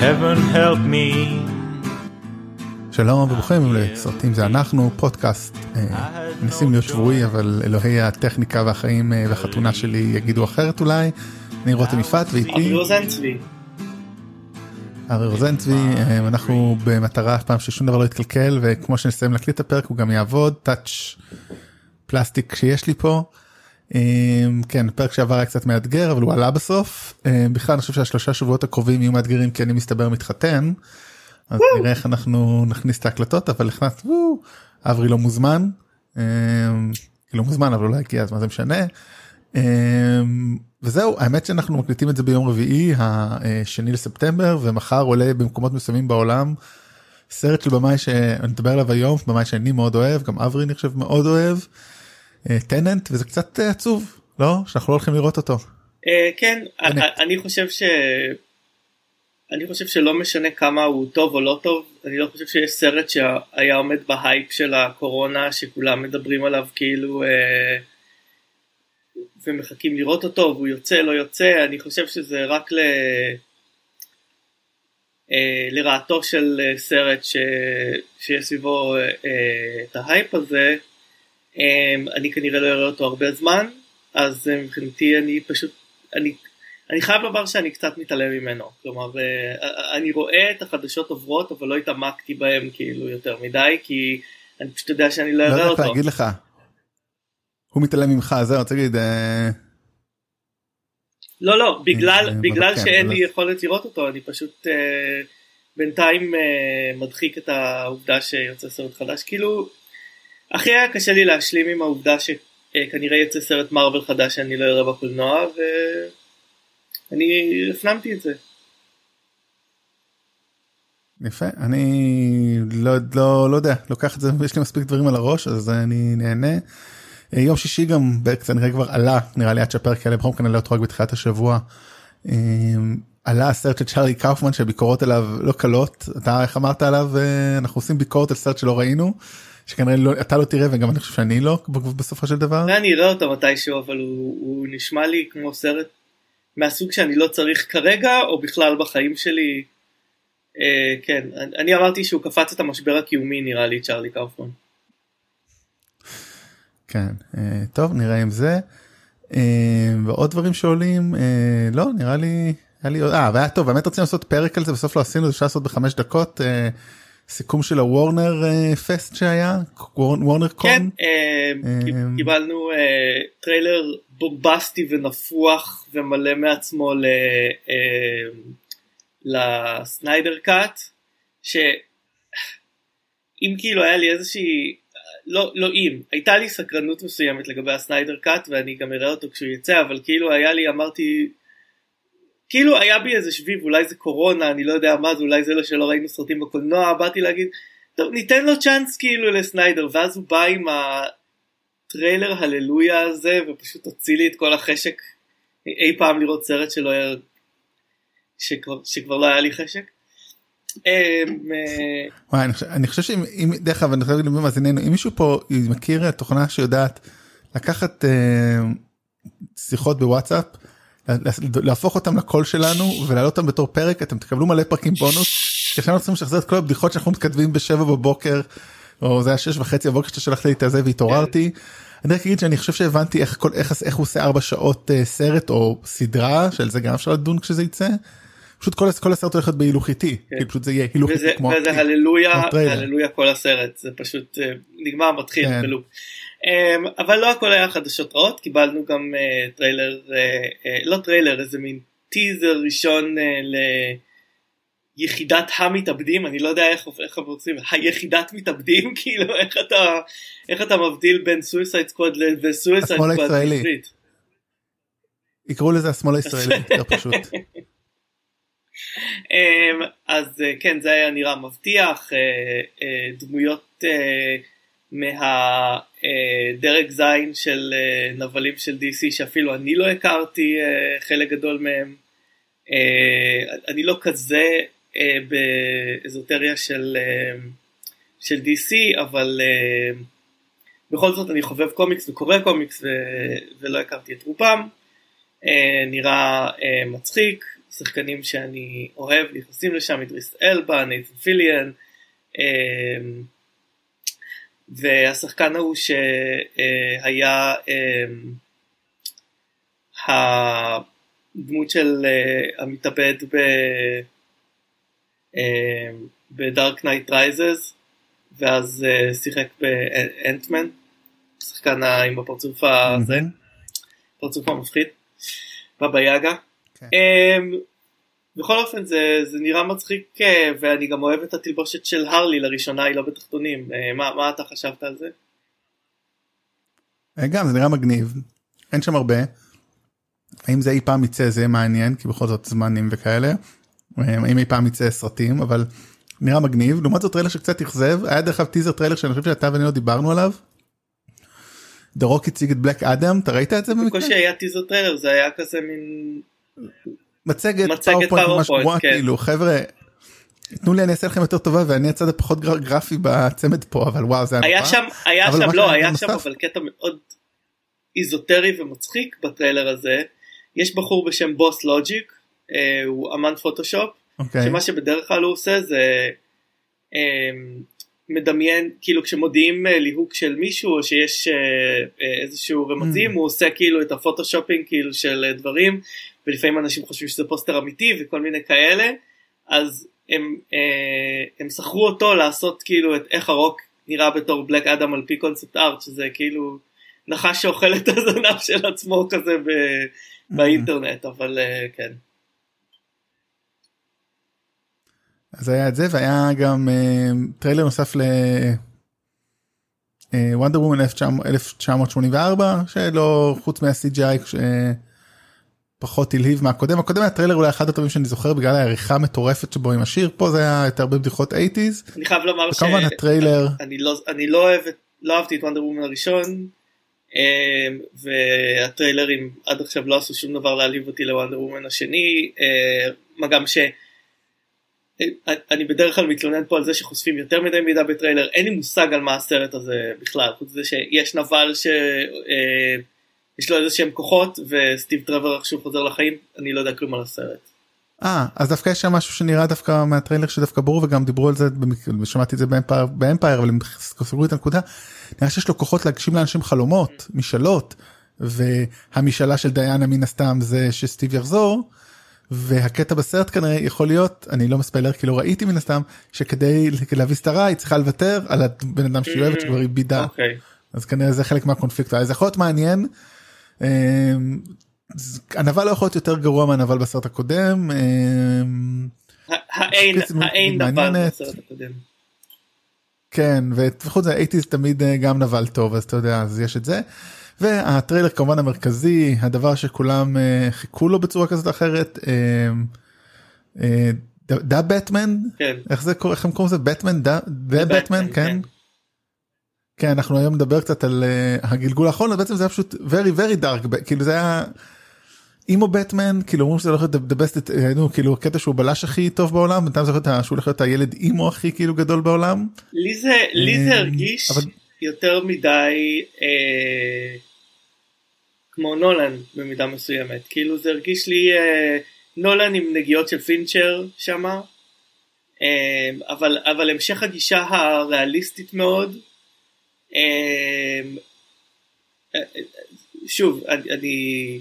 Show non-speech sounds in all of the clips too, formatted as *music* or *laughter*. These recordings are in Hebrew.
heaven help me. שלום וברוכים לסרטים זה אנחנו פודקאסט אה, מנסים להיות שבועי אבל אלוהי הטכניקה והחיים אה, והחתונה שלי יגידו אחרת אולי. אני רותם יפעת ואיתי אבי רוזנצבי. ארי רוזנצבי אה, אנחנו במטרה אף פעם ששום דבר לא יתקלקל וכמו שנסיים להקליט את הפרק הוא גם יעבוד טאץ' פלסטיק שיש לי פה. אה, כן פרק שעבר היה קצת מאתגר אבל הוא עלה בסוף אה, בכלל אני חושב שהשלושה שבועות הקרובים יהיו מאתגרים כי אני מסתבר מתחתן. אז נראה איך אנחנו נכניס את ההקלטות אבל הכנסת אברי לא מוזמן. אה, לא מוזמן אבל לא הגיע אז מה זה משנה. אה, וזהו האמת שאנחנו מקליטים את זה ביום רביעי השני לספטמבר ומחר עולה במקומות מסוימים בעולם סרט של במאי שאני מדבר עליו היום במאי שאני מאוד אוהב גם אברי אני חושב מאוד אוהב. טננט וזה קצת אה, עצוב לא שאנחנו לא הולכים לראות אותו. אה, כן. אני- חושב ש... אני חושב שלא משנה כמה הוא טוב או לא טוב, אני לא חושב שיש סרט שהיה עומד בהייפ של הקורונה שכולם מדברים עליו כאילו אה, ומחכים לראות אותו והוא יוצא לא יוצא, אני חושב שזה רק ל... אה, לרעתו של אה, סרט ש... שיש סביבו אה, אה, את ההייפ הזה, אה, אני כנראה לא אראה אותו הרבה זמן, אז אה, מבחינתי אני פשוט, אני, אני חייב לומר שאני קצת מתעלם ממנו, כלומר אה, אני רואה את החדשות עוברות אבל לא התעמקתי בהם כאילו יותר מדי כי אני פשוט יודע שאני לא לא אראה יודע איך אותו. להגיד לך. הוא מתעלם ממך זהו להגיד אה, לא לא בגלל אה, בגלל כן, שאין אבל- לי יכולת לראות אותו אני פשוט אה, בינתיים אה, מדחיק את העובדה שיוצא סרט חדש כאילו הכי היה קשה לי להשלים עם העובדה שכנראה יצא סרט מרוויל חדש שאני לא אראה בקולנוע ואני הפנמתי את זה. יפה אני לא לא לא יודע לוקח את זה יש לי מספיק דברים על הראש אז אני נהנה. אה, יום שישי גם כנראה כבר עלה נראה לי עד שהפרק יעלה מקרה נעלה אותו רק בתחילת השבוע. אה, עלה הסרט של צ'ארלי קאופמן שהביקורות עליו לא קלות אתה איך אמרת עליו אה, אנחנו עושים ביקורת על סרט שלא ראינו שכנראה לא, אתה לא תראה וגם אני חושב שאני לא בסופו של דבר. אולי אני אראה אותו מתישהו אבל הוא, הוא נשמע לי כמו סרט מהסוג שאני לא צריך כרגע או בכלל בחיים שלי. אה, כן אני, אני אמרתי שהוא קפץ את המשבר הקיומי נראה לי צ'ארלי קאופמן. כן אה, טוב נראה עם זה. אה, ועוד דברים שעולים אה, לא נראה לי היה לי אה והיה טוב באמת רצינו לעשות פרק על זה בסוף לא עשינו זה אפשר לעשות בחמש דקות אה, סיכום של הוורנר אה, פסט שהיה? וורנר כן קון אה, אה, קיבלנו טריילר בומבסטי ונפוח ומלא מעצמו ל Snyder Cut שאם כאילו היה לי איזושהי לא לא אם הייתה לי סקרנות מסוימת לגבי ה Snyder Cut ואני גם אראה אותו כשהוא יצא אבל כאילו היה לי אמרתי כאילו היה בי איזה שביב אולי זה קורונה אני לא יודע מה זה אולי זה לא שלא ראינו סרטים בקולנוע באתי להגיד טוב ניתן לו צ'אנס כאילו לסניידר ואז הוא בא עם הטריילר הללויה הזה ופשוט הוציא לי את כל החשק אי פעם לראות סרט שלא היה שכבר, שכבר לא היה לי חשק. אמ, אה, אני חושב- חושב שאם אם- דרך אגב אני חייב להגיד למאזיננו אם מישהו פה מכיר תוכנה שיודעת לקחת אה, שיחות בוואטסאפ להפוך אותם לקול שלנו ולהעלות אותם בתור פרק אתם תקבלו מלא פרקים בונוס. כי עכשיו אנחנו צריכים לשחזר את כל הבדיחות שאנחנו מתכתבים בשבע בבוקר או זה היה שש וחצי בבוקר שאתה שלחת לי את הזה והתעוררתי. אני רק אגיד שאני חושב שהבנתי איך כל איך איך הוא עושה ארבע שעות אה, סרט או סדרה של זה גם אפשר לדון כשזה יצא. פשוט כל כל הסרט הולך להיות בהילוך איטי כאילו פשוט זה יהיה הילוך וזה, איטי כמו וזה הללויה. הללויה כל הסרט, זה פשוט אה, נגמר מתחיל כן. בלופ. אמ, אבל לא הכל היה חדשות רעות, קיבלנו גם אה, טריילר, אה, אה, לא טריילר, איזה מין טיזר ראשון ליחידת המתאבדים, אני לא יודע איך איך הם רוצים, היחידת מתאבדים, *laughs* כאילו איך אתה, איך אתה מבדיל בין squad השמאל squad הישראלי. בעברית. יקראו לזה השמאל *laughs* הישראלי יותר פשוט. אמ, אז כן זה היה נראה מבטיח דמויות אה, מהדרג זין של אה, נבלים של DC שאפילו אני לא הכרתי אה, חלק גדול מהם. אה, אני לא כזה אה, באזוטריה של, אה, של DC אבל אה, בכל זאת אני חובב קומיקס וקורא קומיקס ו- ולא הכרתי את רובם. אה, נראה אה, מצחיק שחקנים שאני אוהב נכנסים לשם, אידריס אלבה, נייתן פיליאן, והשחקן ההוא שהיה הדמות של המתאבד ב... ב Dark Knight Rises ואז שיחק ב Ant-Man, שחקן עם הפרצוף הזה, פרצוף המפחיד, בבא יאגה. כן. בכל אופן זה, זה נראה מצחיק ואני גם אוהב את התלבושת של הרלי לראשונה היא לא בתחתונים מה, מה אתה חשבת על זה? גם זה נראה מגניב אין שם הרבה. האם זה אי פעם יצא זה מעניין כי בכל זאת זמנים וכאלה. האם אי פעם יצא סרטים אבל נראה מגניב לעומת זאת טריילר שקצת אכזב היה דרך אגב טיזר טריילר שאני חושב שאתה ואני לא דיברנו עליו. דה רוק הציג את Black Adam אתה ראית את זה במקרה? בקושי היה טיזר טריילר זה היה כזה מין מצגת PowerPoint ממש גרועה כן. כאילו חבר'ה. תנו לי אני אעשה לכם יותר טובה ואני הצד הפחות גרפי בצמד פה אבל וואו זה היה שם היה שם לא היה שם אבל קטע מאוד איזוטרי ומצחיק בטריילר הזה יש בחור בשם BossLogic אה, הוא אמן פוטושופ okay. שמה שבדרך כלל הוא עושה זה אה, מדמיין כאילו כשמודיעים אה, ליהוק של מישהו או שיש אה, אה, איזשהו רמזים mm. הוא עושה כאילו את ה photoshopping כאילו של אה, דברים ולפעמים אנשים חושבים שזה פוסטר אמיתי וכל מיני כאלה אז הם, אה, הם שכרו אותו לעשות כאילו את איך הרוק נראה בתור Black Adam על פי concept art שזה כאילו נחש שאוכל את *laughs* הזנב של עצמו כזה ב, mm-hmm. באינטרנט אבל אה, כן. אז היה את זה והיה גם אה, טריילר נוסף ל... Wonder Woman 1984 שלא חוץ מה-CGI פחות הלהיב מהקודם. הקודם היה טריילר אולי אחד הטובים שאני זוכר בגלל העריכה המטורפת שבו עם השיר. פה זה היה יותר הרבה בדיחות 80's. אני חייב לומר שכמובן הטריילר אני לא אני לא אוהב לא אהבתי את Wonder Woman הראשון אמ, והטריילרים עד עכשיו לא עשו שום דבר להלהיב אותי ל Wonder Woman השני אמ, מה גם ש... אני בדרך כלל מתלונן פה על זה שחושפים יותר מדי מידע בטריילר. אין לי מושג על מה הסרט הזה בכלל חוץ מזה שיש נבל ש... יש לו איזה שהם כוחות וסטיב טרוור איכשהו חוזר לחיים אני לא יודע כלום על הסרט. אה אז דווקא יש שם משהו שנראה דווקא מהטריילר שדווקא ברור וגם דיברו על זה שמעתי את זה באמפייר, באמפייר אבל הם סגרו את הנקודה. נראה שיש לו כוחות להגשים לאנשים חלומות משאלות והמשאלה של דיאנה מן הסתם זה שסטיב יחזור. והקטע בסרט כנראה יכול להיות אני לא מספיילר כי לא ראיתי מן הסתם שכדי להביא סתרה היא צריכה לוותר על הבן אדם שהיא אוהבת שכבר איבדה. Okay. אוקיי. אז כנראה זה חלק מהקונפליקט אז יכול להיות מעניין הנבל לא יכול להיות יותר גרוע מהנבל בסרט הקודם. אמ, האין נבל בסרט הקודם. כן וחוץ מזה הייתי תמיד אה, גם נבל טוב אז אתה יודע אז יש את זה. והטריילר כמובן המרכזי הדבר שכולם אה, חיכו לו בצורה כזאת או אחרת. דה בטמן כן. איך זה קורה איך הם קוראים לזה בטמן דה בטמן כן. כן. אנחנו היום נדבר קצת על uh, הגלגול האחרון בעצם זה היה פשוט very very dark כאילו זה היה. אימו בטמן כאילו אומרים שזה הולך להיות the best אה, נו כאילו קטע שהוא בלש הכי טוב בעולם בינתיים זה שהוא הולך להיות הילד אימו הכי כאילו גדול בעולם. לי זה לי זה אה, הרגיש. יותר מדי אה, כמו נולן במידה מסוימת כאילו זה הרגיש לי אה, נולן עם נגיעות של פינצ'ר שמה אה, אבל אבל המשך הגישה הריאליסטית מאוד. אמ, שוב אני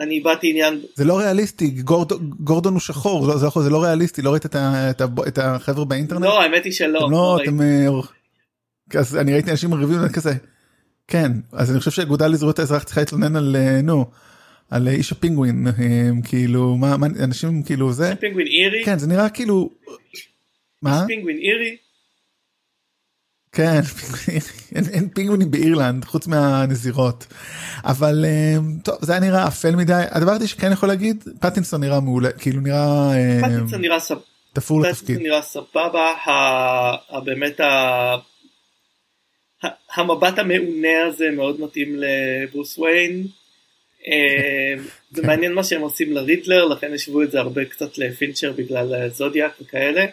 אני איבדתי עניין זה לא ריאליסטי גורדון, גורדון הוא שחור זה, זה, זה לא ריאליסטי לא ראית את, ה, את, ה, את החבר'ה באינטרנט? לא האמת היא שלא. אתם לא, אתם, אה, אז אני ראיתי אנשים מריבים כזה כן אז אני חושב שהאגודה לזכויות האזרח צריכה להתלונן על אה, נו על איש הפינגווין כאילו מה, מה אנשים כאילו זה פינגווין אירי כן זה נראה כאילו מה פינגווין אירי כן, אין, אין פינגווינים באירלנד חוץ מהנזירות. אבל אה, טוב זה היה נראה אפל מדי הדבר הזה שכן יכול להגיד פטינסון נראה מעולה כאילו נראה אה, פטינסון נראה סבבה. תפור לתפקיד. נראה סבבה באמת המבט המעונה הזה מאוד מתאים לברוס ויין. אה, *laughs* זה כן. מעניין מה שהם עושים לרידלר לכן ישבו את זה הרבה קצת לפינצ'ר בגלל זודיאק וכאלה.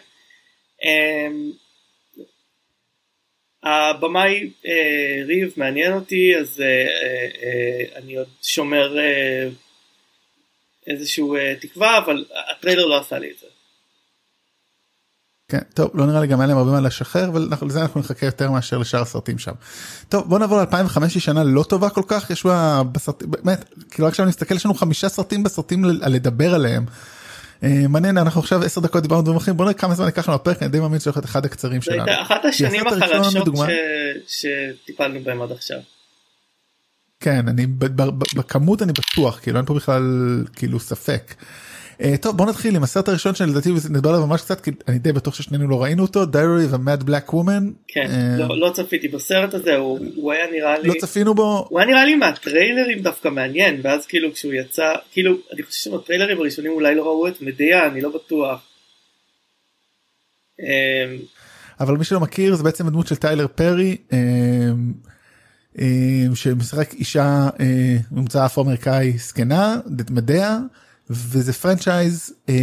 הבמאי אה, ריב מעניין אותי אז אה, אה, אה, אני עוד שומר אה, איזשהו אה, תקווה אבל הטריילר לא עשה לי את זה. כן, טוב לא נראה לי גם היה להם הרבה מה לשחרר אבל לזה אנחנו נחכה יותר מאשר לשאר הסרטים שם. טוב בוא נעבור ל-2005 היא שנה לא טובה כל כך יש בה בסרטים באמת כאילו עכשיו אני מסתכל יש לנו חמישה סרטים בסרטים לדבר עליהם. אה, מעניין אנחנו עכשיו 10 דקות דיברנו דברים אחרים בוא נראה כמה זמן ייקח לנו הפרק אני די מאמין שזה להיות אחד הקצרים זו שלנו. הייתה אחת השנים החלשות ש... שטיפלנו בהם עד עכשיו. כן אני בכמות אני בטוח כאילו אין פה בכלל כאילו ספק. Uh, טוב בוא נתחיל עם הסרט הראשון שלדעתי נדבר עליו ממש קצת כי אני די בטוח ששנינו לא ראינו אותו Diary of a Mad Black Woman. כן, אה, לא, לא צפיתי בסרט הזה, הוא, הוא היה נראה לי, לא צפינו בו הוא היה נראה לי מהטריילרים דווקא מעניין, ואז כאילו כשהוא יצא, כאילו אני חושב שבטריילרים הראשונים אולי לא ראו את מדיה, אני לא בטוח. אמ, אבל מי שלא מכיר זה בעצם הדמות של טיילר פרי אה, אה, שמשחק אישה אה, ממוצא אפרו אמריקאי זקנה Madea וזה franchise אה,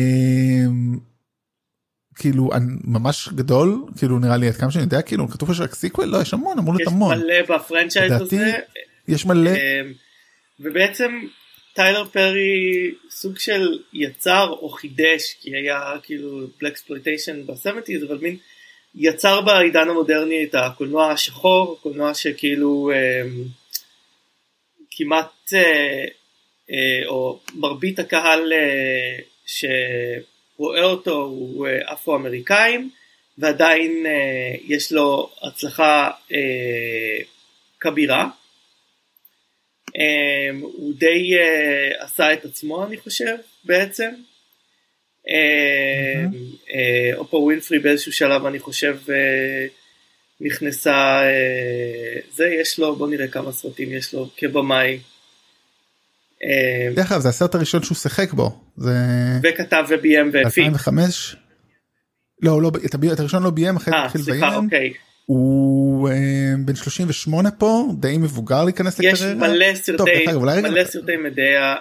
כאילו ממש גדול כאילו נראה לי עד כמה שאני יודע כאילו כתוב שיש רק sequel לא יש המון אמור יש להיות המון. מלא ב franchise הזה, יש מלא. אמ, ובעצם טיילר פרי סוג של יצר או חידש, כי היה כאילו blaxploitation ב-70's, אבל מין יצר בעידן המודרני את הקולנוע השחור, קולנוע שכאילו אמ, כמעט, אה, אה, או מרבית הקהל אה, שרואה אותו הוא אה, אפרו-אמריקאים, ועדיין אה, יש לו הצלחה אה, כבירה. הוא די עשה את עצמו אני חושב בעצם. Uh, אופו ווינפרי באיזשהו שלב אני חושב נכנסה, זה יש לו, בוא נראה כמה סרטים יש לו כבמאי. Um, דרך אגב זה הסרט הראשון שהוא שיחק בו זה וכתב וביים והפיק. 2005. לא לא את הראשון לא ביים אחרי זה אה, התחיל לביים. אוקיי. הוא אה, בן 38 פה די מבוגר להיכנס יש לקריירה. מלא טוב, סרטי, מלא סרטי מדיה,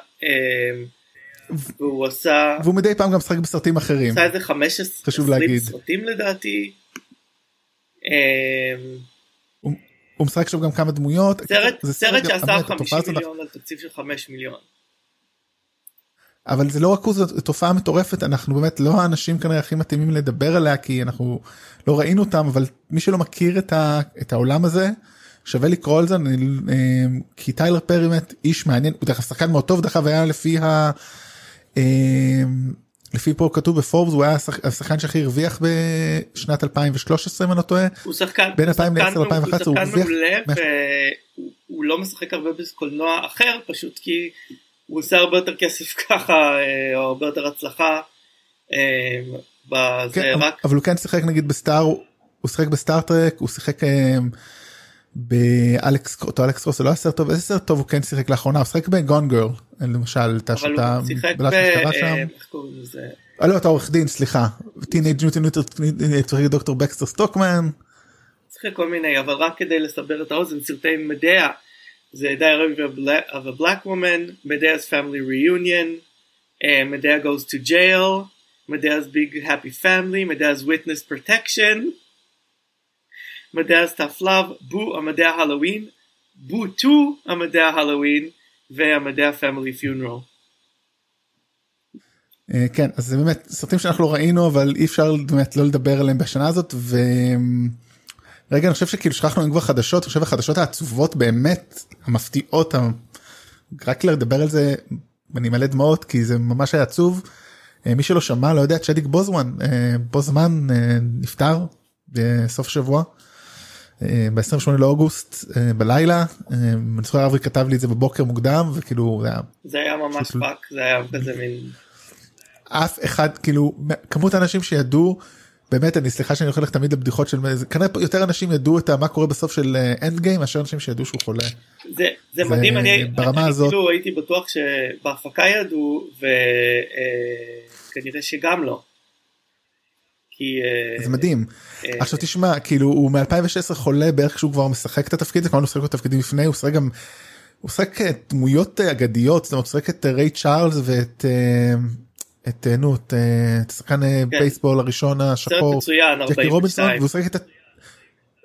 והוא עשה, והוא מדי פעם גם משחק בסרטים אחרים. עשה איזה 15 חשוב 20 להגיד. סרטים לדעתי. הוא משחק עכשיו גם כמה דמויות. סרט, זה סרט גם- שעשה באמת, 50 התופעה הזאת- מיליון על תקציב של 5 מיליון. אבל זה לא רק הוא זאת תופעה מטורפת אנחנו באמת לא האנשים כנראה הכי מתאימים לדבר עליה כי אנחנו לא ראינו אותם אבל מי שלא מכיר את, ה, את העולם הזה שווה לקרוא על זה אני, אה, כי טיילר פרי באמת איש מעניין הוא דרך אגב שחקן מאוד טוב דרך אגב היה לפי ה... לפי פה כתוב בפורבס הוא היה השח- השחקן שהכי הרוויח בשנת 2013 אם אני לא טועה הוא שחקן, בין הוא שחקן 2010 מעולה- ל-2011 הוא הוא שחקן הרוויח מעולה והוא הוא לא משחק הרבה בקולנוע אחר פשוט כי הוא עושה הרבה יותר כסף *laughs* ככה אה, או הרבה יותר הצלחה. אה, בזה כן, אבל- רק אבל הוא כן שיחק נגיד בסטאר הוא שיחק בסטאר טרק הוא שיחק אה, באלכס אותו אלכס קרוס זה לא היה סרט טוב איזה סרט טוב הוא כן שיחק לאחרונה הוא שיחק בגון גרל למשל את אבל השיטה הוא שיחק ב... משטרה אה, שם. איך קוראים לזה? אה, לא אתה עורך דין סליחה טינג' ניוטון ניוטון דוקטור בקסטר סטוקמן שיחק כל מיני אבל רק כדי לסבר את האוזן סרטי מדיה זה Diary of a Black Woman, Medea's Family Reunion, Medea Goes to Jail, Medea's Big Happy Family, Medea's Witness Protection, Tough Love, בו המדע הלואוין, בו 2 המדע הלואוין והמדע Family Funeral. אה, כן אז זה באמת סרטים שאנחנו לא ראינו אבל אי אפשר באמת לא לדבר עליהם בשנה הזאת ו... רגע אני חושב שכאילו שכחנו כבר חדשות אני חושב החדשות העצובות באמת המפתיעות רק לדבר על זה אני מלא דמעות כי זה ממש היה עצוב. אה, מי שלא שמע לא יודע צ'דוויק בוזמן אה, בוזמן נפטר בסוף שבוע. ב-28 לאוגוסט אה, בלילה אה, אני זוכר אברי כתב לי את זה בבוקר מוקדם וכאילו זה היה זה היה ממש פאק, זה היה כזה מין... אף אחד כאילו כמות האנשים שידעו באמת אני סליחה שאני הולך תמיד לבדיחות של כנראה יותר אנשים ידעו את מה קורה בסוף של Endgame מאשר אנשים שידעו שהוא חולה. זה, זה זה מדהים, אני, ברמה אני הזאת- כאילו הייתי בטוח שבהפקה ידעו וכנראה שגם לא. כי אה, זה מדהים. אה, עכשיו תשמע כאילו הוא מ2016 חולה בערך כשהוא כבר משחק את התפקיד זה כבר הוא משחק בתפקידים לפני הוא משחק גם. הוא משחק אה, דמויות אה, אגדיות זאת אומרת הוא משחק את אה, ריי צ'ארלס ואת אה, את אה, נו את אה, את אה, כן. בייסבול הראשון השחור ג'קי רובינסון 42. והוא שיחק את.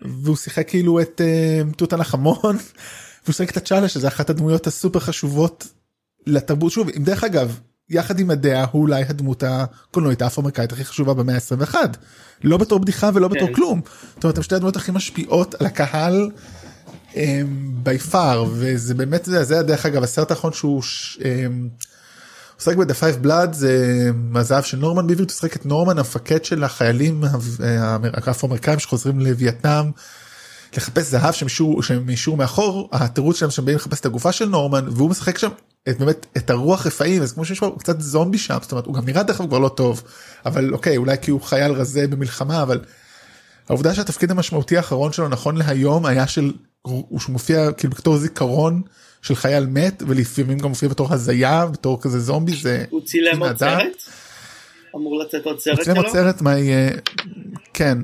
והוא שיחק כאילו את אה, תות הנחמון והוא שיחק את הצ'אלה שזה אחת הדמויות הסופר חשובות לתרבות שוב אם דרך אגב יחד עם הדעה הוא אולי הדמות הקולנועית האפרו-אמריקאית הכי חשובה במאה ה-21. לא בתור בדיחה ולא בתור כן. כלום. זאת אומרת, הם שתי הדמות הכי משפיעות על הקהל בי פאר וזה באמת זה, זה דרך אגב הסרט האחרון שהוא עוסק ב-The Five Blood זה מהזהב של נורמן ביברט הוא שחק את נורמן המפקד של החיילים האפרו-אמריקאים שחוזרים לווייטנאם. לחפש זהב אישור מאחור התירוץ שלהם שהם באים לחפש את הגופה של נורמן והוא משחק שם את באמת את הרוח רפאים אז כמו שיש פה קצת זומבי שם זאת אומרת הוא גם נראה דרך אגב כבר לא טוב אבל אוקיי אולי כי הוא חייל רזה במלחמה אבל העובדה שהתפקיד המשמעותי האחרון שלו נכון להיום היה של הוא מופיע כאילו בתור זיכרון של חייל מת ולפעמים גם מופיע בתור הזיה בתור כזה זומבי זה הוא צילם עוד סרט? אמור לצאת עוד סרט שלו? צילם עוד סרט מה יהיה כן.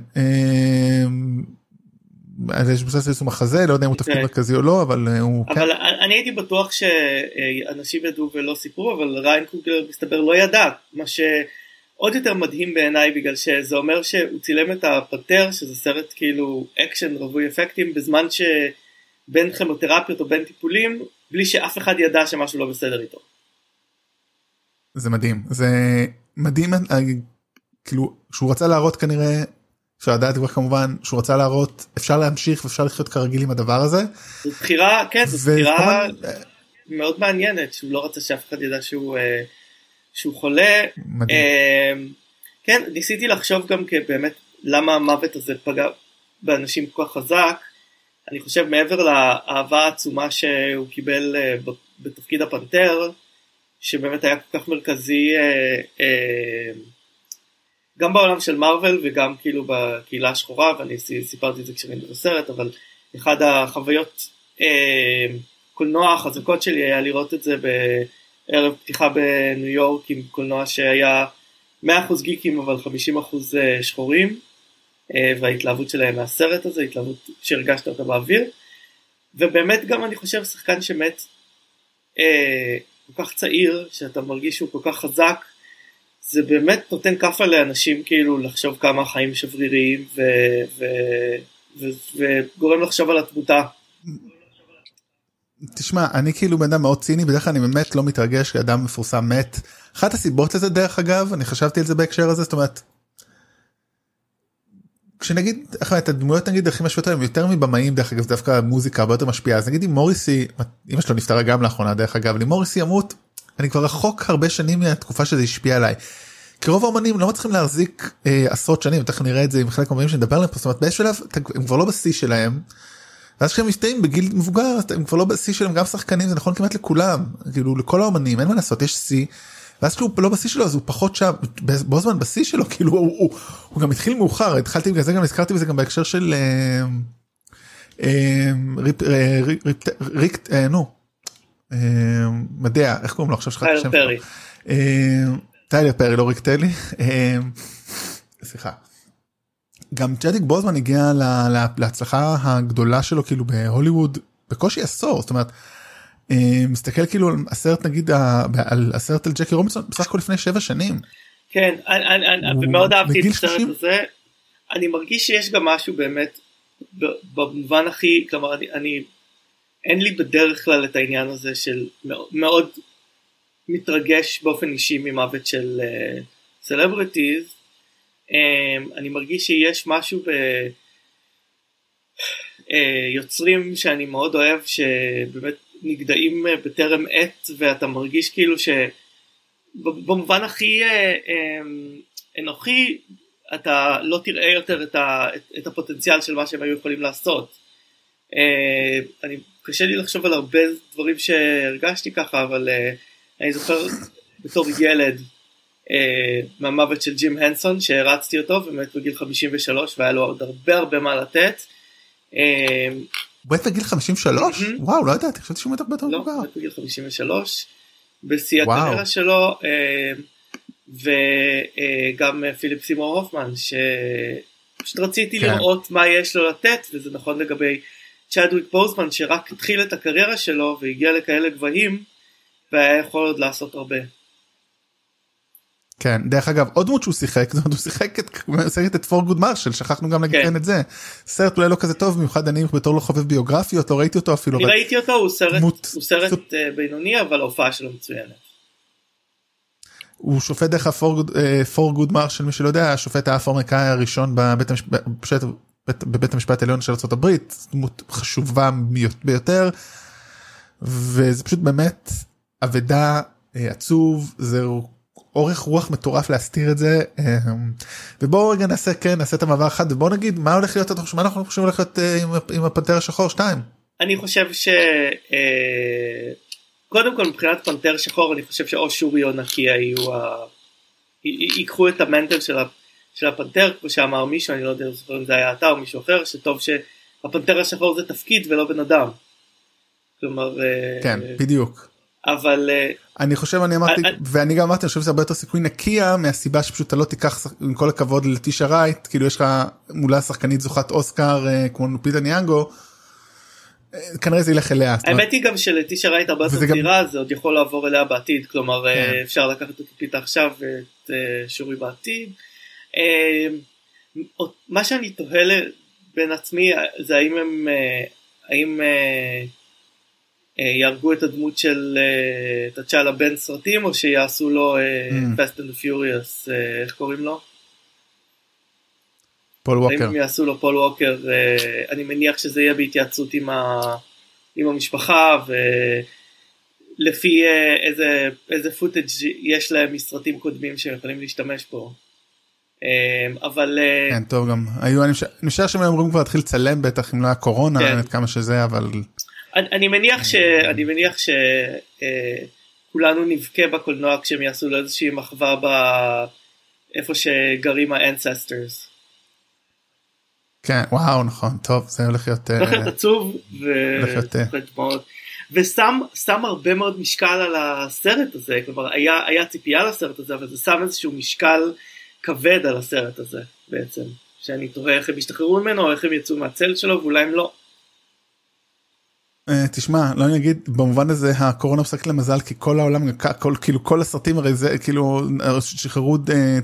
יש מבוסס על מחזה לא יודע אם הוא תפקיד אוקיי. מרכזי או לא אבל אה, הוא כן. אבל אני הייתי בטוח שאנשים ידעו ולא סיפרו אבל ריאן קוגלר מסתבר לא ידע מה שעוד יותר מדהים בעיניי בגלל שזה אומר שהוא צילם את הפנתר שזה סרט כאילו אקשן רווי אפקטים בזמן שבין כימותרפיות או בין טיפולים בלי שאף אחד ידע שמשהו לא בסדר איתו. זה מדהים זה מדהים אה, כאילו שהוא רצה להראות כנראה אפשר לדעת כבר כמובן שהוא רצה להראות אפשר להמשיך ואפשר לחיות כרגיל עם הדבר הזה. זו בחירה כן זו בחירה מאוד מעניינת שהוא לא רצה שאף אחד ידע שהוא אה, שהוא חולה. מדהים. אה, כן ניסיתי לחשוב גם באמת למה המוות הזה פגע באנשים כל כך חזק. אני חושב מעבר לאהבה העצומה שהוא קיבל אה, בתפקיד הפנתר שבאמת היה כל כך מרכזי. גם בעולם של מארוול וגם כאילו בקהילה השחורה ואני סיפרתי את זה כשראינו את הסרט אבל אחד החוויות אה, קולנוע החזקות שלי היה לראות את זה בערב פתיחה בניו יורק עם קולנוע שהיה 100% גיקים אבל 50% אה, שחורים אה, וההתלהבות שלהם מהסרט הזה התלהבות שהרגשת אותה באוויר. ובאמת גם אני חושב שחקן שמת אה, כל כך צעיר שאתה מרגיש שהוא כל כך חזק זה באמת נותן כאפה לאנשים כאילו לחשוב כמה החיים שבריריים וגורם לחשוב על התמותה. תשמע אני כאילו בן אדם מאוד ציני בדרך כלל אני באמת לא מתרגש כשאדם מפורסם מת. אחת הסיבות לזה דרך אגב אני חשבתי על זה בהקשר הזה זאת אומרת. כשנגיד את הדמויות נגיד הכי משפיעות עליהם יותר מבמאים דרך אגב דווקא מוזיקה הרבה יותר משפיעה אז נגיד אם מוריסי אמא שלו נפטרה גם לאחרונה דרך אגב אם מוריסי ימות אני כבר רחוק הרבה שנים מהתקופה שזה השפיע עליי. כי רוב האמנים לא מצליחים להחזיק אה, עשרות שנים תכף נראה את זה עם חלק מהאמנים שנדבר עליהם פה זאת אומרת באיזשהו שלב הם כבר לא בשיא שלהם. ואז כשהם מסתיים בגיל מבוגר הם כבר לא בשיא שלהם גם שחקנים זה נכון כמעט לכולם כאילו לכל האמנים אין מה לעשות יש שיא. ואז כשהוא לא בשיא שלו אז הוא פחות שם בו זמן בשיא שלו *laughs* כאילו הוא, הוא, הוא גם התחיל מאוחר התחלתי בגלל זה גם הזכרתי בזה גם בהקשר של אה, אה, ריפ, אה, ריק אה, נו Madea איך קוראים לו עכשיו שלך טיילר פרי. אה, טיילר פרי לא ריק טלי. אה, סליחה. גם צ'דוויק בוזמן הגיע להצלחה הגדולה שלו כאילו בהוליווד בקושי עשור זאת אומרת. מסתכל כאילו על הסרט נגיד על הסרט על ג'קי רובינסון בסך הכל לפני שבע שנים. כן אני מאוד אהבתי את הסרט הזה אני מרגיש שיש גם משהו באמת במובן הכי כלומר אני אין לי בדרך כלל את העניין הזה של מאוד מתרגש באופן אישי ממוות של סלבריטיז. Uh, um, אני מרגיש שיש משהו ביוצרים uh, שאני מאוד אוהב שבאמת נגדעים uh, בטרם עת ואתה מרגיש כאילו שבמובן הכי uh, אנוכי אתה לא תראה יותר את, ה, את, את הפוטנציאל של מה שהם היו יכולים לעשות. אני קשה לי לחשוב על הרבה דברים שהרגשתי ככה אבל uh, אני זוכר בתור ילד uh, מהמוות של ג'ים הנסון שהרצתי אותו ומת בגיל 53 והיה לו עוד הרבה הרבה מה לתת. הוא מת בגיל 53? וואו לא ידעתי חשבתי שהוא מת הרבה יותר לא, מבוגר. לא, מת בגיל 53 בשיא הקריירה שלו וגם פיליפ סימור הופמן שפשוט רציתי כן. לראות מה יש לו לתת וזה נכון לגבי צ'אדוויק בוזמן שרק התחיל את הקריירה שלו והגיע לכאלה גבהים והיה יכול עוד לעשות הרבה. כן דרך אגב עוד דמות שהוא שיחק זאת אומרת הוא שיחק את, שיחק את תורגוד מרשל שכחנו גם להגיד כן. את זה סרט אולי לא כזה טוב במיוחד אני בתור לא חובב ביוגרפיות לא ראיתי אותו אפילו. אני ראיתי אותו הוא סרט, דמות, הוא סרט סופ... אה, בינוני אבל ההופעה שלו מצוינת. הוא שופט דרך התורגוד מרשל מי שלא יודע השופט האפרו-אמריקאי הראשון בבית המשפט, בבית המשפט העליון של ארה"ב דמות חשובה ביותר וזה פשוט באמת אבדה אה, עצוב זה אורך רוח מטורף להסתיר את זה אה, ובואו רגע נעשה כן נעשה את המעבר אחד ובואו נגיד מה הולך להיות מה אנחנו חושבים הולך להיות אה, עם, עם הפנתר השחור 2. אני חושב ש... קודם כל מבחינת פנתר שחור אני חושב שאו שורי או נקיה יהיו ה... ייקחו את המנטל של, ה... של הפנתר כמו שאמר מישהו אני לא יודע אם זה היה אתה או מישהו אחר שטוב שהפנתר השחור זה תפקיד ולא בן אדם. כלומר כן בדיוק אבל אה, אני חושב אני אמרתי אני, ואני גם אמרתי אני חושב שזה הרבה יותר סיכוי נקייה מהסיבה שפשוט אתה לא תיקח עם כל הכבוד לטישה רייט כאילו יש לך מולה שחקנית זוכת אוסקר אה, כמו נופידה ניאנגו. אה, כנראה זה ילך אליה. האמת היא גם שלטישה רייט הרבה יותר צעירה זה עוד יכול לעבור אליה בעתיד כלומר כן. אפשר לקחת את הפיתה עכשיו ואת שורי בעתיד. מה שאני תוהה בין עצמי זה האם הם האם אה, יהרגו את הדמות של אה, טצ'אלה בין סרטים או שיעשו לו אה. Fast and the Furious איך קוראים לו? פול ווקר. אם יעשו לו פול ווקר אני מניח שזה יהיה בהתייעצות עם, ה... עם המשפחה ולפי איזה, איזה footage יש להם מסרטים קודמים שהם יכולים להשתמש פה. אבל כן טוב גם היו אני משער שהם אמורים כבר להתחיל לצלם בטח אם לא היה קורונה כן. כמה שזה אבל אני, אני מניח ש... אני מניח שכולנו אה, נבכה בקולנוע כשהם יעשו לו איזושהי מחווה ב... איפה שגרים האנססטרס. כן וואו נכון טוב זה הולך להיות הולך להיות עצוב ושם שם הרבה מאוד משקל על הסרט הזה כלומר היה היה ציפייה לסרט הזה אבל זה שם איזשהו משקל כבד על הסרט הזה בעצם שאני תוהה איך הם ישתחררו ממנו או איך הם יצאו מהצל שלו ואולי הם לא. אה, תשמע לא נגיד במובן הזה הקורונה משחקת למזל כי כל העולם כל כאילו כל הסרטים הרי זה כאילו שחררו אה,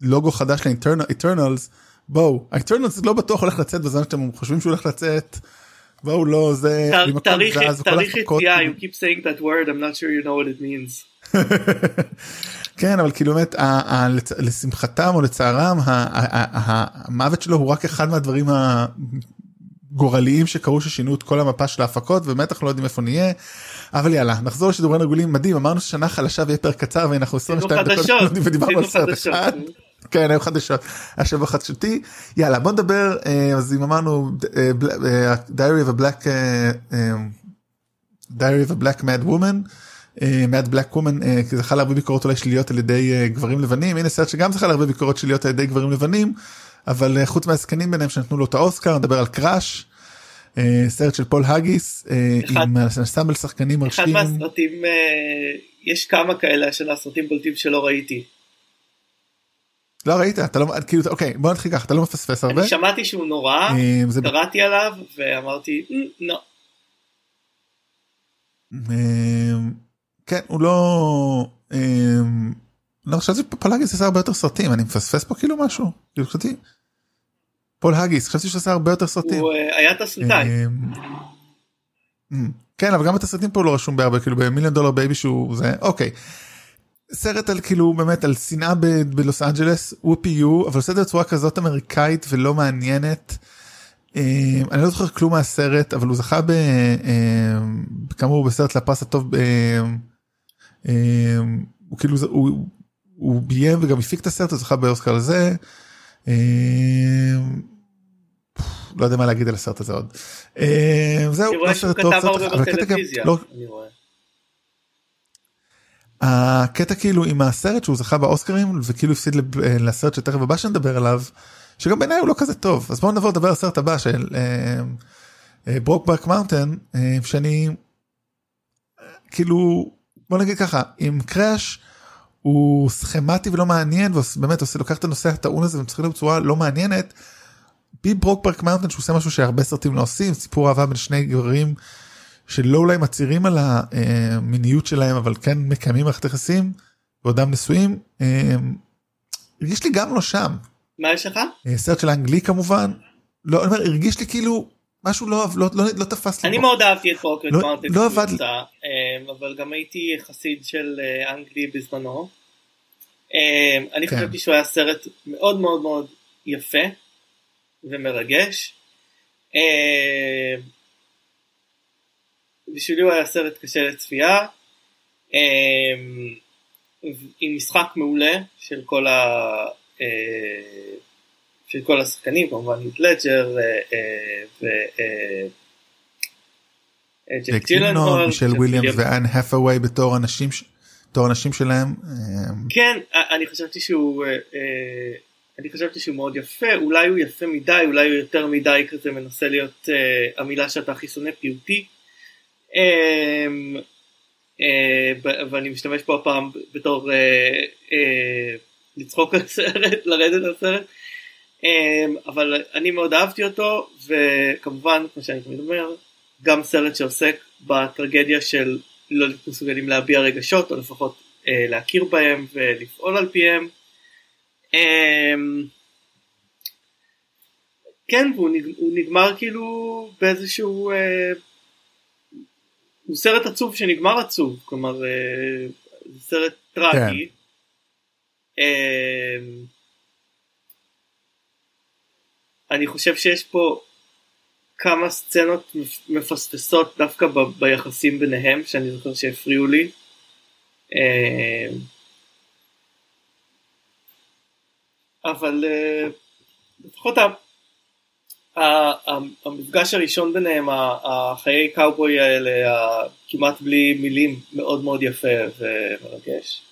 לוגו חדש לאיטרנלס בואו האיטרנלס לא בטוח הולך לצאת בזמן שאתם חושבים שהוא הולך לצאת. בואו לא זה תאריך יציאה you keep saying that word I'm not sure you know what it means. כן אבל כאילו באמת לשמחתם או לצערם המוות שלו הוא רק אחד מהדברים גורליים שקרו ששינו את כל המפה של ההפקות ובטח לא יודעים איפה נהיה. אבל יאללה נחזור לשידורים רגילים מדהים אמרנו ששנה חלשה ויהיה פרק קצר ואנחנו 22 דקות ודיברנו על סרט אחד. כן היו חדשות. השבוע חדשותי. יאללה בוא נדבר אה, אז אם אמרנו diary of a black diary of mad woman mad black woman זכה להרבה ביקורות אולי שליליות על ידי גברים לבנים הנה סרט שגם זכה להרבה ביקורות שליליות על ידי גברים לבנים. אבל חוץ מהזקנים ביניהם שנתנו לו את האוסקר נדבר על Crash אה, סרט של פול האגיס אה, עם אנסמבל שחקנים מרשים. אחד מהסרטים אה, יש כמה כאלה של הסרטים בולטים שלא ראיתי. לא ראית אתה לא כאילו אוקיי בוא נתחיל ככה אתה לא מפספס הרבה. אני שמעתי שהוא נורא קראתי עליו ואמרתי לא. כן הוא לא לא חשבתי פול האגיס עשה הרבה יותר סרטים אני מפספס פה כאילו משהו. חשבתי פול האגיס חשבתי שעשה הרבה יותר סרטים. הוא אה, היה תסריטאי. אמ, כן אבל גם את הסרטים פה לא רשום בהרבה כאילו ב Million Dollar Baby שהוא זה אוקיי. סרט על כאילו באמת על שנאה בלוס אנג'לס whoopee doo אבל עושה את זה בצורה כזאת אמריקאית ולא מעניינת. אמ, אני לא זוכר כלום מהסרט אבל הוא זכה. אמ, כאמור בסרט לפרס הטוב הוא כאילו הוא ביים וגם הפיק את הסרט הוא זכה באוסקר לזה. אמ, לא יודע מה להגיד על הסרט הזה עוד. אמ, זהו, לא סרט טוב, לא- הקטע כאילו עם הסרט שהוא זכה באוסקרים וכאילו הפסיד לסרט שתכף הבא שנדבר עליו שגם בעיניי הוא לא כזה טוב אז בואו נעבור לדבר על הסרט הבא של Brokeback Mountain שאני כאילו בוא נגיד ככה עם Crash הוא סכמטי ולא מעניין ובאמת עושה לוקח את הנושא הטעון הזה ומצחיק לו בצורה לא מעניינת. בי Brokeback Mountain שהוא עושה משהו שהרבה סרטים לא עושים סיפור אהבה בין שני גברים שלא אולי מצהירים על המיניות שלהם אבל כן מקיימים מערכת יחסים ועודם נשואים. הרגיש לי גם לא שם. מה יש לך? אה, סרט של אנג לי כמובן. לא, אני אומר, הרגיש לי כאילו משהו לא, לא, לא, לא תפס לי. אני מאוד אהבתי את Brokeback לא, Mountain, לא עבד. אה, אבל גם הייתי חסיד של אה, אנג לי בזמנו. אמ, אני כן. חשבתי שהוא היה סרט מאוד מאוד מאוד יפה ומרגש. אמ, בשבילי הוא היה סרט קשה לצפייה. אמ, עם משחק מעולה של כל ה... אה, של כל השחקנים, כמובן היט לג'ר ו... אה, ג'ק מישל וויליאמס ואן הפאווי בתור אנשים בתור אנשים שלהם. אה, כן, אני חשבתי שהוא, אה, אה, אני חשבתי שהוא מאוד יפה, אולי הוא יפה מדי, אולי הוא יותר מדי כזה מנסה להיות אה, המילה שאתה הכי שונא פיוטי. אה, אה, ואני משתמש פה הפעם בתור אה, אה, לצחוק על סרט, לרדת על סרט. אה, אבל אני מאוד אהבתי אותו, וכמובן, כמו שאני תמיד אומר, גם סרט שעוסק בטרגדיה של לא מסוגלים להביע רגשות, או לפחות אה, להכיר בהם ולפעול על פיהם. אה, כן, והוא נג, הוא נגמר כאילו באיזשהו... אה, הוא סרט עצוב שנגמר עצוב, כלומר אה, סרט טרגי. אה, אני חושב שיש פה כמה סצנות מפספסות דווקא ב- ביחסים ביניהם שאני זוכר שהפריעו לי. אה, אבל אה, לפחות המפגש הראשון ביניהם, החיי קאובוי האלה, כמעט בלי מילים, מאוד מאוד יפה ומרגש.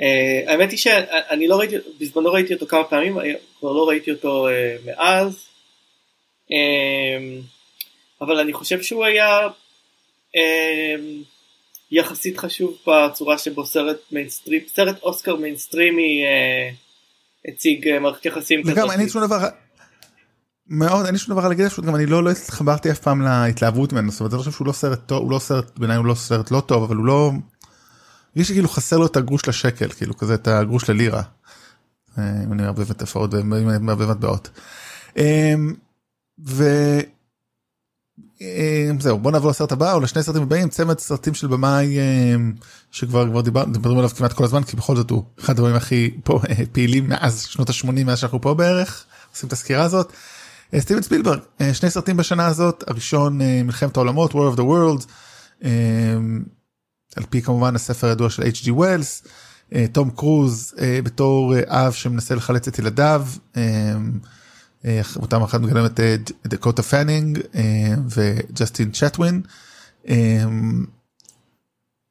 אה, האמת היא שאני לא ראיתי, בזמנו ראיתי אותו כמה פעמים, כבר לא ראיתי אותו אה, מאז. אמ, אבל אני חושב שהוא היה אמ, יחסית חשוב בצורה שבו סרט מיינסטרים, סרט אוסקר מיינסטרימי אה, הציג מערכת יחסים וגם אין לי שום דבר מאוד אין לי שום דבר להגיד פשוט גם אני לא לא התחברתי אף פעם להתלהבות ממנו זאת אומרת אני חושב שהוא לא סרט טוב הוא לא סרט בעיניי הוא לא סרט לא טוב אבל הוא לא. יש כאילו חסר לו את הגרוש לשקל כאילו כזה את הגרוש ללירה. אה, אם אני מערבב מטאפורות ומערבב מטבעות. אמ, ו... אמ, בוא נעבור לסרט הבא או לשני סרטים הבאים צמד סרטים של במאי אמ, שכבר כבר דיברנו עליו כמעט כל הזמן כי בכל זאת הוא אחד הדברים הכי פה אה, פעילים מאז שנות ה-80 מאז שאנחנו פה בערך עושים את הסקירה הזאת. אה, סטיבן ספילברג שני סרטים בשנה הזאת הראשון מלחמת העולמות War of the Worlds. על פי כמובן הספר הידוע של H.G. ווילס, אה, תום קרוז אה, בתור אה, אב שמנסה לחלץ את ילדיו, אותם אחד מגלם את דקוטה פאנינג וג'סטין צ'אטווין.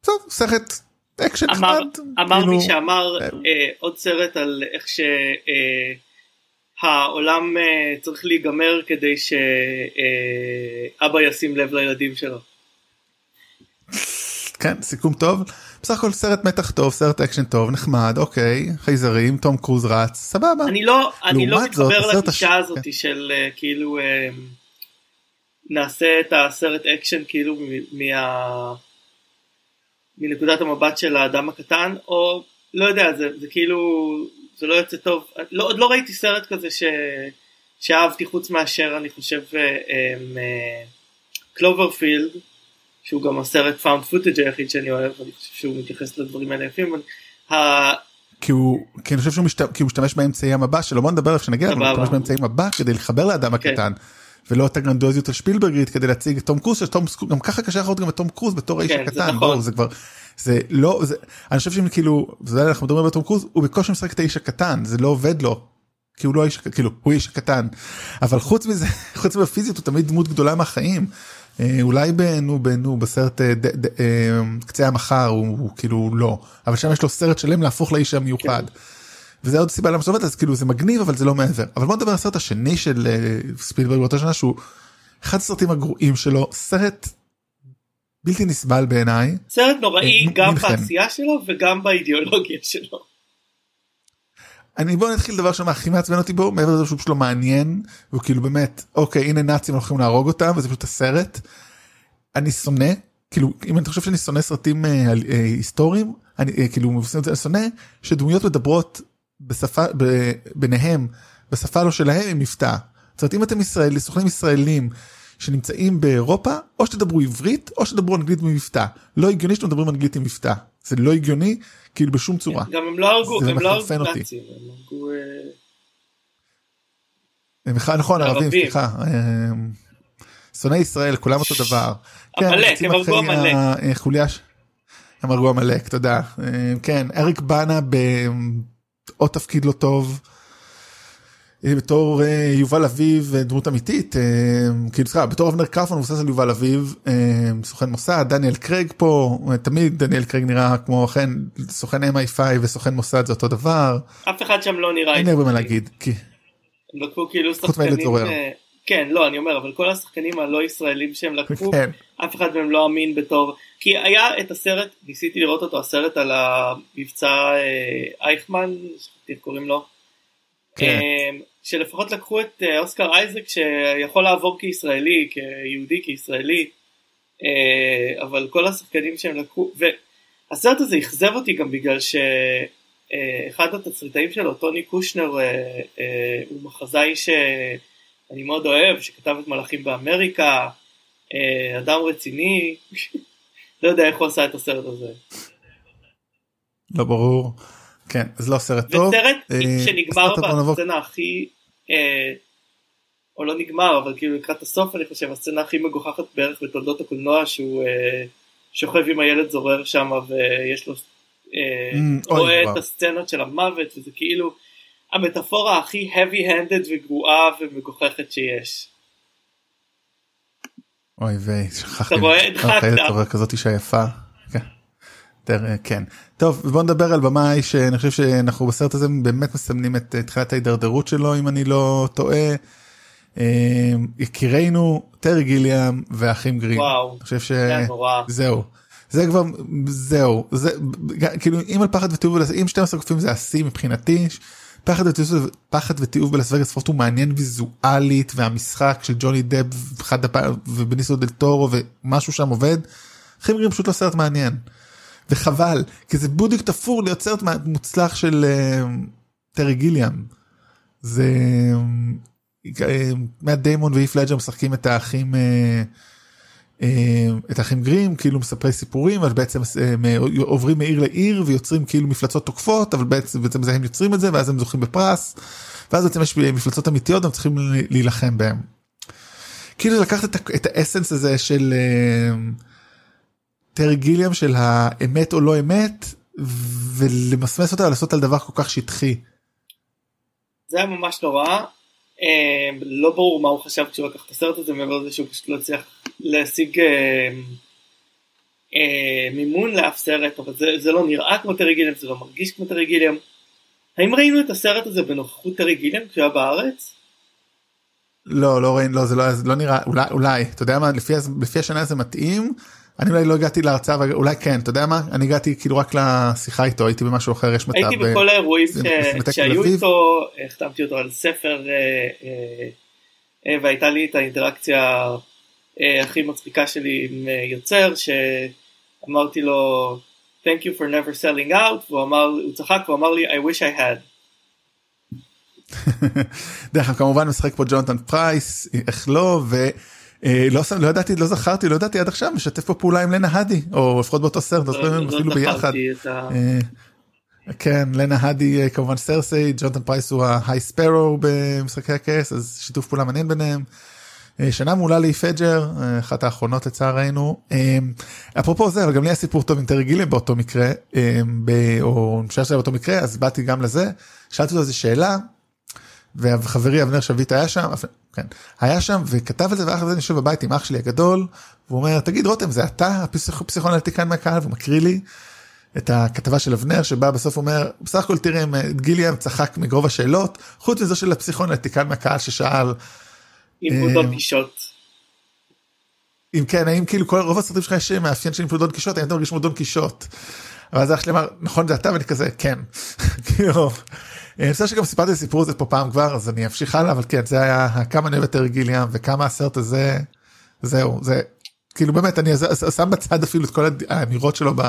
טוב, סרט אקשן אחד. אמר כאילו, מי שאמר עוד סרט על איך שהעולם צריך להיגמר כדי שאבא ישים לב לילדים שלו. כן סיכום טוב. בסך הכל סרט מתח טוב סרט אקשן טוב נחמד אוקיי חייזרים תום קרוז רץ סבבה. אני לא, אני לא מתחבר לגישה הש- הזאת של אה, כאילו אה, נעשה את הסרט אקשן כאילו מה... מנקודת המבט של האדם הקטן או לא יודע זה, זה כאילו זה לא יוצא טוב. לא, עוד לא ראיתי סרט כזה ש... שאהבתי חוץ מאשר אני חושב קלוברפילד שהוא גם הסרט found footage היחיד שאני אוהב אני חושב שהוא מתייחס לדברים האלה יפה. כי הוא כי אני חושב שהוא משת... כי הוא משתמש באמצעי המבע שלו בוא נדבר איך שנגיע אבל הוא. משתמש באמצעי מבע כדי לחבר לאדם כן. הקטן. ולא את הגרנדוזיות השפילברגית כדי להציג את תום קרוז שתום גם ככה קשה לראות גם את תום קרוז בתור האיש כן, זה הקטן נכון. זה כבר זה לא זה אני חושב שאם כאילו זה אנחנו מדברים על תום קרוז הוא בקושי משחק את האיש הקטן זה לא עובד לו. כי הוא לא האיש כאילו הוא האיש הקטן אבל חוץ מזה *laughs* חוץ מהפיזיות הוא תמיד דמות גדולה מהחיים. אה, אולי בנו בנו בסרט אה, אה, קצה המחר הוא, כאילו לא אבל שם יש לו סרט שלם להפוך לאיש המיוחד. וזה עוד סיבה למה שעובד אז כאילו זה מגניב אבל זה לא מעבר אבל בוא נדבר על הסרט השני של ספילברג באותה שנה שהוא אחד הסרטים הגרועים שלו סרט בלתי נסבל בעיניי סרט נוראי גם. בעשייה שלו וגם באידיאולוגיה שלו. אני בוא נתחיל דבר שם הכי מעצבן אותי בו מעבר לזה שהוא פשוט לא מעניין הוא כאילו באמת אוקיי הנה נאצים הולכים להרוג אותם וזה פשוט הסרט. אני שונא כאילו אם אני חושב שאני שונא סרטים אה, אה, היסטוריים אני אה, כאילו מבוססים את זה אני שונא שדמויות מדברות בשפה ב, ביניהם בשפה לא שלהם עם מבטא. זאת אומרת אם אתם ישראלים סוכנים ישראלים שנמצאים באירופה או שתדברו עברית או שתדברו אנגלית במבטא לא הגיוני שאתם מדברים אנגלית עם מבטא זה לא הגיוני כאילו בשום צורה. גם הם לא הרגו, הם לא הרגו. נאצים, הם הרגו... אה, בכלל נכון ערבים. סליחה. אה, שונאי ישראל כולם אותו דבר. כן, עמלק, הם הרגו עמלק. ש- הם הרגו עמלק תודה. אה, כן אריק בנה בעוד תפקיד לא טוב. אה, בתור אה, יובל אביב אה, דמות אמיתית כאילו סליחה בתור אבנר קאופמן מבוסס על יובל אביב סוכן מוסד דניאל קרייג פה תמיד דניאל קרייג נראה כמו אכן סוכן MI5 וסוכן מוסד זה אותו דבר. אף אחד שם לא נראה... אין הרבה מה להגיד כי הם לקחו כאילו שחקנים... כן, לא, אני אומר, אבל כל השחקנים הלא ישראלים שהם לקחו, כן. אף אחד מהם לא אמין בתור... כי היה את הסרט, ניסיתי לראות אותו, הסרט על המבצע אייכמן, איך קוראים לו, כן. אה, שלפחות לקחו את אה, אוסקר אייזק שיכול לעבור כישראלי, כיהודי, כישראלי, אה, אבל כל השחקנים שהם לקחו, והסרט הזה אכזב אותי גם בגלל שאחד התסריטאים שלו, טוני קושנר, אה, אה, הוא מחזאי שאני מאוד אוהב, שכתב את מלאכים באמריקה, אה, אדם רציני, *laughs* לא יודע איך הוא עשה את הסרט הזה. לא ברור. כן אז לא סרט טוב. וסרט אה, שנגמר בסצנה הכי, אה, או לא נגמר, אבל כאילו לקראת הסוף אני חושב, הסצנה הכי מגוחכת בערך בתולדות הקולנוע, שהוא אה, שוכב עם הילד זורר שם ויש לו, Mm, רואה. את הסצנות של המוות, וזה כאילו המטאפורה הכי heavy handed וגרועה ומגוחכת שיש. אוי ויי שכחתי. אתה רואה? אה. חיילת זורר כזאת אישה יפה. כן. אה, כן. טוב בוא נדבר על במאי שאני חושב שאנחנו בסרט הזה באמת מסמנים את אה, תחילת ההידרדרות שלו אם אני לא טועה. אה, יקירנו טרי גיליאם והאחים גרין. וואו, אני חושב ש... זה כבר זהו זה כאילו אם על פחד ותיעוב אם 12 קופים זה השיא מבחינתי פחד ותיעוב פחד ותיעוב בלס וגאס ספורט הוא מעניין ויזואלית והמשחק של ג'וני דב ובניסו דל טורו ומשהו שם עובד. אחים גרים פשוט לא סרט מעניין. וחבל כי זה בודיק תפור מע- מוצלח של אה, טרי גיליאם. זה אה, מאט דיימון ואיף לג'ר משחקים את האחים. אה, את האחים גרים כאילו מספרי סיפורים אבל בעצם עוברים מעיר לעיר ויוצרים כאילו מפלצות תוקפות אבל בעצם בעצם זה הם יוצרים את זה ואז הם זוכים בפרס. ואז בעצם יש מפלצות אמיתיות והם צריכים להילחם בהם. כאילו לקחת את, את ה essence הזה של אה, טרי גיליאם של האמת או לא אמת ולמסמס אותה ולעשות על דבר כל כך שטחי. זה היה ממש נורא. אה, לא ברור מה הוא חשב כשהוא לקח את הסרט הזה מעבר לזה שהוא פשוט לא הצליח להשיג אה, אה, מימון לאף סרט אבל זה, זה לא נראה כמו טרי גיליאם זה לא מרגיש כמו טרי גיליאם. האם ראינו את הסרט הזה בנוכחות טרי גיליאם כשהוא היה בארץ? לא לא ראינו לא זה לא, זה לא נראה אולי אולי אתה יודע מה לפי, לפי השנה זה מתאים. אני אולי לא הגעתי להרצאה אולי כן אתה יודע מה אני הגעתי כאילו רק לשיחה איתו הייתי במשהו אחר יש מצב. הייתי בכל האירועים. בסרטי תל שהיו. איתו, החתמתי אותו על ספר אה, אה, אה, והייתה לי את האינטראקציה אה, הכי מצחיקה שלי עם אה, יוצר שאמרתי לו thank you for never selling out והוא אמר הוא צחק והוא אמר לי I wish I had *laughs* דרך אגב כמובן משחק פה ג'ונתן פרייס איך לא שם לא ידעתי לא זכרתי לא ידעתי עד עכשיו משתף פה פעולה עם לנה הידי או לפחות באותו סרט אז הם לא אפילו ביחד. אה, כן לנה הידי אה, כמובן סרסי ג'ונתן פרייס הוא ה High Sparrow במשחקי הכס אז שיתוף פעולה מעניין ביניהם. אה, שנה מעולה ליפג'ר אה, אחת האחרונות לצערנו אה, אפרופו זה אבל גם לי היה סיפור טוב עם טרי גילים באותו מקרה אה, או שזה היה באותו מקרה אז באתי גם לזה שאלתי אותו איזה שאלה וחברי אבנר שביט היה שם כן היה שם וכתב על זה ואחרי זה אני יושב בבית עם אח שלי הגדול והוא אומר תגיד רותם זה אתה הפסיכואנליטיקן מהקהל והוא מקריא לי את הכתבה של אבנר שבה בסוף אומר בסך הכל תראה אם, אה, גיליאם צחק מגרוב השאלות חוץ מזו של הפסיכואנליטיקן מהקהל ששאל עם אה. אם כן האם כאילו כל רוב הסרטים שלך יש מאפיין של דון קישוט האם אתה מרגיש כמו דון קישוט. אבל אז אח שלי אמר נכון זה אתה ואני כזה כן. *laughs* כאילו. אה, אני חושב שגם סיפרתי את הסיפור הזה פה פעם כבר אז אני אמשיך הלאה אבל כן זה היה כמה אני אוהב את גיליאם וכמה הסרט הזה זהו זה כאילו באמת אני שם בצד אפילו את כל האמירות שלו ב...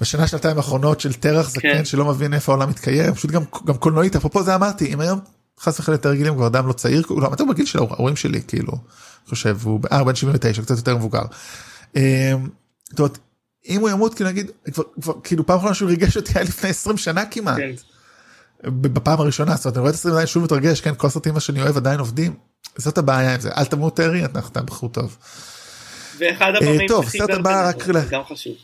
בשנה שנתיים האחרונות של תרח זקן כן. שלא מבין איפה העולם מתקיים פשוט גם גם קולנועית אפרופו זה אמרתי אם היום חס וחלילה יותר גילים כבר אדם לא צעיר הוא לא, הוא בגיל של ההורים שלי כאילו חושב הוא אה, בן 79 קצת יותר מבוגר. אומרת, אם הוא ימות כאילו נגיד כבר, כבר כאילו פעם אחרונה שהוא ריגש אותי היה לפני 20 שנה כמעט. כן. בפעם הראשונה זאת אומרת אני רואה את הסרטים עדיין שוב מתרגש כן כל הסרטים שאני אוהב עדיין עובדים זאת הבעיה עם זה אל תמות טרי אתה בחור טוב. ואחד אה, הבמים טוב, הכי סרט הבא, רק גם חשוב.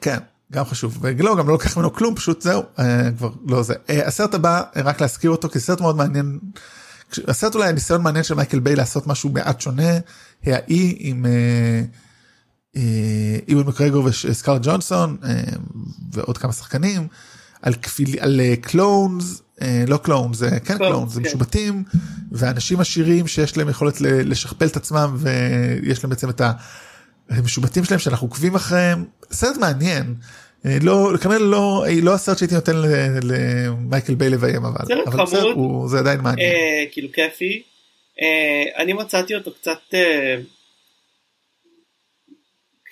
כן גם חשוב ולא גם לא לוקח ממנו כלום פשוט זהו אה, כבר לא זה אה, הסרט הבא אה, רק להזכיר אותו כי סרט מאוד מעניין. הסרט אולי ניסיון מעניין של מייקל ביי לעשות משהו מעט שונה האי עם אה, אה, יואן מקגרגור וסקרלט ג'והנסון אה, ועוד כמה שחקנים על כפיל על קלונס לא קלונס זה כן קלונס, זה כן. משובטים ואנשים עשירים שיש להם יכולת לשכפל את עצמם ויש להם בעצם את. המשובטים שלהם שאנחנו עוקבים אחריהם סרט מעניין אה, לא כנראה לא לא הסרט שהייתי נותן למייקל ביי לביים אבל אבל. בסדר, זה עדיין מעניין. אה, כאילו כיפי. אה, אני מצאתי אותו קצת אה,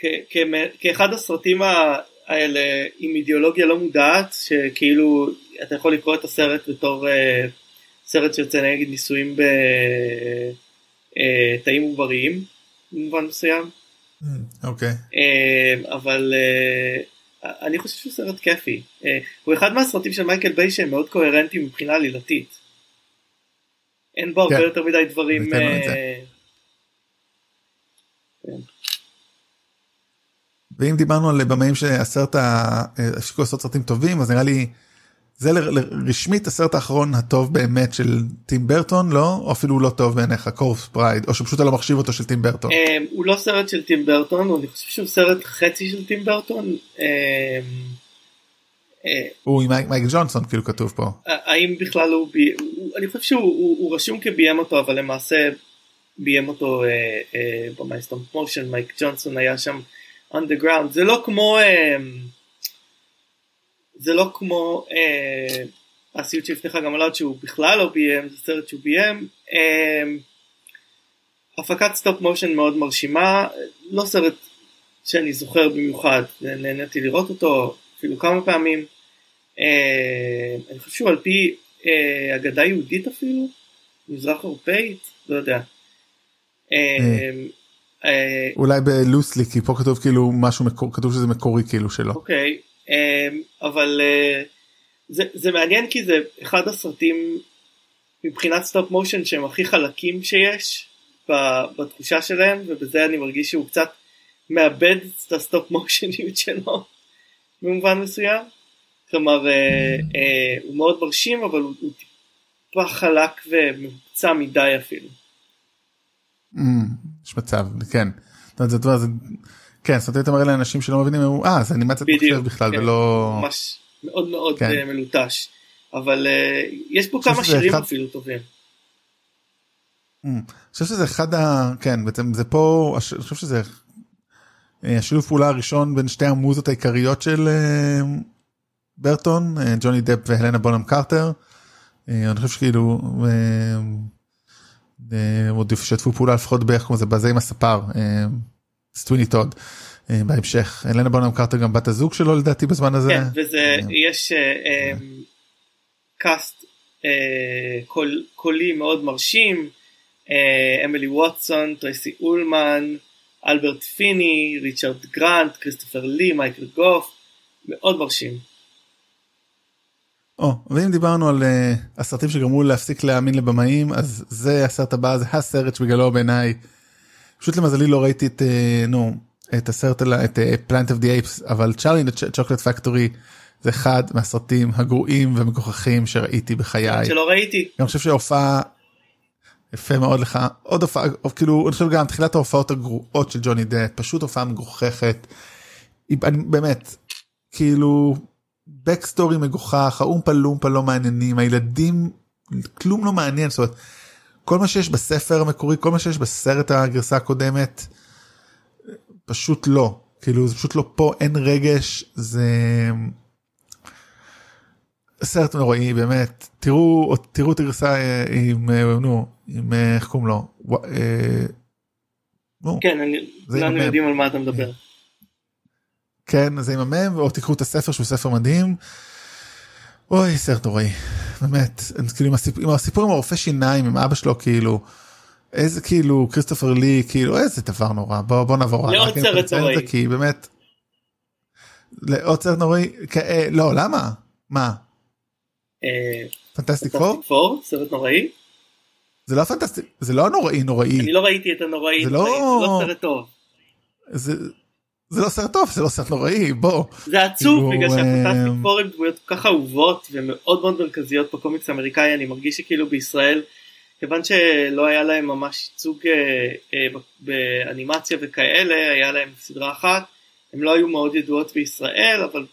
כ- כאחד הסרטים ה- האלה עם אידיאולוגיה לא מודעת שכאילו אתה יכול לקרוא את הסרט בתור אה, סרט שיוצא נגד ניסויים בתאים עובריים במובן מסוים. אוקיי אה, אבל אה, אני חושב שהוא סרט כיפי. אה, הוא אחד מהסרטים של מייקל ביי שהם מאוד קוהרנטיים מבחינה עלילתית. אין בו הרבה כן. יותר מדי דברים. ניתן לו את זה. אה, ואם דיברנו על במאים שהסרט ה- הפסיקו לעשות סרטים טובים אז נראה לי זה ל- רשמית הסרט האחרון הטוב באמת של טים ברטון לא או אפילו לא טוב בעיניך Corpse Bride או שפשוט אתה לא מחשיב אותו של טים ברטון. אה, הוא לא סרט של טים ברטון, אני חושב שהוא סרט חצי של טים ברטון. אה, אה, הוא עם מייק- ג'ונסון כאילו כתוב פה. האם בכלל הוא, אני חושב שהוא הוא, הוא רשום כביים אותו אבל למעשה ביים אותו אה, אה, במייסטום מושן מייק ג'ונסון היה שם underground. זה לא כמו אה, זה לא כמו אה, הסיוט שהבטיח גם עליו שהוא בכלל לא ביים זה סרט שהוא ביים אה, הפקת סטופ מושן מאוד מרשימה לא סרט שאני זוכר במיוחד נהניתי לראות אותו אפילו כמה פעמים. אה, אני חושב שהוא על פי אה, אגדה יהודית אפילו, מזרח אירופאית, לא יודע. אה, אולי בלוסלי כי פה כתוב כאילו משהו מקור כתוב שזה מקורי כאילו שלו. אוקיי, אה, אבל אה, זה, זה מעניין כי זה אחד הסרטים מבחינת stop motion שהם הכי חלקים שיש בתחושה שלהם ובזה אני מרגיש שהוא קצת מאבד את ה stop motionיות *laughs* שלו במובן מסוים. כלומר הוא מאוד מרשים אבל הוא, הוא טיפה חלק ומבוצע מדי אפילו. יש מצב כן. זאת אומרת, זה כן זאת אומרת אתה מראה לאנשים שלא מבינים אה זה אנימציה בדיוק, בכלל כן. ולא ממש מאוד מאוד כן. אה, מלוטש. אבל אה, יש פה כמה שירים אחד- אפילו טובים. Mm. אני חושב שזה אחד ה... כן בעצם זה פה אני חושב שזה אה, השילוב פעולה הראשון בין שתי המוזות העיקריות של ברטון ג'וני דפ והלנה בונם קרטר. אני חושב שכאילו אה, אה, עוד ישתפו פעולה לפחות בערך כמו זה בזה עם הספר אה, סטוויני טוד אה, בהמשך הלנה בונהם קרטר גם בת הזוג שלו לדעתי בזמן הזה. כן, וזה אה, יש אה, אה, cast אה, קול- קולי מאוד מרשים. אה, אמילי ווטסון, טרייסי אולמן, אלברט פיני, ריצ'רד גרנט, כריסטופר לי, מייקל גאף, מאוד מרשים. או, ואם דיברנו על uh, הסרטים שגרמו להפסיק להאמין לבמאים אז זה הסרט הבא זה הסרט שבגללו בעיניי. פשוט למזלי לא ראיתי את uh, נו את הסרט ה- את Planet of the Apes אבל Charlie Chocolate Factory זה אחד מהסרטים הגרועים ומגוחכים שראיתי בחיי. שלא ראיתי. אני חושב שההופעה יפה מאוד לך עוד הופעה כאילו אני חושב גם תחילת ההופעות הגרועות של ג'וני דפ פשוט הופעה מגוחכת. אני באמת כאילו בקסטורי מגוחך האומפה לומפה לא מעניינים הילדים כלום לא מעניין זאת אומרת כל מה שיש בספר המקורי כל מה שיש בסרט הגרסה הקודמת פשוט לא כאילו זה פשוט לא פה אין רגש זה סרט נוראי באמת תראו תראו את הגרסה אה, עם אה, נו עם אה, איך קוראים לו נו, כן, אני- כולנו. יודעים על מה אתה מדבר. כן זה עם המם או תקראו את הספר שהוא ספר מדהים. אוי סרט נוראי באמת. כאילו עם הסיפור, עם הסיפור עם הרופא שיניים עם אבא שלו כאילו איזה כאילו כריסטופר לי כאילו איזה דבר נורא. בוא בוא נעבור לעוד רק אני סרט נוראי. כי באמת לעוד סרט נוראי? אה, לא למה? מה? אה, פנטסטיק פור? פור סרט נוראי? זה לא fantastic זה לא נוראי נוראי. אני לא ראיתי את הנוראי זה לא- זה לא סרט טוב. זה זה לא סרט טוב זה לא סרט נוראי בוא. זה עצוב כאילו, בגלל שהפנטסטיק אמ, פור הם דמויות כל כך אהובות ומאוד מאוד מרכזיות בקומיקס האמריקאי אני מרגיש שכאילו בישראל כיוון שלא היה להם ממש ייצוג אה, אה, באנימציה וכאלה היה להם סדרה אחת הם לא היו מאוד ידועות בישראל אבל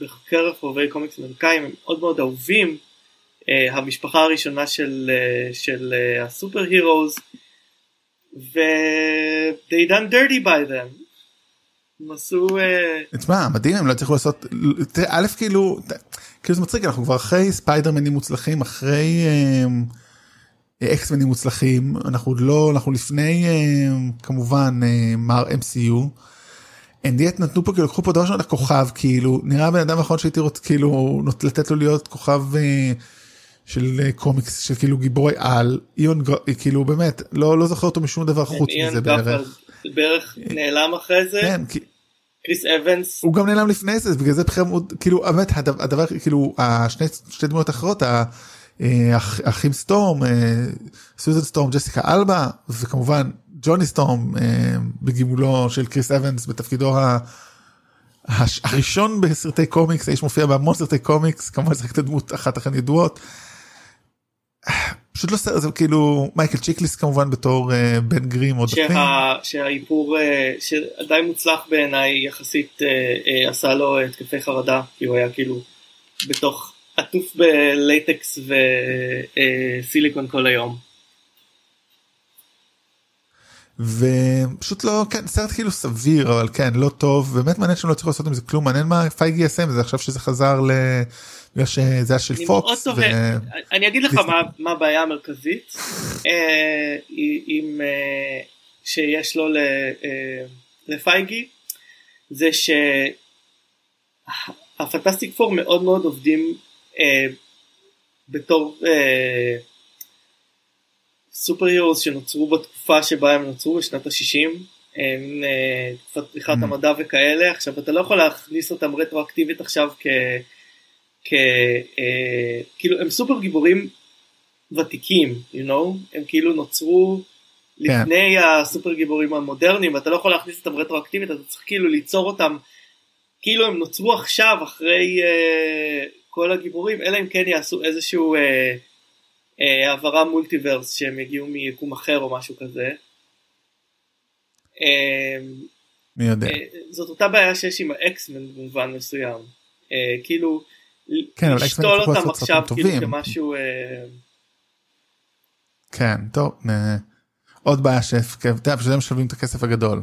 בקרב חובבי קומיקס אמריקאים הם מאוד מאוד אהובים אה, המשפחה הראשונה של, אה, של אה, הסופר הירוז they done dirty by them הם עשו אה, תשמע מדהים הם לא הצליחו לעשות א' כאילו כאילו זה מצחיק אנחנו כבר אחרי ספיידרמנים מוצלחים אחרי אמ, אקסמנים מוצלחים אנחנו עוד לא אנחנו לפני אמ, כמובן מר MCU. And yet נתנו פה כאילו לקחו פה דבר ראשון לכוכב כאילו נראה בן אדם האחרון שהייתי רוצה כאילו לתת לו להיות כוכב אה, של אה, קומיקס של כאילו גיבורי על איון כאילו באמת לא לא זוכר אותו משום דבר חוץ איאן מזה בערך. בערך נעלם אחרי זה כן, כי- קריס אבנס הוא גם נעלם לפני זה בגלל זה בכלל מאוד כאילו באמת הדבר, כאילו השני שתי דמויות אחרות ה- אה, האחים סטורם אה, סוזן סטורם ג'סיקה אלבה וכמובן ג'וני סטורם אה, בגילומו של קריס אבנס בתפקידו ה- הראשון בסרטי קומיקס האיש מופיע בהמון סרטי קומיקס כמובן זה את הדמות אחת אחת ידועות. פשוט לא סרט זה כאילו מייקל צ'יקליס כמובן בתור אה, בן גרים עוד שה, שהאיפור אה, שדי מוצלח בעיניי יחסית אה, אה, עשה לו התקפי חרדה כי הוא היה כאילו בתוך עטוף בלייטקס וסיליקון כל היום. ופשוט לא כן סרט כאילו סביר אבל כן לא טוב באמת מעניין שהם לא צריכים לעשות עם זה כלום מעניין מה פייגי יעשה עם זה עכשיו שזה חזר ל... בגלל שזה היה של פוקס. תוהה, אני אגיד לך מה, מה הבעיה המרכזית אה, עם אה, שיש לו ל, אה, לפייגי זה שהפנטסטיק פור מאוד מאוד עובדים אה, בתור אה, סופר הירוס שנוצרו בתקופה שבה הם נוצרו בשנת ה-60 הם אה, תקופת פריחת Mm. המדע וכאלה עכשיו אתה לא יכול להכניס אותם רטרואקטיבית עכשיו כ... אה, כאילו הם סופר גיבורים ותיקים, you know, הם כאילו נוצרו כן. לפני הסופר גיבורים המודרניים ואתה לא יכול להכניס אותם רטרואקטיבית אתה צריך כאילו ליצור אותם כאילו הם נוצרו עכשיו אחרי אה, כל הגיבורים אלא אם כן יעשו איזשהו אה, אה, העברה מולטיברס שהם יגיעו מיקום אחר או משהו כזה. אה, מי יודע. אה, זאת אותה בעיה שיש עם האקסמן במובן מסוים. אה, כאילו כן, אבל לשתול אותם לעשות עכשיו כאילו טובים. כמשהו אה, כן טוב אה, עוד בעיה שהפקב, אתה יודע, בשביל זה משלמים את הכסף הגדול.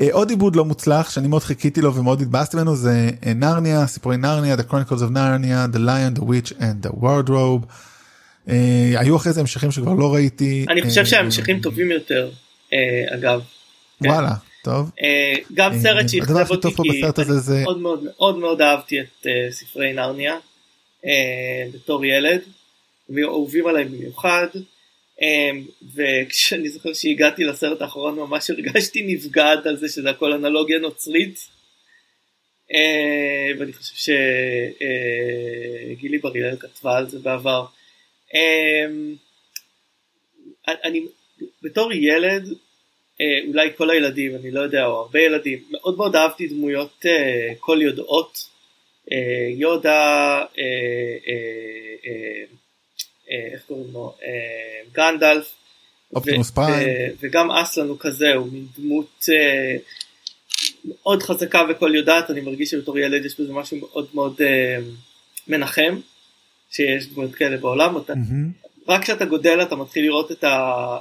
אה, עוד עיבוד לא מוצלח שאני מאוד חיכיתי לו ומאוד התבאסתי ממנו זה נרניה סיפורי נרניה The Chronicles of Narnia The Lion The Witch and The Wardrobe. היו אחרי זה המשכים שכבר לא ראיתי. אני חושב שההמשכים טובים יותר אגב. כן. וואלה טוב. אה, גם אה, סרט הכי אותי כי זה מאוד מאוד מאוד מאוד אהבתי את אה, ספרי נרניה בתור ילד ואהובים עליי במיוחד וכשאני זוכר שהגעתי לסרט האחרון ממש הרגשתי נפגעת על זה שזה הכל אנלוגיה נוצרית ואני חושב שגילי בריאל כתבה על זה בעבר. אני בתור ילד אה, אולי כל הילדים אני לא יודע או הרבה ילדים. מאוד מאוד אהבתי דמויות אה, קול יודעות. אה, יודה אה, אה, אה, אה, איך קוראים לו? אה, גנדלף. אופטימוס. ו- וגם אסלן הוא כזה הוא מין דמות אה, מאוד חזקה וקול יודעת. אני מרגיש שבתור ילד יש בזה משהו מאוד מאוד אה, מנחם שיש דמויות כאלה בעולם. אתה מהמם. רק כשאתה גודל אתה מתחיל לראות את, ה...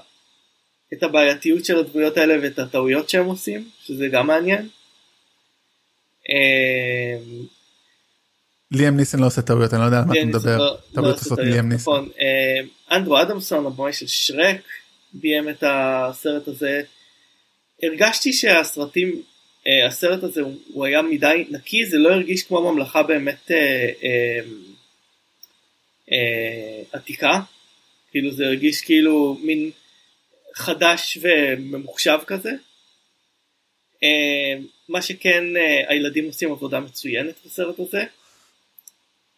את הבעייתיות של הדמויות האלה ואת הטעויות שהם עושים, שזה גם מעניין. אמ, ליאם ניסן לא עושה טעויות אני לא יודע על מה אתה מדבר. לא- לא טעויות עושות ליאם ניסן. נכון. אמ, אנדרו אדמסון, הבמאי של שרק, ביים את הסרט הזה. הרגשתי שהסרטים, אה, הסרט הזה הוא, היה מדי נקי, זה לא הרגיש כמו ממלכה באמת אה, אה, אה, עתיקה. כאילו זה הרגיש כאילו מין חדש וממוחשב כזה. אה, מה שכן אה, הילדים עושים עבודה מצוינת בסרט הזה.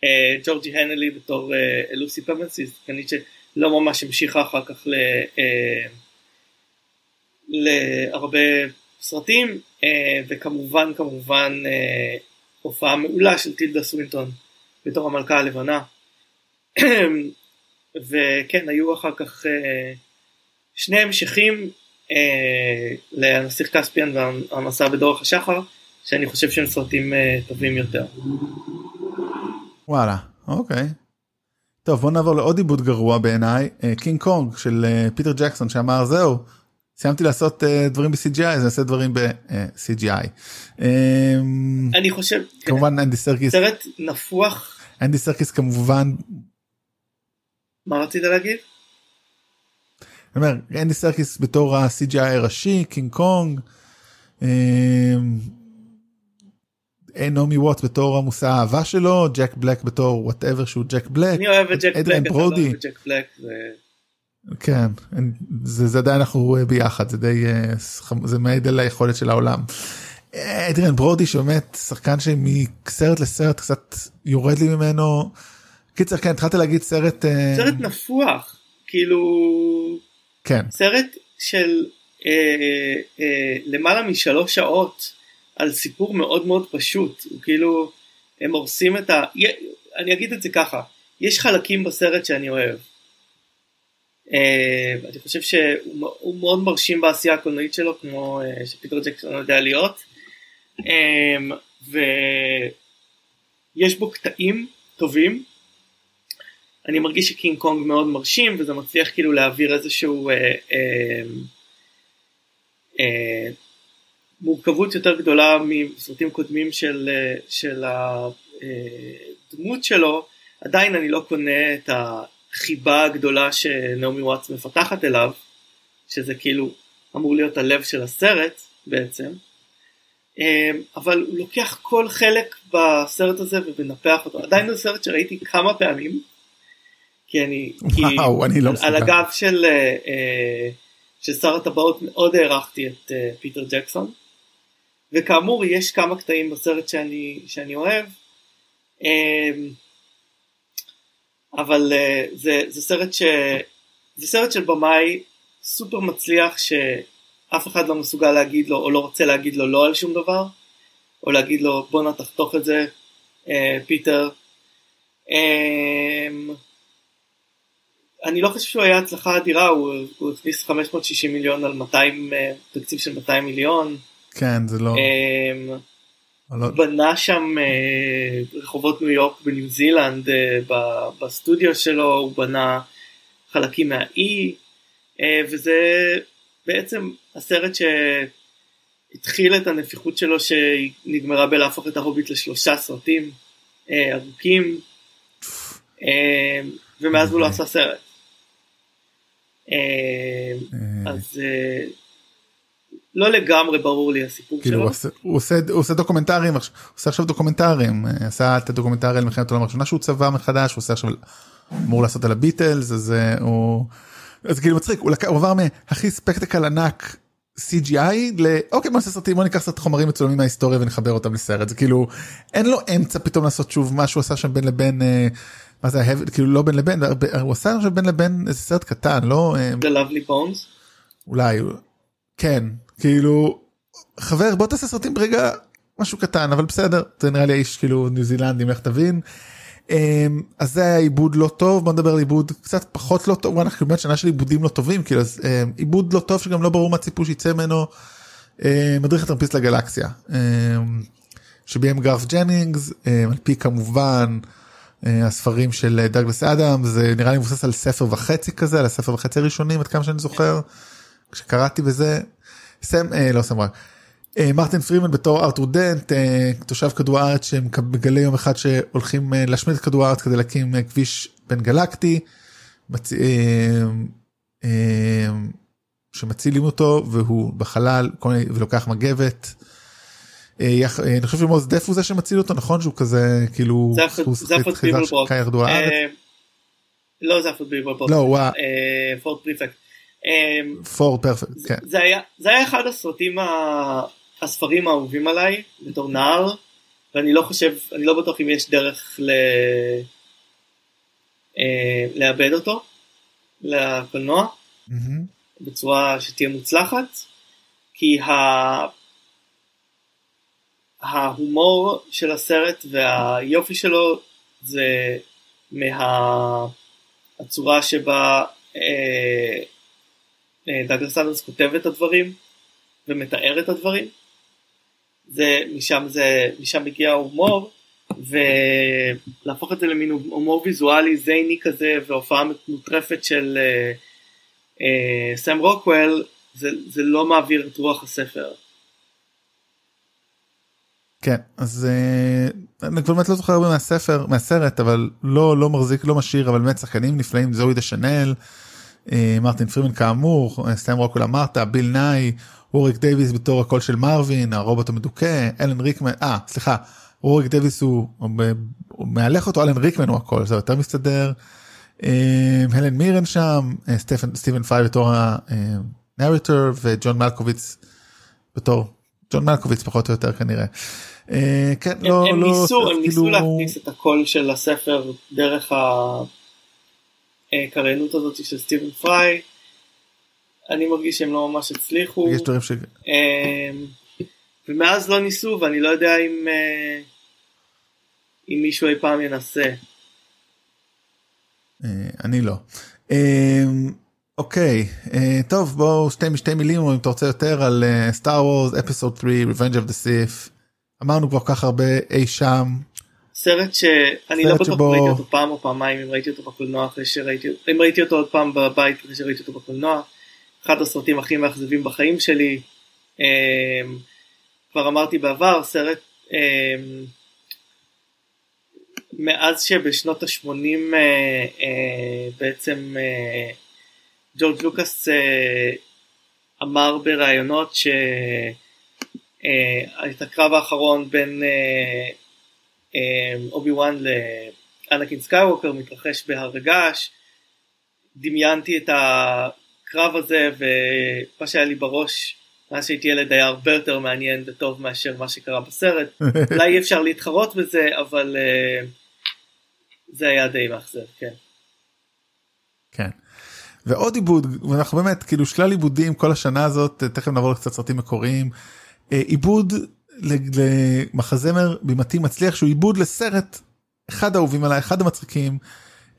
אה, ג'ורג'י הנלי בתור לוסי פמנס היא שלא ממש המשיכה אחר כך ל, להרבה סרטים וכמובן כמובן הופעה מעולה של טילדה סווינטון בתור המלכה הלבנה. *clears throat* וכן היו אחר כך שני המשכים אה, לנסיך כספיאן והמסע בדורך השחר שאני חושב שהם סרטים אה, טובים יותר. וואלה אוקיי. טוב בוא נעבור לעוד עיבוד גרוע בעיניי קינג קונג של פיטר ג'קסון שאמר זהו סיימתי לעשות אה, דברים ב-CGI אז נעשה דברים ב-CGI. אה, אני חושב כמובן אנדי סרקיס סרט נפוח אנדי סרקיס כמובן מה רצית להגיד? אומר אנדי סרקיס בתור ה-CGI הראשי קינג קונג. נעמי ווטס בתור המושא האהבה שלו ג'ק בלק בתור whatever שהוא ג'ק בלק. אני אוהב את ג'ק בלק. ברודי. אתה לא אוהב את ג'ק בלק, זה- כן זה, זה עדיין אנחנו ביחד זה די אה, זה מעיד על היכולת של העולם. אדריאן ברודי שבאמת שחקן שמסרט לסרט קצת יורד לי ממנו. קיצר כן התחלת להגיד סרט אה, סרט נפוח כאילו כן סרט של אה, אה, למעלה משלוש שעות על סיפור מאוד מאוד פשוט הוא כאילו הם הורסים את ה... אני אגיד את זה ככה יש חלקים בסרט שאני אוהב. אה, אני חושב שהוא מאוד מרשים בעשייה הקולנועית שלו כמו אה, שפיטר ג'קסון יודע להיות. אה, ויש בו קטעים טובים. אני מרגיש שקינג קונג מאוד מרשים וזה מצליח כאילו להעביר איזשהו אה, אה, אה, מורכבות יותר גדולה מסרטים קודמים של, אה, של הדמות שלו. עדיין אני לא קונה את החיבה הגדולה שנעמי וואטס מפתחת אליו שזה כאילו אמור להיות הלב של הסרט בעצם. אה, אבל הוא לוקח כל חלק בסרט הזה ומנפח אותו. עדיין זה סרט שראיתי כמה פעמים כי אני *laughs* כי וואו אני לא על מסוגל. הגב של, אה, אה, של שר הטבעות מאוד הערכתי את אה, פיטר ג'קסון וכאמור יש כמה קטעים בסרט שאני, שאני אוהב אה, אבל זה, זה סרט ש... זה סרט של במאי סופר מצליח שאף אחד לא מסוגל להגיד לו או לא רוצה להגיד לו לא על שום דבר או להגיד לו בואנה תחתוך את זה פיטר. אה, אני לא חושב שהוא היה הצלחה אדירה, הוא, הוא הכניס 560 מיליון על 200, אה, תקציב של 200 מיליון, כן זה לא, אה, לא בנה שם אה, רחובות ניו יורק בניו זילנד אה, ב- בסטודיו שלו, הוא בנה חלקים מהאי, אה, וזה בעצם הסרט שהתחיל את הנפיחות שלו שנגמרה בלהפוך את ההוביט לשלושה סרטים אה, ארוכים, אה, ומאז הוא לא עשה סרט. אה, אז אה, לא לגמרי ברור לי הסיפור כאילו שלו. הוא עושה- הוא עושה הוא עושה דוקומנטרים הוא עושה עכשיו דוקומנטרים אה, עשה את הדוקומנטרי על מלחמת העולם הראשונה שהוא צבע מחדש הוא עושה עכשיו אמור לעשות על הביטלס אז הוא אז כאילו מצחיק הוא לקח הוא עבר מהכי ספקטקל ענק. CGI לאוקיי בוא נעשה סרטים בוא ניקח קצת חומרים מצולמים מההיסטוריה ונחבר אותם לסרט זה כאילו אין לו אמצע פתאום לעשות שוב מה שהוא עשה שם בין לבין אה, מה זה היה? כאילו לא בין לבין הוא עשה עכשיו בין לבין איזה סרט קטן לא אה, The Lovely Bones. אולי כן כאילו חבר בוא תעשה סרטים ברגע משהו קטן אבל בסדר זה נראה לי האיש כאילו ניו זילנדי לך תבין. אמ, אז זה היה עיבוד לא טוב בוא נדבר על עיבוד קצת פחות לא טוב אנחנו באמת שנה של עיבודים לא טובים כאילו אז אמ, עיבוד לא טוב שגם לא ברור מה ציפו שיצא ממנו. מדריך הטרמפיסט לגלקסיה שביים גארת' ג'נינגס על פי כמובן אה, הספרים של דאגלס אדמס זה נראה לי מבוסס על ספר וחצי כזה על הספר וחצי הראשונים עד כמה שאני זוכר. כשקראתי בזה סם אה, לא סם רק אה, מרטין פרימן בתור ארתור דנט אה, תושב כדור הארץ שמגלה יום אחד שהולכים אה, להשמיד את כדור הארץ כדי להקים אה, כביש בין גלקטי. מצ... אה, אה, שמצילים אותו והוא בחלל כל מיני, ולוקח מגבת. אה, אה, אני חושב שמוז דף הוא זה שמציל אותו נכון שהוא כזה כאילו כדור הארץ. אה, לא זה אחד ביבלברוק. לא הוא ה- פורט פריפקט. אה, פור פרפקט כן. זה היה אחד הסרטים הספרים האהובים עליי בתור נער ואני לא חושב אני לא בטוח אם יש דרך ל... לאבד אותו לקולנוע. בצורה שתהיה מוצלחת כי ה... ההומור של הסרט והיופי שלו זה מהצורה שבה אה, אה, דאגלס אדמס כותב את הדברים ומתאר את הדברים. זה משם זה משם מגיע ההומור ולהפוך את זה למין הומור ויזואלי zany כזה והופעה מוטרפת של אה, אה, סם רוקוול זה, זה לא מעביר את רוח הספר. כן אז אה, אני כבר באמת לא זוכר הרבה מהספר מהסרט אבל לא לא מחזיק לא משאיר אבל באמת שחקנים נפלאים זואי דשנל. אה, מרטין פרימן כאמור אה, סם רוקוול אמרת ביל נאי וורוויק דייוויס בתור הקול של מרווין הרובוט המדוכא אלן ריקמן אה סליחה וורוויק דייוויס הוא, הוא, מהלך אותו אלן ריקמן הוא הקול זה יותר מסתדר. הלן מירן שם סטפן סטיבן פריי בתור הנרטור וג'ון מלקוביץ בתור ג'ון מלקוביץ פחות או יותר כנראה. אה, כן הם, לא הם, לא ניסו, הם ניסו כאילו- להכניס את הקול של הספר דרך הקריינות הזאת של סטיבן פריי. אני מרגיש שהם לא ממש הצליחו. יש דברים ש... אמ, ומאז לא ניסו ואני לא יודע אם, אה, אם מישהו אי פעם ינסה. אה, אני לא. אה, אוקיי אה, טוב בואו שתי משתי מילים או אם אתה רוצה יותר על סטאר וורס אפיסוד 3 Revenge of the Sith. אמרנו כבר כך הרבה אי שם סרט שאני לא בטוח שבו- ראיתי אותו פעם או פעמיים אם ראיתי אותו בקולנוע אחרי שראיתי אם ראיתי אותו עוד פעם בבית אחרי שראיתי אותו בקולנוע. אחד הסרטים הכי מאכזבים בחיים שלי. אמ, כבר אמרתי בעבר סרט אמ, מאז שבשנות ה-80 בעצם אה, ג'ורג' לוקאס אה, אמר בראיונות שאת הקרב האחרון בין אה, אה, אובי וואן לאנאקין סקייווקר מתרחש בהר געש. דמיינתי את הקרב הזה ומה שהיה לי בראש מאז שהייתי ילד היה הרבה יותר מעניין וטוב מאשר מה שקרה בסרט. *laughs* אולי אי אפשר להתחרות בזה אבל אה, זה היה די מאכזב כן. כן. ועוד עיבוד ואנחנו באמת כאילו שלל עיבודים כל השנה הזאת תכף נעבור לקצת סרטים מקוריים. אה, עיבוד למחזמר בימתי מצליח שהוא עיבוד לסרט אחד האהובים עליי אחד המצחיקים.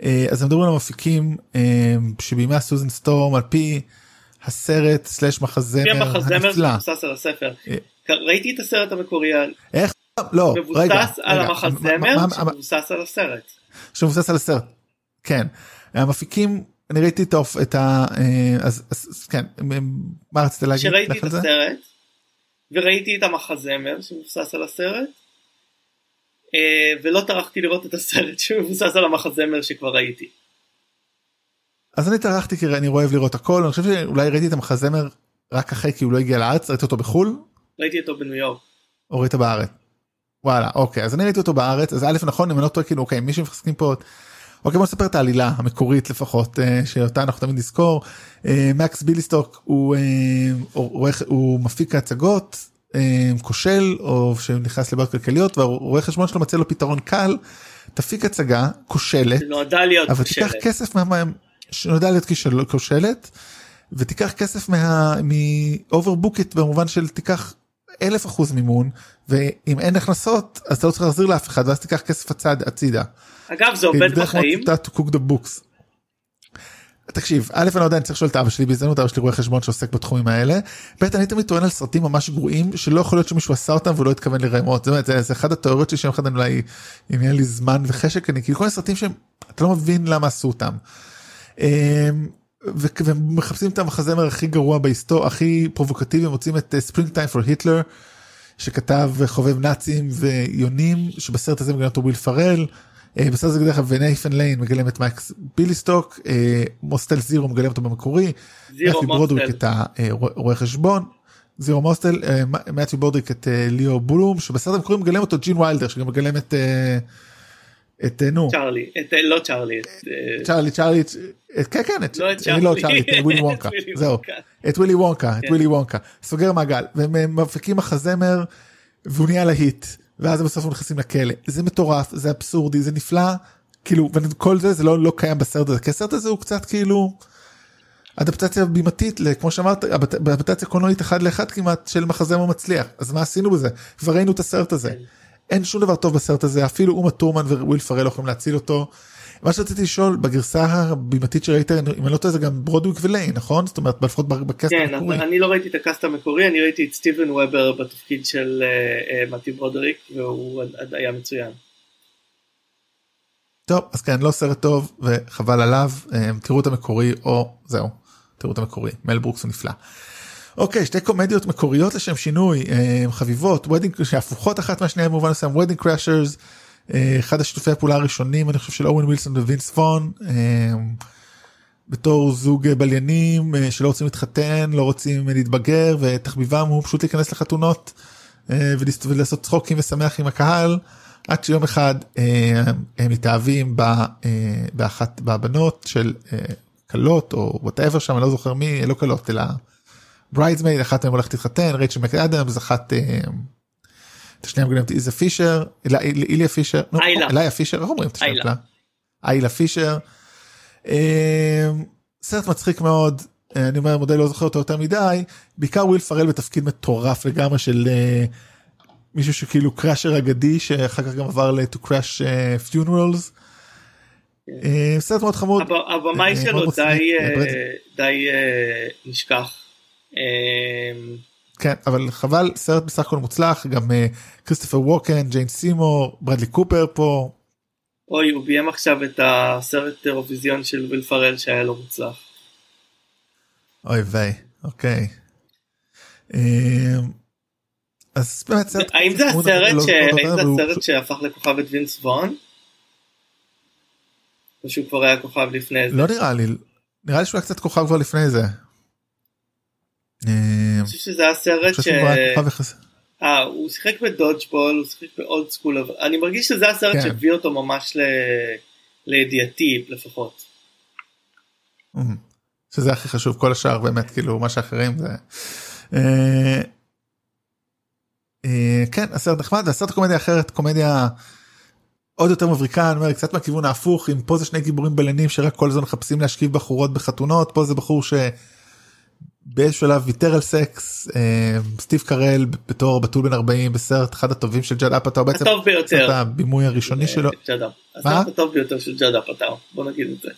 אה, אז מדברים על המפיקים אה, שביימה סוזן סטורם על פי הסרט סלאש מחזמר הנפלא. ראיתי את הסרט המקורי איך? לא, רגע. מבוסס על המחזמר שמבוסס על הסרט. שמבוסס על הסרט. כן. המפיקים אני ראיתי את האופ- את ה... אז כן מה רצית להגיד? כשראיתי את? הסרט וראיתי את המחזמר שמבוסס על הסרט אה, ולא טרחתי לראות את הסרט *laughs* שמבוסס על המחזמר שכבר ראיתי. אז אני טרחתי כי אני אוהב לראות הכל אני חושב שאולי ראיתי את המחזמר רק אחרי כי הוא לא הגיע לארץ ראיתי אותו בחול ראיתי אותו בניו יורק. או ראית בארץ. וואלה אוקיי אז אני ראיתי אותו בארץ אז א' נכון אם אני לא טועה כאילו אוקיי מי שמחזקים פה אוקיי בוא נספר את העלילה המקורית לפחות אה, שאותה אנחנו תמיד נזכור. אה, מקס ביליסטוק הוא אה, עורך הוא מפיק הצגות כושל או שנכנס לבעיות כלכליות והרואה חשבון שלו מציע לו פתרון קל תפיק הצגה כושלת שנועדה להיות אבל תיקח כושלת. כסף מה... שנודע להיות כושלת ותיקח כסף מה... מ overbooked במובן של תיקח אלף אחוז מימון ואם אין הכנסות אז אתה לא צריך להחזיר לאף אחד ואז תיקח כסף הצד הצידה. אגב זה עובד בחיים. תקשיב א' אני לא יודע אני צריך לשאול את אבא שלי בהזדמנות אבא שלי רואה חשבון שעוסק בתחומים האלה. ב' אני תמיד טוען על סרטים ממש גרועים שלא יכול להיות שמישהו עשה אותם ולא התכוון לרמות זה, באמת, זה, זה אחד התיאוריות שלי שיום אחד אני אולי אם יהיה לי זמן וחשק אני כאילו כל מיני סרטים שהם אתה לא מבין למה עשו אותם. אמ, ומחפשים את המחזמר הכי גרוע בהיסטוריה הכי פרובוקטיבי מוצאים את Springtime for Hitler שכתב חובב נאצים ויונים שבסרט הזה מגלם אותו וויל פרל. אה, בסרט הזה דרך אגב ונייתן ליין מגלם את מקס ביאליסטוק אה, מוסטל זירו מגלם אותו במקורי. מתיו ברודריק. את הרואה חשבון. זירו מוסטל אה, מתיו ברודריק את אה, ליאו בולום שבסרט המקורי מגלם אותו ג'ין ווילדר שגם מגלם את אה, את אה, נו צ'ארלי את לא צ'ארלי את אה, צ'ארלי צ'ארלי את- כן כן את- לא לא צ'ארלי. את ווילי וונקה *laughs* זהו. את ווילי וונקה את כן. ווילי וונקה סוגר מעגל והם מפיקים מחזמר והוא נהיה להיט ואז בסוף הם נכנסים לכלא. זה מטורף זה אבסורדי זה נפלא. כאילו וכל זה זה לא לא קיים בסרט הזה. כי הסרט הזה הוא קצת כאילו. אדפטציה בימתית כמו שאמרת אדפט- אדפטציה קולנועית אחד לאחד כמעט של מחזמר מצליח. אז מה עשינו בזה? כבר ראינו את הסרט הזה. אין שום דבר טוב בסרט הזה אפילו אומה תורמן וויל פרל לא יכולים להציל אותו. מה שרציתי לשאול בגרסה הבימתית שראית אם אני לא טועה זה גם ברודריק וליין נכון זאת אומרת לפחות ב cast כן המקורי. אני לא ראיתי את ה cast המקורי אני ראיתי את סטיבן וובר בתפקיד של אה, מתי ברודריק והוא היה מצוין. טוב אז כן לא סרט טוב וחבל עליו אה, תראו את המקורי או זהו תראו את המקורי מל ברוקס הוא נפלא. אוקיי שתי קומדיות מקוריות לשם שינוי חביבות Wedding שהפוכות אחת מהשנייה במובן מסוים Wedding Crashers אחד השיתופי הפעולה הראשונים אני חושב של אוון ווילסון ווינס ווהן אה, בתור זוג בליינים אה, שלא רוצים להתחתן לא רוצים להתבגר ותחביבם הוא פשוט להיכנס לחתונות אה, ולעשות צחוקים ושמח עם הקהל עד שיום אחד אה, הם מתאהבים אה, באחת בבנות של כלות או whatever שם אני לא זוכר מי לא כלות אלא bridesmaid אחת מהם הולכת להתחתן רייצ'ל מקאדמס אחת את השנייה מגלמים את איילה פישר איליה- פישר. איליה פישר איך אומרים את השם. שלה? איילה פישר. אה, סרט מצחיק מאוד אה, אני אומר מודה לא זוכר אותו יותר מדי בעיקר וויל פרל בתפקיד מטורף לגמרי של אה, מישהו שכאילו crasher אגדי שאחר כך גם עבר ל-to crash אה, funerals. אה, סרט מאוד חמוד. הב- הבמאי שלו די נשכח. כן אבל חבל סרט בסך הכל מוצלח גם כריסטופר ווקן ג'יין סימור ברדלי קופר פה אוי הוא ביים עכשיו את הסרט אירוויזיון של וויל פרל שהיה לו מוצלח. אוי ויי אוקיי. אה, אז באמת סרט האם זה הסרט שהפך לכוכב את וינס וון? או שהוא כבר היה כוכב לפני זה? לא נראה לי נראה לי שהוא היה קצת כוכב כבר לפני זה. אה, אני חושב שזה היה סרט ש... אה, הוא שיחק בדודג'בול, הוא שיחק באולד סקול, אבל אני מרגיש שזה הסרט כן. שהביא אותו ממש ל... לידיעתי לפחות. שזה הכי חשוב כל השאר באמת כאילו מה שאחרים זה. אה, אה, כן הסרט נחמד והסרט קומדיה אחרת קומדיה עוד יותר מבריקה אני אומר קצת מהכיוון ההפוך אם פה זה שני גיבורים בליינים שרק כל הזמן מחפשים להשכיב בחורות בחתונות פה זה בחור ש... באיזשהו שלב ויתר על סקס אה, סטיב קרל בתור בתול בן 40 בסרט אחד הטובים של ג'אד אפאטאו בעצם הטוב ביותר. הבימוי הראשוני שלו ג'אדה. מה? הסרט הטוב ביותר של ג'אד אפטאו, בוא נגיד את זה.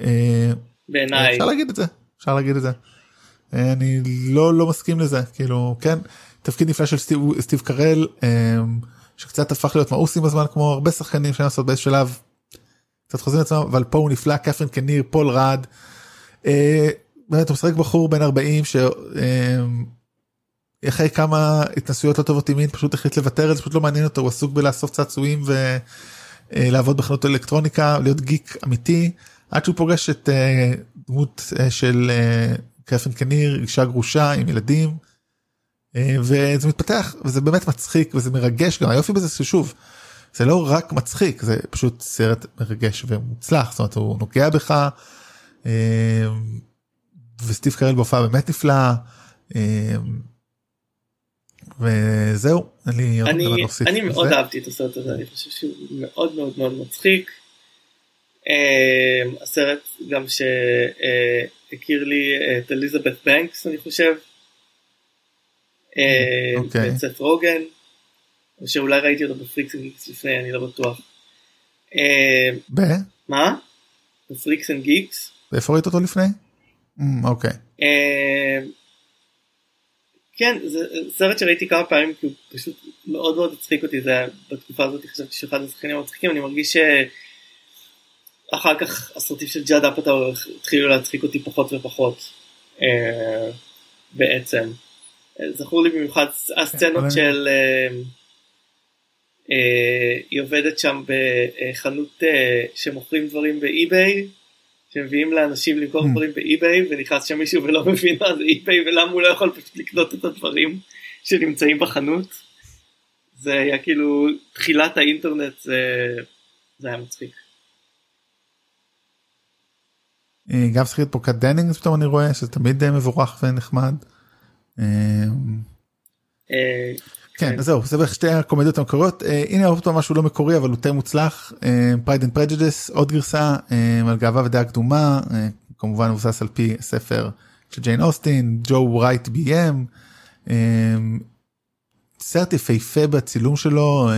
אה, בעיניי. אפשר להגיד את זה אפשר להגיד את זה. אה, אני לא לא מסכים לזה כאילו כן תפקיד נפלא של סטיב, סטיב קרל אה, שקצת הפך להיות מאוס עם הזמן כמו הרבה שחקנים שאני לעשות באיזה שלב. קצת חוזרים לעצמם אבל פה הוא נפלא קתרין קינר פול ראד. אה, באמת הוא משחק בחור בן 40 ש... אה, אחרי כמה התנסויות לא טובות עם מין פשוט החליט לוותר זה פשוט לא מעניין אותו הוא עסוק בלאסוף צעצועים ולעבוד בחנות אלקטרוניקה להיות גיק אמיתי. עד שהוא פוגש את אה, דמות אה, של אה, קפן קניר אישה גרושה עם ילדים. אה, וזה מתפתח וזה באמת מצחיק וזה מרגש גם. היופי בזה ששוב זה לא רק מצחיק זה פשוט סרט מרגש ומוצלח. זאת אומרת הוא נוגע בך אה, וסטיב קרל בהופעה באמת נפלא. אה, וזהו אין לי עוד אני, אני לזה. מאוד אהבתי את הסרט הזה, אני חושב שהוא מאוד מאוד מאוד מצחיק. Uh, הסרט גם שהכיר לי את אליזבת בנקס אני חושב. Uh, אוקיי. ואת סת' רוגן. או שאולי ראיתי אותו ב Freaks and Geeks לפני אני לא בטוח. Uh, ב? מה? ב Freaks and Geeks. ואיפה ראית אותו לפני? אוקיי. אה, כן זה סרט שראיתי כמה פעמים כי הוא פשוט מאוד מאוד הצחיק אותי זה בתקופה הזאת חשבתי שאחד השחקנים המצחיקים אני מרגיש שאחר כך הסרטים של ג'אד אפאטאו התחילו להצחיק אותי פחות ופחות אה, בעצם. אה, זכור לי במיוחד הסצנות של אה, אה, היא עובדת שם בחנות אה, שמוכרים דברים באי-ביי שמביאים לאנשים למכור Hmm. דברים ב eBay ונכנס שם מישהו ולא מבין מה זה eBay ולמה הוא לא יכול פשוט לקנות את הדברים שנמצאים בחנות. זה היה כאילו תחילת האינטרנט זה זה היה מצחיק. גם שחקנית פה קאט דנינגס פתאום אני רואה שזה תמיד מבורך ונחמד. כן, אז זהו, זה בערך שתי הקומדיות המקוריות. הנה עוד פעם משהו לא מקורי אבל הוא די מוצלח. Pride and Prejudice עוד גרסה על גאווה ודעה קדומה כמובן מבוסס על פי ספר של ג'יין אוסטין ג'ו רייט ביים. סרט יפהפה בצילום שלו.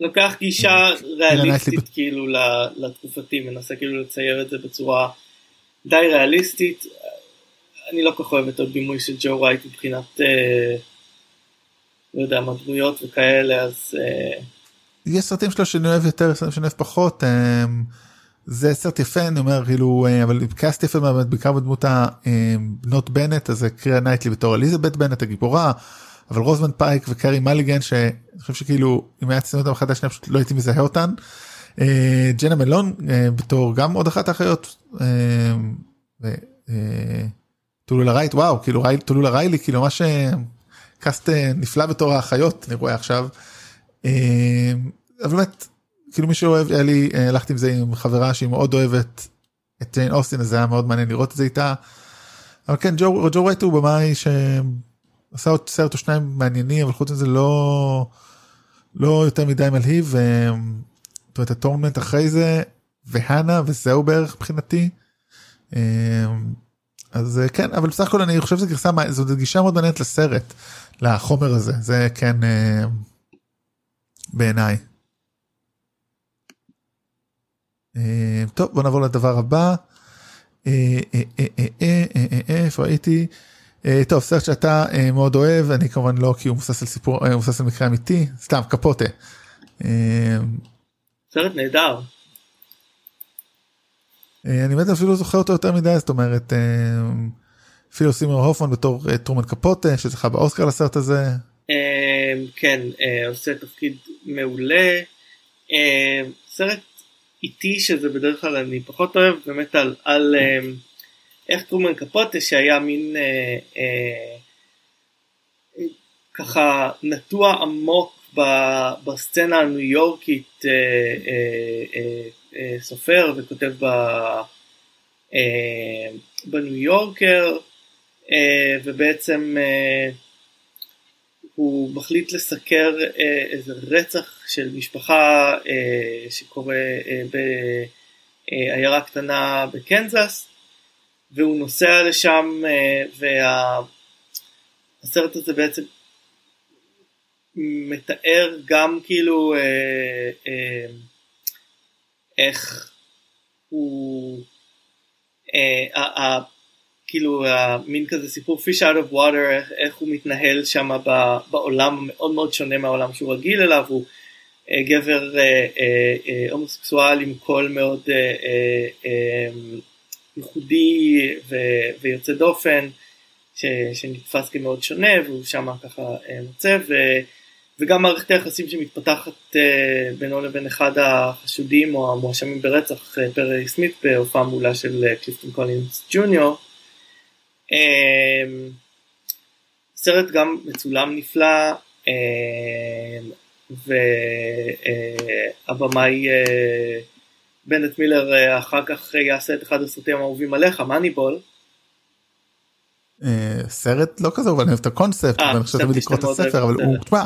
לוקח גישה ריאליסטית כאילו לתקופתי מנסה כאילו לצייר את זה בצורה די ריאליסטית. אני לא כל כך אוהב את הבימוי של ג'ו רייט מבחינת לא יודע מה דמויות וכאלה אז. יש סרטים שלו שאני אוהב יותר סרטים שאני אוהב פחות. זה סרט יפה אני אומר כאילו אבל cast יפה בעיקר בדמות הבנות בנט אז זה קירה נייטלי בתור אליזבת בנט הגיבורה. אבל רוזמן פייק וקרי מליגן שאני חושב שכאילו אם היה ציונות מחדש אני פשוט לא הייתי מזהה אותן. ג'נה מלון בתור גם עוד אחת האחיות. טולולה רייט וואו כאילו טולולה ריילי כאילו ממש cast נפלא בתור האחיות אני רואה עכשיו. אבל באמת כאילו מי שאוהב היה לי הלכתי עם זה עם חברה שהיא מאוד אוהבת את ג'יין אוסטין אז זה היה מאוד מעניין לראות את זה איתה. אבל כן ג'ו, ג'ו רייט הוא במאי שעשה עוד סרט או שניים מעניינים אבל חוץ מזה לא לא יותר מדי מלהיב. זאת אומרת ה Atonement אחרי זה והנה וזהו בערך מבחינתי. אז כן אבל בסך הכל אני חושב שזו גרסה זאת גישה מאוד מעניינת לסרט לחומר הזה זה כן בעיניי. טוב בוא נעבור לדבר הבא. איפה הייתי? טוב סרט שאתה מאוד אוהב אני כמובן לא כי הוא מבוסס על סיפור מבוסס על מקרה אמיתי סתם קפוטה. סרט נהדר. אני באמת אפילו זוכר אותו יותר מדי זאת אומרת אפילו סימר הופמן בתור טרומן קפוטה שזכה באוסקר לסרט הזה. כן עושה תפקיד מעולה. סרט איטי שזה בדרך כלל אני פחות אוהב באמת על, על איך טרומן קפוטה שהיה מין אה, אה, ככה נטוע עמוק בסצנה הניו יורקית אה, אה, אה, אה, סופר וכותב אה, בניו יורקר אה, ובעצם אה, הוא מחליט לסקר אה, איזה רצח של משפחה אה, שקורה אה, בעיירה קטנה בקנזס והוא נוסע לשם אה, והסרט הזה בעצם מתאר גם כאילו אה, אה, איך הוא אה, כאילו מין כזה סיפור fish out of water איך, איך הוא מתנהל שם בעולם מאוד מאוד שונה מהעולם שהוא רגיל אליו. הוא אה, גבר אה, אה, הומוסקסואל עם קול מאוד אה, אה, אה, ייחודי ו, ויוצא דופן ש, שנתפס כמאוד שונה והוא שם ככה אה, מוצא ו, וגם מערכת היחסים שמתפתחת אה, בינו לבין אחד החשודים או המואשמים ברצח אה, פרי סמית בהופעה מעולה של אה, קליפטון קולינס ג'וניור סרט גם מצולם נפלא um, והבמאי uh, בנט מילר uh, אחר כך יעשה את אחד הסרטים האהובים עליך Moneyball. סרט לא כזה אבל אני אוהב את הקונספט ואני חושב תמיד לקרוא את הספר אבל הוא תשמע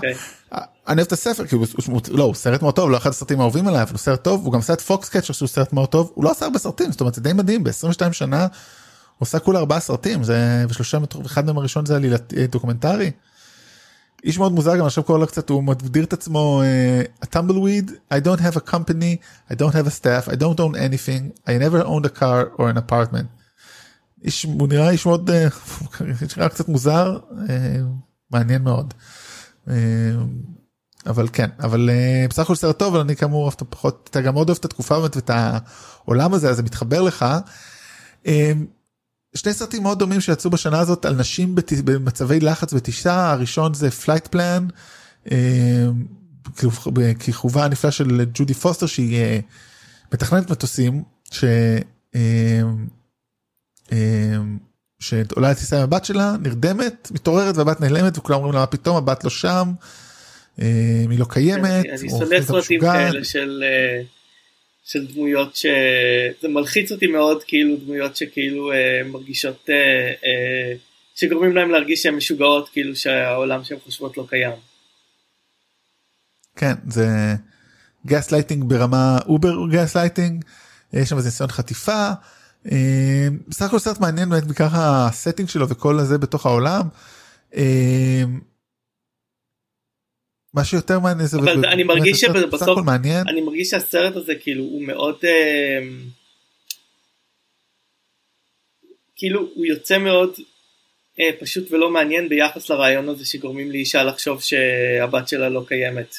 אני אוהב את הספר כי הוא לא הוא סרט מאוד טוב לא אחד הסרטים האהובים עליי אבל הוא סרט טוב הוא גם את Foxcatcher שהוא סרט מאוד טוב הוא לא עשה הרבה סרטים זאת אומרת זה די מדהים ב-22 שנה. עושה כולה ארבעה סרטים זה ושלושה אחד מהם הראשון זה עלילת דוקומנטרי. איש מאוד מוזר גם עכשיו קורא לו קצת הוא מגדיר את עצמו a tumbleweed I don't have a company I don't have a staff I don't own anything I never owned a car or an apartment. איש הוא נראה איש מאוד *laughs* נראה קצת מוזר מעניין מאוד. אבל כן אבל בסך הכל סרט טוב אבל אני כאמור אתה פחות אתה גם מאוד אוהב את התקופה ואת העולם הזה אז זה מתחבר לך. שני סרטים מאוד דומים שיצאו בשנה הזאת על נשים בת... במצבי לחץ בטיסה הראשון זה Flightplan בכיכובה הנפלא של ג'ודי פוסטר שהיא אה, מתכננת מטוסים ש... אה, אה, שעולה לטיסה עם הבת שלה נרדמת מתעוררת והבת נעלמת וכולם אומרים לה מה פתאום הבת לא שם היא לא קיימת. אני שונא סרטים כאלה של של דמויות שזה מלחיץ אותי מאוד כאילו דמויות שכאילו אה, מרגישות אה, אה, שגורמים להם להרגיש שהן משוגעות כאילו שהעולם שהן חושבות לא קיים. כן זה גס לייטינג ברמה over gaslighting יש שם איזה ניסיון חטיפה. אה, בסך הכל סרט מעניין באמת בעיקר ה setting שלו וכל הזה בתוך העולם. אה, מה שיותר מעניין זה אבל אני מרגיש שבסוף מעניין אני מרגיש שהסרט הזה כאילו הוא מאוד אה, כאילו הוא יוצא מאוד אה, פשוט ולא מעניין ביחס לרעיון הזה שגורמים לאישה לחשוב שהבת שלה לא קיימת.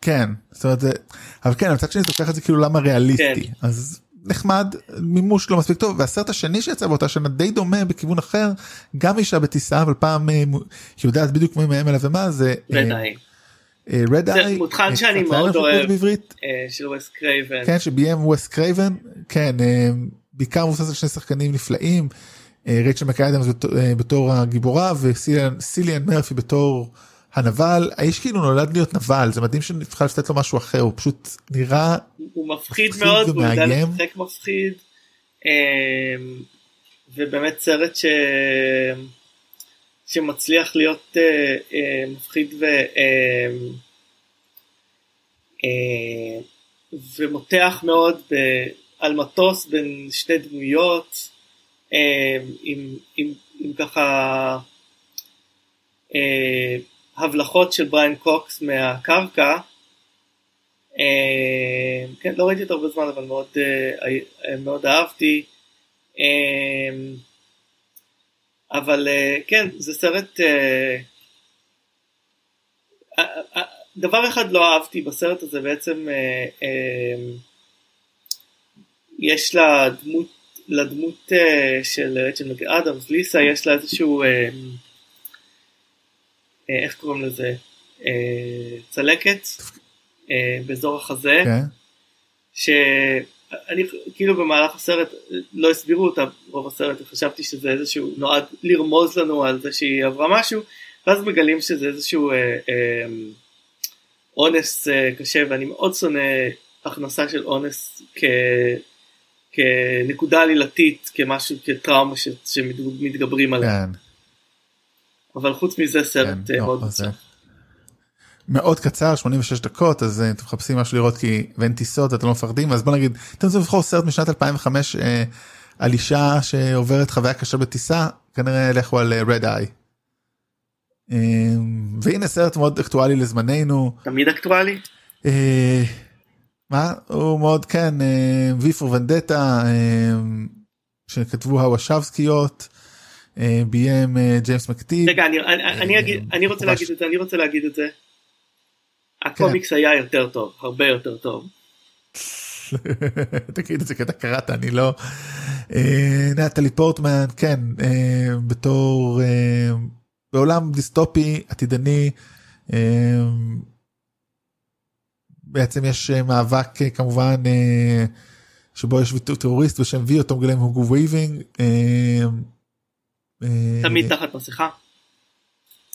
כן זאת אומרת זה אבל כן מצד שני זה לוקח את זה כאילו למה ריאליסטי כן. אז נחמד מימוש לא מספיק טוב והסרט השני שיצא באותה שנה די דומה בכיוון אחר גם אישה בטיסה אבל פעם אה, מו- יודעת בדיוק מי מהם אלה ומה זה Red Eye Red זה מותחן שאני מאוד אוהב. בעברית אה, של וס קרייבן. כן שביים ווס קרייבן כן אה, בעיקר מבוסס על שני שחקנים נפלאים אה, רייצ'ל אה, בתור הגיבורה וסיליאן מרפי בתור הנבל האיש כאילו נולד להיות נבל זה מדהים שנבחר לתת לו משהו אחר הוא פשוט נראה הוא מפחיד מפחיד מאוד והוא יודע ומאיים. לשחק מפחיד אמ, ובאמת סרט ש... שמצליח להיות אה, אה, מפחיד ו... אמ, אה, ומותח מאוד ב... על מטוס בין שתי דמויות אמ, עם, עם, עם ככה הבלחות של בריין קוקס מהקרקע אה, כן, לא ראיתי אותו הרבה זמן, אבל מאוד, אה, אה, מאוד אהבתי. אה, אבל כן, זה סרט... דבר אחד לא אהבתי בסרט הזה בעצם, יש לדמות, לדמות של רצ'ל מקאדמס, ליסה, יש לה איזשהו, איך קוראים לזה? אה, צלקת אה, באזור החזה. כן. שאני כאילו במהלך הסרט לא הסבירו אותה רוב הסרט וחשבתי שזה איזשהו נועד לרמוז לנו על זה שהיא עברה משהו ואז מגלים שזה איזשהו אה, אה, אונס אה, קשה ואני מאוד שונא הכנסה של אונס כ, כנקודה עלילתית כמשהו כטראומה ש, שמתגברים עליה כן. אבל חוץ מזה סרט כן, אה, לא, מאוד זה קצר 86 דקות אז אה, אתם מחפשים משהו לראות כי ואין טיסות אתם לא מפחדים אז בוא נגיד אתם רוצים לבחור סרט משנת 2005 אה, על אישה שעוברת חוויה קשה בטיסה כנראה לכו על רד איי. והנה סרט מאוד אקטואלי לזמננו תמיד אקטואלי? אה, מה הוא מאוד כן ויפור ונדטה שכתבו הוושבסקיות ביים אה, ג'יימס מקטיב. רגע אני, אני, אני, אגיד, אני רוצה. להגיד את זה אני רוצה להגיד את זה. הקומיקס היה יותר טוב הרבה יותר טוב. *laughs* תגיד את זה כי אתה קראת אני לא. אה, נטלי פורטמן כן אה, בתור אה, בעולם דיסטופי עתידני. אה, בעצם יש אה, מאבק אה, כמובן אה, שבו יש טרוריסט בשם V אותו מגלם הוגו וויבינג. אה, תמיד תחת מסכה.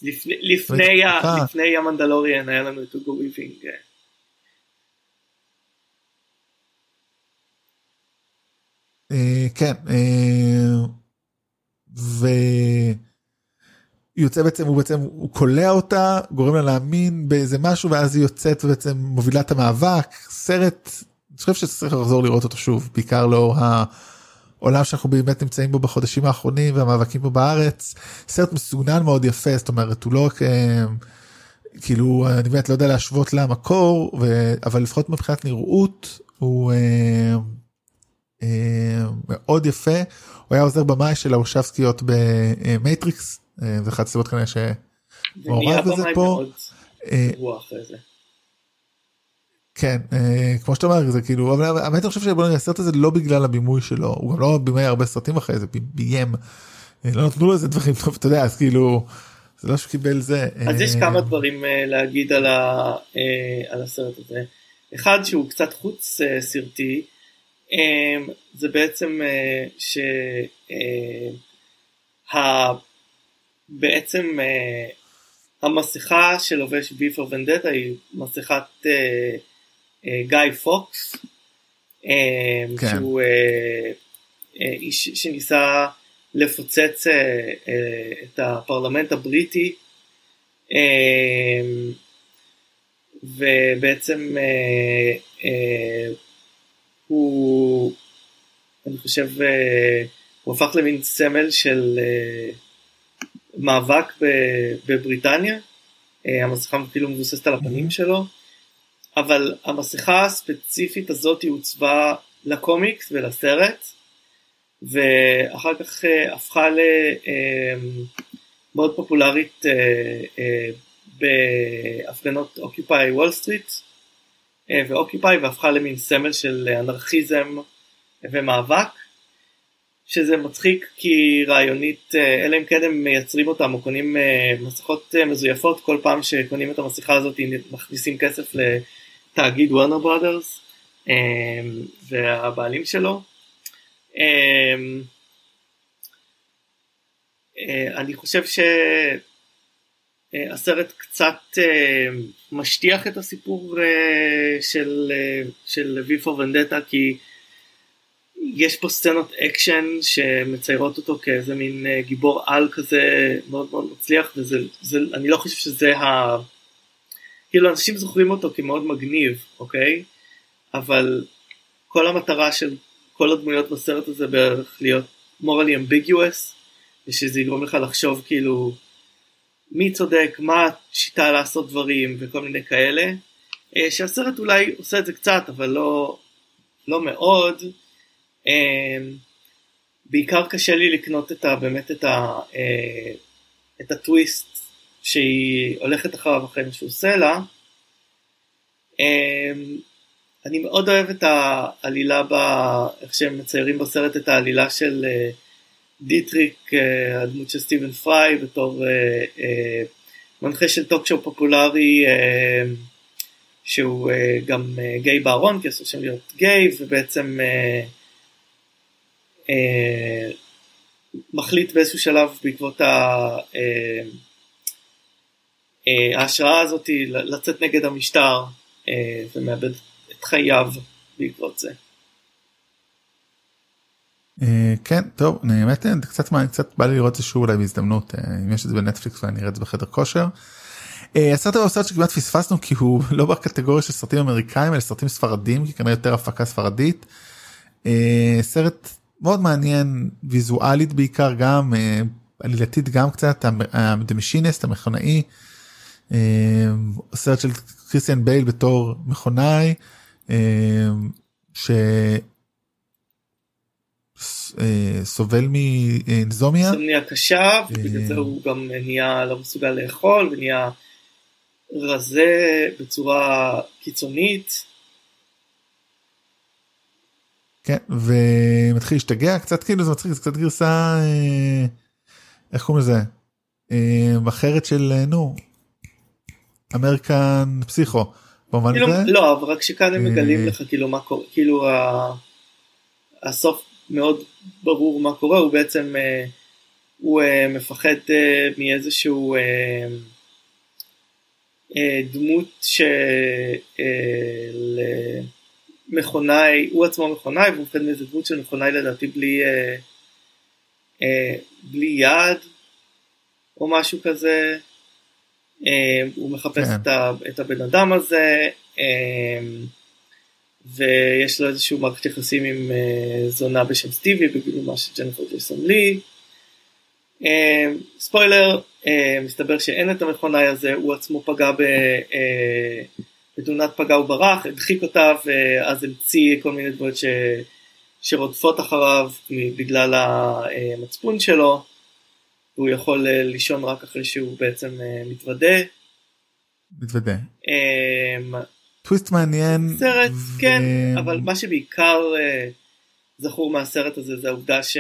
לפני, לפני, ה, המנדלוריאן היה לנו את הוגו וויבינג. אה, אה, כן אה, ו... יוצא בעצם הוא בעצם הוא קולע אותה גורם לה להאמין באיזה משהו ואז היא יוצאת ובעצם מובילה את המאבק סרט אני חושב שצריך לחזור לראות אותו שוב בעיקר לאור העולם שאנחנו באמת נמצאים בו בחודשים האחרונים והמאבקים פה בארץ סרט מסוגנן מאוד יפה זאת אומרת הוא לא רק אה, כאילו אני באמת לא יודע להשוות למקור ו... אבל לפחות מבחינת נראות הוא אה, אה, מאוד יפה הוא היה עוזר במאי של הוואשובסקיות במטריקס אה, זה אחת הסיבות כנראה ש... מעורב ונהיה בזה פה. אה. כן אה, כמו שאתה אומר זה כאילו אבל האמת אני חושב שבוא נגיד הסרט הזה לא בגלל הבימוי שלו הוא גם לא בימי הרבה סרטים אחרי זה בי- ביים אה, לא נתנו לו איזה דברים טוב אתה יודע אז כאילו זה לא שהוא קיבל זה אז יש אה, כמה דברים אה, להגיד על, אה, הסרט הזה. אחד שהוא קצת חוץ אה, סרטי, אה, זה בעצם אה, ש... אה, בעצם אה, המסכה שלובש ביפר ונדטה היא מסכת אה, גיא פוקס, כן. שהוא איש שניסה לפוצץ את הפרלמנט הבריטי. ובעצם אה, אה, הוא, אני חושב, אה, הוא הפך למין סמל של אה, מאבק בבריטניה, אה, המסכה כאילו מבוססת על הפנים שלו, אבל המסכה הספציפית הזאת עוצבה לקומיקס ולסרט, ואחר כך אה, הפכה למאוד אה, פופולרית אה, אה, בהפגנות אוקיופאי וול סטריט ואוקיופאי והפכה למין סמל של אנרכיזם ומאבק שזה מצחיק כי רעיונית אלא אם כן הם מייצרים אותם או קונים מסכות מזויפות כל פעם שקונים את המסכה הזאת מכניסים כסף לתאגיד וורנר ברודרס והבעלים שלו. אני חושב ש... אה, קצת אה, משטיח את הסיפור אה, של, של V for Vendetta כי יש פה סצנות אקשן שמציירות אותו כאיזה מין גיבור על כזה מאוד מאוד מצליח וזה זה, אני לא חושב שזה ה... כאילו אנשים זוכרים אותו כמאוד מגניב אוקיי אבל כל המטרה של כל הדמויות בסרט הזה בערך להיות morally ambiguous ושזה יגרום לך לחשוב כאילו מי צודק, מה השיטה לעשות דברים וכל מיני כאלה, אה, שהסרט אולי עושה את זה קצת אבל לא, לא מאוד. אה, בעיקר קשה לי לקנות את ה, באמת את, ה, אה, את הטוויסט שהיא הולכת אחריו אחרי שהוא עושה לה. אני מאוד אוהב את העלילה, ב, איך שהם מציירים בסרט את העלילה של דיטריך, אה, הדמות של סטיבן פריי, בתור אה, אה, מנחה של talk show פופולרי שהוא גם גיי בארון, כי אסור שם להיות גיי, ובעצם מחליט באיזשהו שלב בעקבות ההשראה הזאת לצאת נגד המשטר ומאבד את חייו בעקבות זה. אה, כן טוב באמת קצת מה קצת בא לי לראות זה שוב אולי בהזדמנות אה, אם יש את זה בנטפליקס ואני אראה את זה בחדר כושר. אה, הסרט הזה סרט שכמעט פספסנו כי הוא *laughs* לא בקטגוריה של סרטים אמריקאים אלא סרטים ספרדים כי כנראה יותר הפקה ספרדית. סרט מאוד מעניין ויזואלית בעיקר גם עלילתית גם קצת Machinist המכונאי. סרט של קריסטיאן בייל בתור מכונאי. ש... אה, סובל מאנזומיה. אנזומיה קשה ובגלל זה הוא גם נהיה לא מסוגל לאכול ונהיה רזה בצורה קיצונית. כן ומתחיל להשתגע קצת כאילו זה מצחיק זה קצת גרסה אה, איך קוראים לזה אה, אחרת של נו אמריקן פסיכו. במובן כאילו, הזה. לא אבל רק שכאן הם מגלים לך כאילו מה קורה כאילו הסוף מאוד ברור מה קורה, הוא בעצם, אה, הוא אה, מפחד אה, מאיזשהו דמות למכונאי, הוא עצמו מכונאי והוא מפחד מאיזה דמות של מכונאי לדעתי בלי, בלי יד או משהו כזה. הוא מחפש כן. את הבן אדם הזה. ויש לו איזשהו מערכת יחסים עם uh, זונה בשם סטיבי בגילומה של ג'נפר ג'ייסון לי. ספוילר, מסתבר שאין את המכונאי הזה, הוא עצמו פגע ב, בתאונת פגע וברח, הדחיק אותה ואז המציא כל מיני דברים ש, שרודפות אחריו בגלל המצפון שלו. הוא יכול uh, לישון רק אחרי שהוא בעצם uh, מתוודה. מתוודה. Uh, טוויסט מעניין. סרט ו... כן אבל מה שבעיקר uh, זכור מהסרט הזה זה העובדה ש...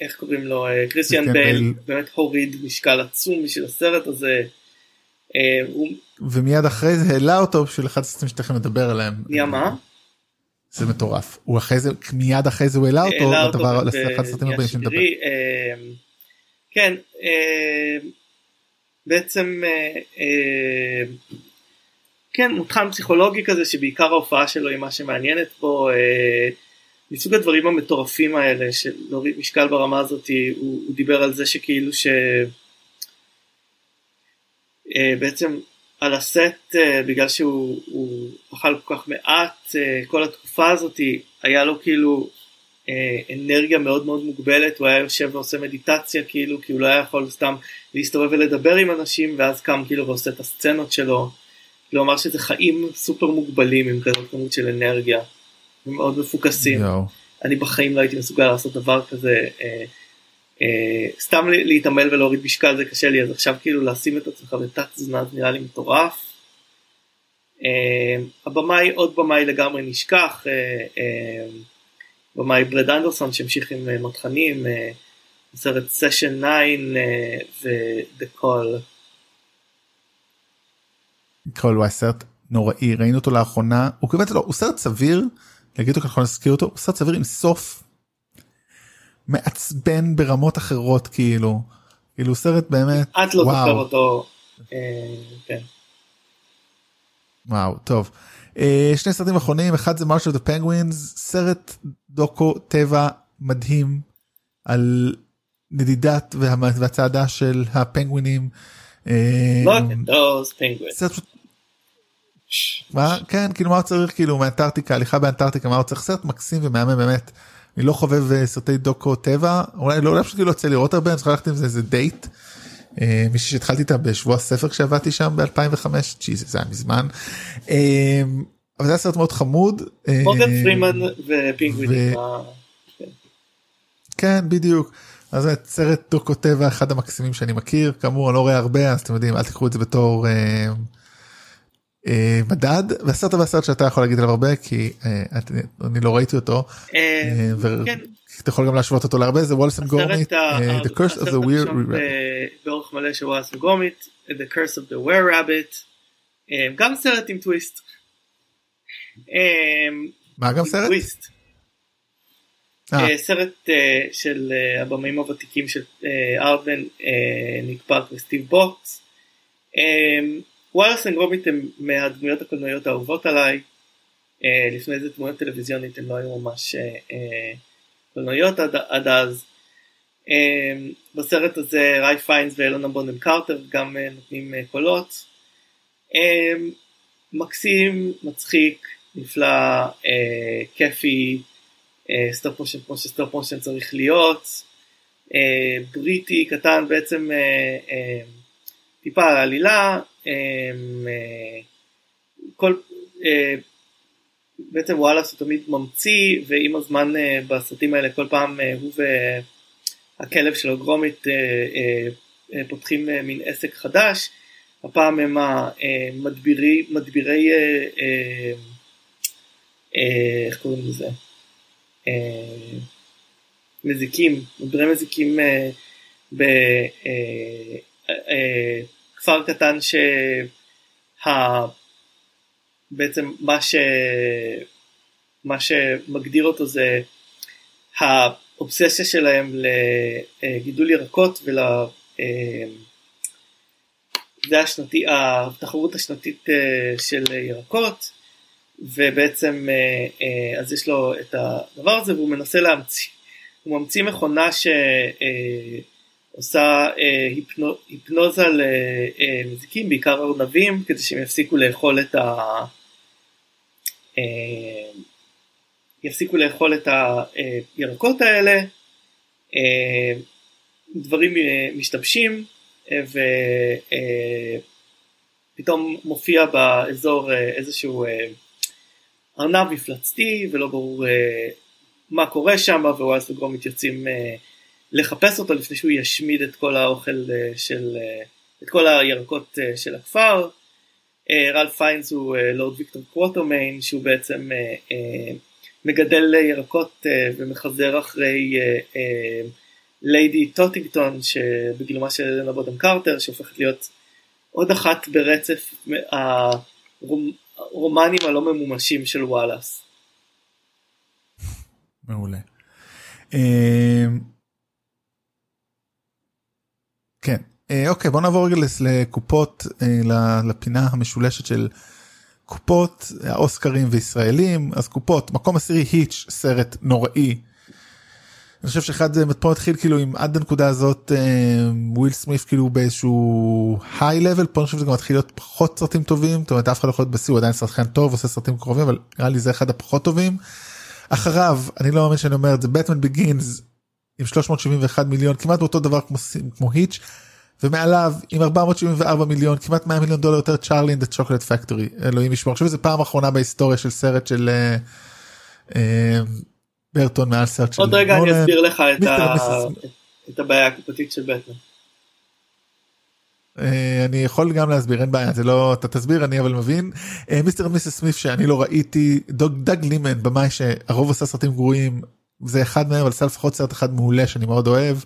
איך קוראים לו קריסטיאן בייל באמת הוריד משקל עצום בשביל הסרט הזה. הוא... ומיד אחרי זה העלה אותו בשביל אחד הסרטים שתכף נדבר עליהם. נהיה מה? זה מטורף הוא אחרי זה מיד אחרי זה הוא העלה אותו לדבר אחד הסרטים הבאים שנדבר. כן בעצם כן מותחן פסיכולוגי כזה שבעיקר ההופעה שלו היא מה שמעניינת פה מסוג הדברים המטורפים האלה של להוריד משקל ברמה הזאת הוא, הוא דיבר על זה שכאילו ש... על הסט בגלל שהוא אכל כל כך מעט כל התקופה הזאת היה לו כאילו אנרגיה מאוד מאוד מוגבלת הוא היה יושב ועושה מדיטציה כאילו כי הוא לא היה יכול סתם להסתובב ולדבר עם אנשים ואז קם כאילו ועושה את הסצנות שלו. אמר שזה חיים סופר מוגבלים עם כזאת כמות של אנרגיה. מאוד מפוקסים. אני בחיים לא הייתי מסוגל לעשות דבר כזה. אה, סתם להתעמל ולהוריד משקל זה קשה לי אז עכשיו כאילו לשים את עצמך בתת תזונה זה נראה לי מטורף. אה, הבמאי עוד במאי לגמרי נשכח. אה, במאי ברד אנדרסון שהמשיך עם אה, סרט סשן 9 ו-The Call. Call הוא סרט נוראי ראינו אותו לאחרונה הוא באמת לא הוא סרט סביר להגיד אותו ככה להזכיר אותו הוא סרט סביר עם סוף מעצבן ברמות אחרות כאילו כאילו סרט באמת את לא זוכר אותו. אה, כן. וואו טוב. אה, שני סרטים אחרונים אחד זה מרש of the penguins סרט דוקו טבע מדהים על נדידת והצעדה של הפנגווינים. אה, מה כן כאילו מה צריך כאילו מאנטרקטיקה הליכה באנטרקטיקה מה צריך סרט מקסים ומהמם באמת. אני לא חובב אה, סרטי דוקו טבע אולי לא פשוט לא יוצא לראות הרבה אני צריך ללכת עם זה איזה דייט. מישהי שהתחלתי איתה בשבוע הספר כשעבדתי שם ב2005 זה היה מזמן. אבל זה היה סרט מאוד חמוד. מורגן אה, פרימן ופינגווינים. כן. כן בדיוק. אז זה סרט דוקו טבע אחד המקסימים שאני מכיר כאמור אני לא רואה הרבה אז אתם יודעים אל תקחו את זה בתור אה, אה, מדד והסרט הבא סרט שאתה יכול להגיד עליו הרבה כי אה, אני לא ראיתי אותו. אה, כן. אתה יכול גם להשוות אותו להרבה זה וולסון גורמית The Curse of the Weird Rabbit. באורך מלא של וולסון גורמית The Curse of the Were Rabbit. גם סרט עם טוויסט. מה גם סרט? טוויסט. אה. סרט של הבמאים הוותיקים של ארדמן ניק פארק וסטיב בוקס. וואלאס אנד גרומית הם מהדמויות הקולנועיות האהובות עליי. לפני זה דמויות טלוויזיונית הן לא היו ממש קולנועיות עד אז. בסרט הזה רייף פיינס והלנה בונהם קארטר גם נותנים קולות. מקסים, מצחיק, נפלא, אה, כיפי, אה, stop motion כמו ש stop motion צריך להיות, אה, בריטי, קטן, בעצם אה, אה, טיפה על העלילה, אה, אה, כל, אה, בעצם וואלאס הוא תמיד ממציא ועם הזמן בסרטים האלה כל פעם הוא והכלב שלו גרומית פותחים מין עסק חדש, הפעם הם המדבירי, מדבירי איך קוראים לזה? מזיקים, מדברי מזיקים בכפר קטן שה... בעצם מה, ש... מה שמגדיר אותו זה האובססיה שלהם לגידול ירקות ול... זה השנתי, התחרות השנתית של ירקות ובעצם אה, אה, אז יש לו את הדבר הזה והוא מנסה להמציא, הוא ממציא מכונה שעושה אה, היפנו, היפנוזה למזיקים, בעיקר ארנבים, כדי שהם יפסיקו לאכול את ה... יפסיקו לאכול את הירקות האלה, דברים משתבשים ופתאום מופיע באזור איזשהו ארנב מפלצתי ולא ברור uh, מה קורה שם ווואלס וגרומית יוצאים uh, לחפש אותו לפני שהוא ישמיד את כל האוכל uh, של, uh, את כל הירקות uh, של הכפר. רלף פיינס הוא לורד ויקטור קוורטרמיין שהוא בעצם מגדל ירקות ומחזר אחרי ליידי טוטינגטון שבגילומה של הלנה בונהם קרטר שהופכת להיות עוד אחת ברצף הרומנים הלא ממומשים של וואלאס. מעולה. כן, אוקיי בוא נעבור רגע לקופות לפינה המשולשת של קופות האוסקרים וישראלים אז קופות מקום עשירי היץ' סרט נוראי. אני חושב שאחד זה פה מתחיל כאילו עם עד הנקודה הזאת וויל סמיף כאילו באיזשהו היי לבל פה אני חושב שזה גם מתחיל להיות פחות סרטים טובים זאת אומרת אף אחד לא יכול להיות בשיא הוא עדיין שחקן טוב עושה סרטים קרובים אבל נראה לי זה אחד הפחות טובים. אחריו אני לא מאמין שאני אומר את זה בטמן בגינס עם 371 מיליון כמעט באותו דבר כמו, כמו Hitch ומעליו עם 474 מיליון כמעט 100 מיליון דולר יותר Charlie and Chocolate Factory אלוהים ישמור. עכשיו זה פעם אחרונה בהיסטוריה של סרט של אה, אה, ברטון מעל סרט של עוד רגע אני אסביר לך את, ה... את הבעיה הקופתית של בטמן. אה, אני יכול גם להסביר אין בעיה זה לא אתה תסביר אני אבל מבין. uh, מיסטר ומיסס סמיף שאני לא ראיתי דאג דאג לימן במאי שהרוב עושה סרטים גרועים זה אחד מהם אבל עשה לפחות סרט אחד מעולה שאני מאוד אוהב.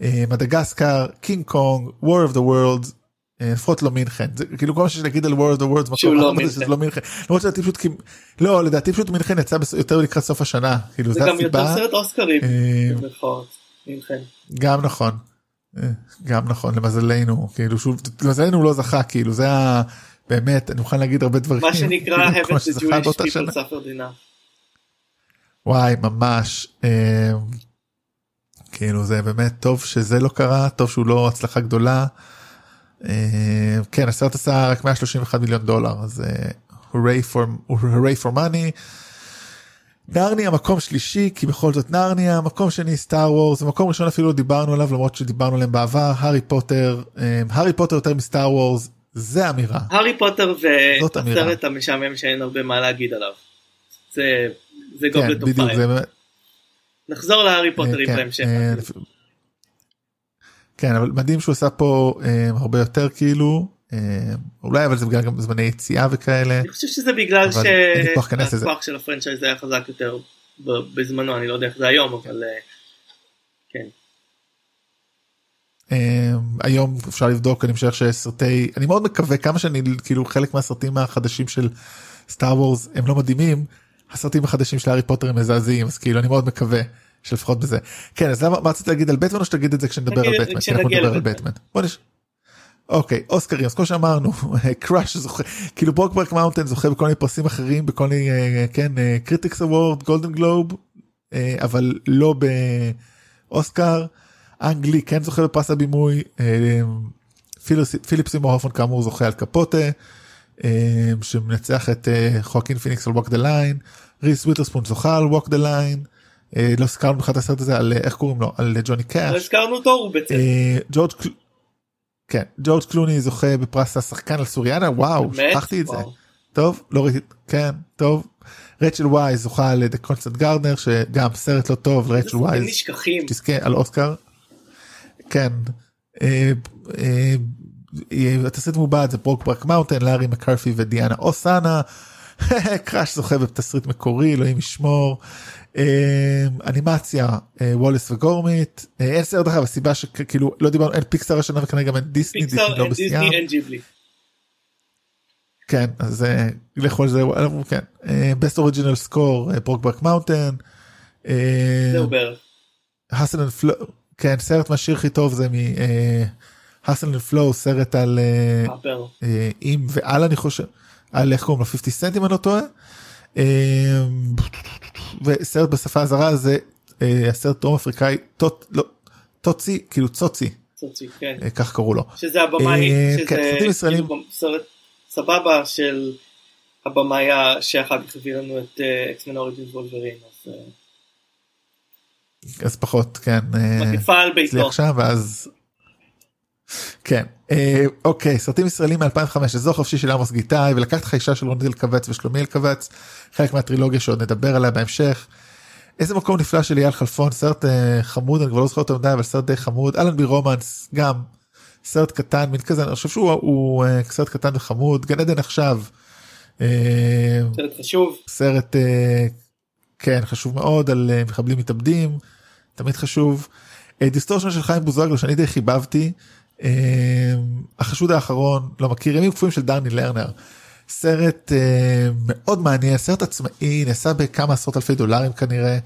מדגסקר קינג קונג War of the World לפחות לא מינכן. זה כאילו כל מה שיש להגיד על War of the World שהוא לא מינכן. לא מינכן. למרות שלדעתי פשוט לא לדעתי פשוט מינכן יצא יותר לקראת סוף השנה. כאילו זה גם יותר סרט אוסקרים. גם נכון. גם נכון למזלנו. כאילו שוב למזלנו לא זכה כאילו זה באמת אני מוכן להגיד הרבה דברים מה שנקרא *laughs* heaven to Jewish people suffered enough. וואי ממש כאילו זה באמת טוב שזה לא קרה טוב שהוא לא הצלחה גדולה. כן הסרט עשה רק 131 מיליון דולר אז הורי פור מאני. נרניה מקום שלישי כי בכל זאת נרניה מקום שני סטאר וורס מקום ראשון אפילו דיברנו עליו למרות שדיברנו עליהם בעבר הארי פוטר הארי פוטר יותר מסטאר וורס זה אמירה הארי פוטר והסרט המשעמם שאין הרבה מה להגיד עליו זה זה Goblet of Fire. נחזור להארי פוטרים כן, בהמשך. כן אבל מדהים שהוא עשה פה אה, הרבה יותר כאילו אה, אולי אבל זה בגלל גם זמני יציאה וכאלה. אני חושב שזה בגלל שהכוח של ה franchise היה חזק יותר בזמנו אני לא יודע איך זה היום אבל כן. היום אפשר לבדוק אני חושב שסרטי אני מאוד מקווה כמה שאני כאילו חלק מהסרטים החדשים של Star Wars הם לא מדהימים הסרטים החדשים של הארי פוטר הם מזעזעים אז כאילו אני מאוד מקווה שלפחות בזה כן אז למה מה רציתי להגיד על בטמן או שתגיד את זה כשנדבר על בטמן כי אנחנו נדבר על בטמן. בוא נש... אוקיי אוסקרים אז כמו שאמרנו *laughs* Crash זוכה כאילו Brokeback Mountain זוכה בכל מיני פרסים אחרים בכל מיני כן Critics Award Golden Globe אבל לא באוסקר אנג לי כן זוכה בפרס הבימוי פיליפ סימור כאמור זוכה על קפוטה. שמנצח את חואקין פיניקס על Walk the Line ריס וויטרספון זוכה על Walk the Line לא הזכרנו בכלל את הסרט הזה על איך קוראים לו על ג'וני קאש. לא הזכרנו אותו הוא בצד. ג'ורג' כן ג'ורג' קלוני זוכה בפרס השחקן על סיריאנה וואו שכחתי את זה. טוב לא ראיתי כן טוב. רצ'ל וייז זוכה על The Constant Gardener שגם סרט לא טוב רצ'ל וייז תזכה על אוסקר. כן. התסריט מעובד זה Brokeback Mountain לארי מקמרטרי ודיאנה אוסנה *laughs* Crash זוכה בתסריט מקורי אלוהים ישמור אנימציה וולאס וגרומית אין סרט אחר הסיבה שכאילו לא דיברנו אין פיקסר השנה וכנראה גם אין דיסני דיסני לא בשיאם. כן אז לכו על זה כן best original score Brokeback Mountain. זהו בערך. כן סרט מהשיר הכי טוב זה מ... Hustle and Flow סרט על אם ועל אני חושב על איך קוראים לו 50 סנט אם אני לא טועה. וסרט בשפה הזרה זה הסרט דרום אפריקאי טוצי כאילו צוצי כך קראו לו שזה הבמאי שזה כאילו סרט סבבה של הבמאי שאחר כך הביא לנו את אקסמן אוריג'ינס וולברין. אז פחות כן. מגפה על ביתו. ואז כן אה, אוקיי סרטים ישראלים מ-2005 אזור חופשי של עמוס גיטאי ולקחת לך אישה של רונית אלקבץ ושלומי אלקבץ חלק מהטרילוגיה שעוד נדבר עליה בהמשך. איזה מקום נפלא של אייל חלפון סרט אה, חמוד אני כבר לא זוכר אותו מדי אבל סרט די חמוד אלן בי רומנס גם סרט קטן מין כזה אני חושב שהוא הוא, אה, סרט קטן וחמוד גן עדן עכשיו. סרט חשוב סרט אה, כן חשוב מאוד על אה, מחבלים מתאבדים תמיד חשוב. אה, Distortion של חיים בוזגלו שאני די חיבבתי. אה, החשוד האחרון לא מכיר ימים קפואים של דני לרנר. סרט אה, מאוד מעניין סרט עצמאי נעשה בכמה עשרות אלפי דולרים כנראה.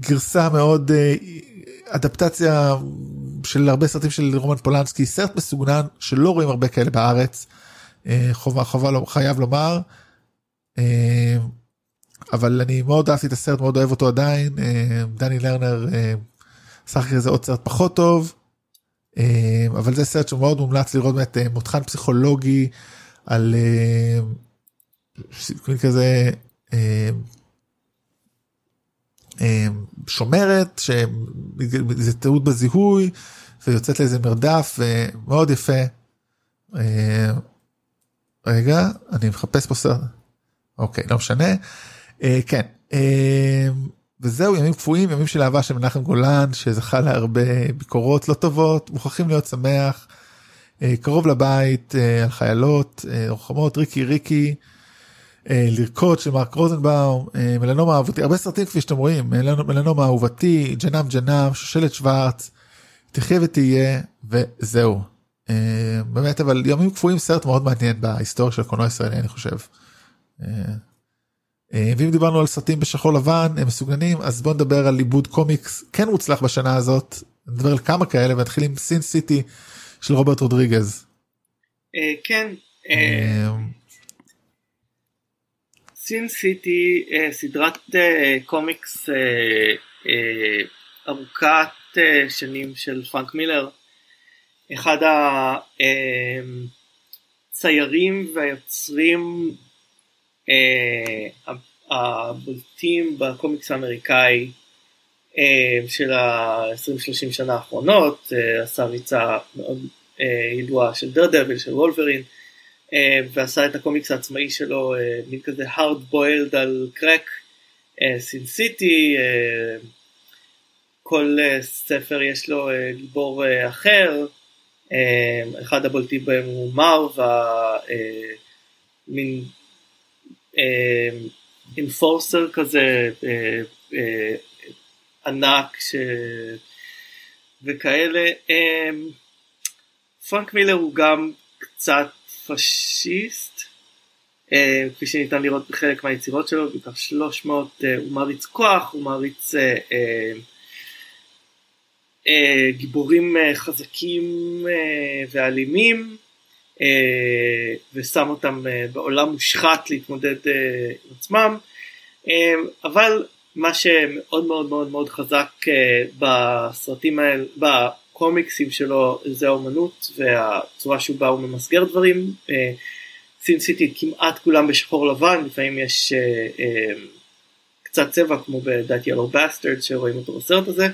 גרסה מאוד אדפטציה של הרבה סרטים של רומן פולנסקי סרט מסוגנן שלא רואים הרבה כאלה בארץ חובה חובה לא חייב לומר. אבל אני מאוד אהבתי את הסרט מאוד אוהב אותו עדיין. דני לרנר שחק איזה עוד סרט פחות טוב אבל זה סרט שמאוד מומלץ לראות באמת מותחן פסיכולוגי על כזה שומרת שזה טעות בזיהוי ויוצאת לאיזה מרדף ומאוד יפה. רגע אני מחפש פה סרט אוקיי לא משנה כן וזהו ימים קפואים ימים של אהבה של מנחם גולן שזכה להרבה ביקורות לא טובות מוכרחים להיות שמח קרוב לבית על חיילות לוחמות ריקי ריקי. לרקוד של מרק רוזנבאום, מלנומה אהובתי, הרבה סרטים כפי שאתם רואים, מלנומה אהובתי, ג'נם ג'נם, שושלת שוורץ, תחיה ותהיה וזהו. באמת אבל ימים קפואים סרט מאוד מעניין בהיסטוריה של הקולנוע הישראלי אני חושב. ואם דיברנו על סרטים בשחור לבן הם מסוגננים אז בוא נדבר על עיבוד קומיקס כן מוצלח בשנה הזאת נדבר על כמה כאלה ונתחיל עם סין סיטי של רוברט רודריגז. כן. סין סיטי סדרת קומיקס ארוכת שנים של פרנק מילר אחד הציירים והיוצרים הבולטים בקומיקס האמריקאי של ה-20-30 שנה האחרונות עשה ריצה מאוד ידועה של דר דביל של וולברין ועשה את הקומיקס העצמאי שלו מין כזה hard boiled על קרק סין סיטי כל ספר יש לו גיבור אחר אחד הבולטים בהם הוא מרווה מין אינפורסר כזה ענק ש... וכאלה. פרנק מילר הוא גם קצת פשיסט, אה, כפי שניתן לראות בחלק מהיצירות שלו, בעיקר 300, אה, הוא מעריץ כוח, הוא מעריץ אה, אה, אה, גיבורים אה, חזקים אה, ואלימים, אה, ושם אותם אה, בעולם מושחת להתמודד אה, עם עצמם, אה, אבל מה שמאוד מאוד מאוד מאוד חזק אה, בסרטים האלה, הקומיקסים שלו זה האומנות והצורה שבה הוא ממסגר דברים. Sin City כמעט כולם בשחור לבן, לפעמים יש קצת צבע כמו ב That Yellow Bastard שרואים אותו בסרט הזה,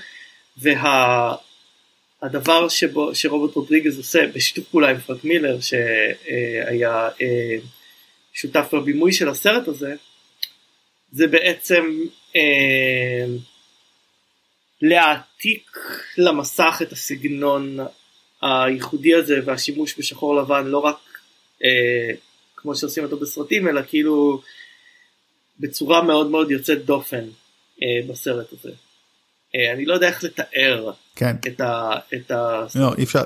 והדבר שבו, שרוברט רודריגז עושה בשיתוף פעולה עם פרנק מילר שהיה uh, שותף בבימוי של הסרט הזה, זה בעצם uh, להעתיק למסך את הסגנון הייחודי הזה והשימוש בשחור לבן לא רק אה, כמו שעושים אותו בסרטים אלא כאילו בצורה מאוד מאוד יוצאת דופן אה, בסרט הזה. אה, אני לא יודע איך לתאר כן. את ה... את ה... לא, אי אפשר.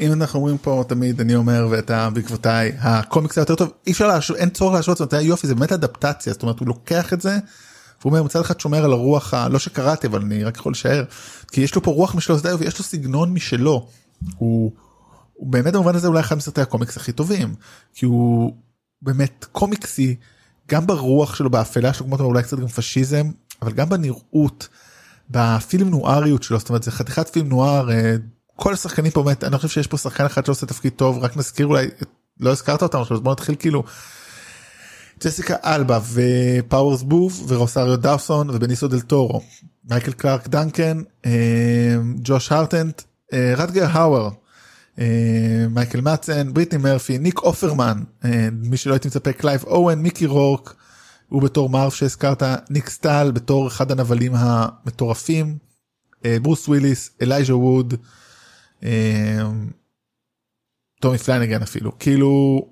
אם אנחנו אומרים פה תמיד אני אומר ואתה בעקבותיי הקומיקס היותר טוב אי אפשר להשוות אין צורך להשוות זאת אומרת יופי זה באמת אדפטציה זאת אומרת הוא לוקח את זה הוא אומר מצד אחד שומר על הרוח לא שקראתי אבל אני רק יכול לשער כי יש לו פה רוח משלו ויש לו סגנון משלו. הוא, הוא באמת במובן הזה אולי אחד מסרטי הקומיקס הכי טובים כי הוא באמת קומיקסי גם ברוח שלו באפלה שלו כמו אולי קצת גם פשיזם אבל גם בנראות בפילם נואריות שלו זאת אומרת זה חתיכת פילם נואר כל השחקנים פה באמת אני חושב שיש פה שחקן אחד שעושה תפקיד טוב רק נזכיר אולי לא הזכרת אותם אז בוא נתחיל כאילו. ג'סיקה אלבה ופאוורס בות' ורוסריו דאוסון ובניסו דל טורו מייקל קלארק דנקן ג'וש הרטנט רוטגר האוור מייקל מדסן בריטני מרפי ניק אופרמן מי שלא הייתי מצפה קלייב אוון מיקי רורק הוא בתור מארב שהזכרת ניק סטל בתור אחד הנבלים המטורפים ברוס וויליס אלייז'ה ווד טומי פלנגן אפילו כאילו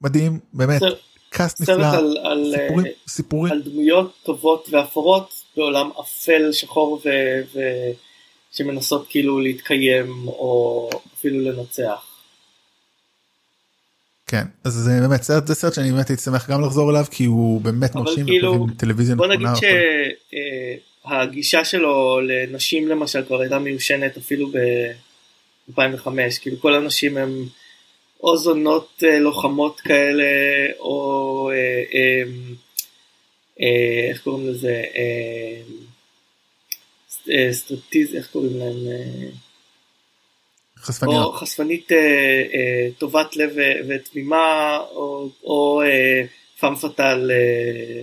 מדהים באמת cast נפלא, על, על, סיפורים, סיפורים. על דמויות טובות ואפורות בעולם אפל שחור ו, ו, שמנסות כאילו להתקיים או אפילו לנצח. כן אז זה באמת סרט זה סרט שאני באמת הייתי שמח גם לחזור אליו כי הוא באמת מרשים כאילו, טלוויזיה בוא נגיד שהגישה אה, שלו לנשים למשל כבר הייתה מיושנת אפילו ב-2005 כאילו כל הנשים הם או זונות אה, לוחמות כאלה או אה, אה, איך קוראים לזה סטריפטיז איך קוראים להם חשפניות. או חשפנית אה, אה, טובת לב ותמימה, או, או אה, פאטל אה,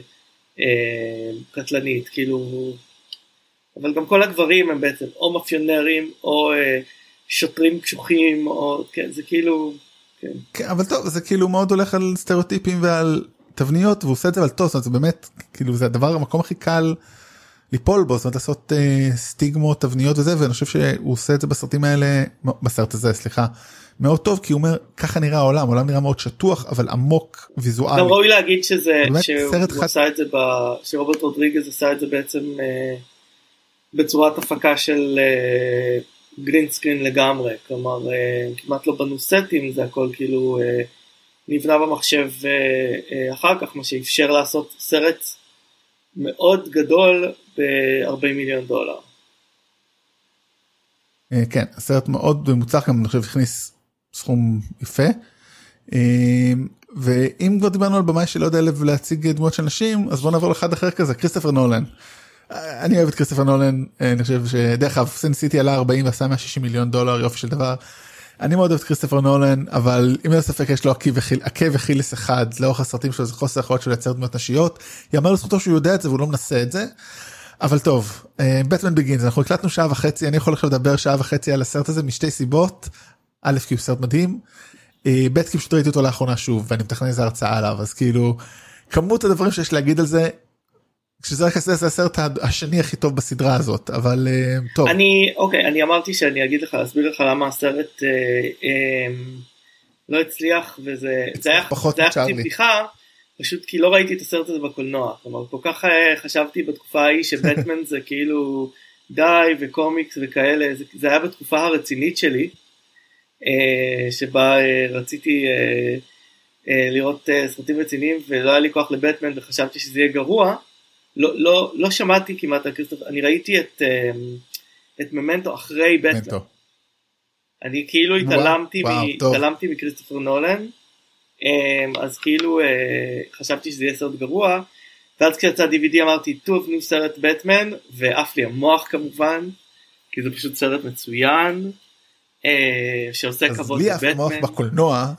אה, קטלנית, כאילו, אבל גם כל הגברים הם בעצם או מאפיונרים, או אה, שוטרים קשוחים, או, כן, זה כאילו, כן. כן, אבל טוב, זה כאילו מאוד הולך על סטריאוטיפים ועל תבניות, והוא עושה את זה על טוס, זה באמת, כאילו זה הדבר, המקום הכי קל. ליפול בו זאת אומרת לעשות uh, סטיגמות תבניות וזה ואני חושב שהוא עושה את זה בסרטים האלה בסרט הזה סליחה מאוד טוב כי הוא אומר ככה נראה העולם העולם נראה מאוד שטוח אבל עמוק ויזואלי. גם ראוי להגיד שזה שהוא. עשה את זה ב... שרוברט רודריגז עשה את זה בעצם uh, בצורת הפקה של גרין uh, סקרין לגמרי כלומר uh, כמעט לא בנו סטים זה הכל כאילו uh, נבנה במחשב uh, uh, אחר כך מה שאפשר לעשות סרט מאוד גדול ב-40 מיליון דולר. אה, כן, הסרט מאוד מוצלח גם אני חושב הכניס סכום יפה. אה, ואם כבר דיברנו על במאי שלא יודע להציג דמויות של נשים אז בוא נעבור לאחד אחר כזה כריסטופר נולן. אה, אני אוהב את כריסטופר נולן אני חושב שדרך אגב סן סיטי עלה 40 ועשה 160 מיליון דולר יופי של דבר. אני מאוד אוהב את כריסטופר נולן אבל אם אין ספק יש לו עקב אכילס אחד לאורך הסרטים שלו זה חוסר יכולת שלו לייצר דמות נשיות. יאמר לזכותו שהוא יודע את זה והוא לא מנסה את זה. אבל טוב בטמן בגינס אנחנו הקלטנו שעה וחצי אני יכול עכשיו לדבר שעה וחצי על הסרט הזה משתי סיבות. א' כי הוא סרט מדהים. אה, ב' כי פשוט ראיתי אותו לאחרונה שוב ואני מתכנן איזה הרצאה עליו אז כאילו כמות הדברים שיש להגיד על זה כשזה רק זה הסרט השני הכי טוב בסדרה הזאת אבל אה, טוב. אני אוקיי אני אמרתי שאני אגיד לך אסביר לך למה הסרט אה, אה, לא הצליח וזה זה היה פחות בדיחה פשוט כי לא ראיתי את הסרט הזה בקולנוע. כלומר כל כך אה, חשבתי בתקופה ההיא שבטמן *laughs* זה כאילו די וקומיקס וכאלה זה, זה היה בתקופה הרצינית שלי אה, שבה אה, רציתי לראות סרטים רציניים ולא היה לי כוח לבטמן וחשבתי שזה יהיה גרוע לא, לא, לא שמעתי כמעט על כריסטופר, אני ראיתי את, אה, את ממנטו אחרי בטמן. אני כאילו התעלמתי, מ, התעלמתי מכריסטופר נולן, אה, אז כאילו אה, חשבתי שזה יהיה סרט גרוע, ואז כשיצא DVD אמרתי טוב נו סרט בטמן, ועף לי המוח כמובן, כי זה פשוט סרט מצוין, שעושה כבוד לבטמן. אז לי עף המוח בקולנוע.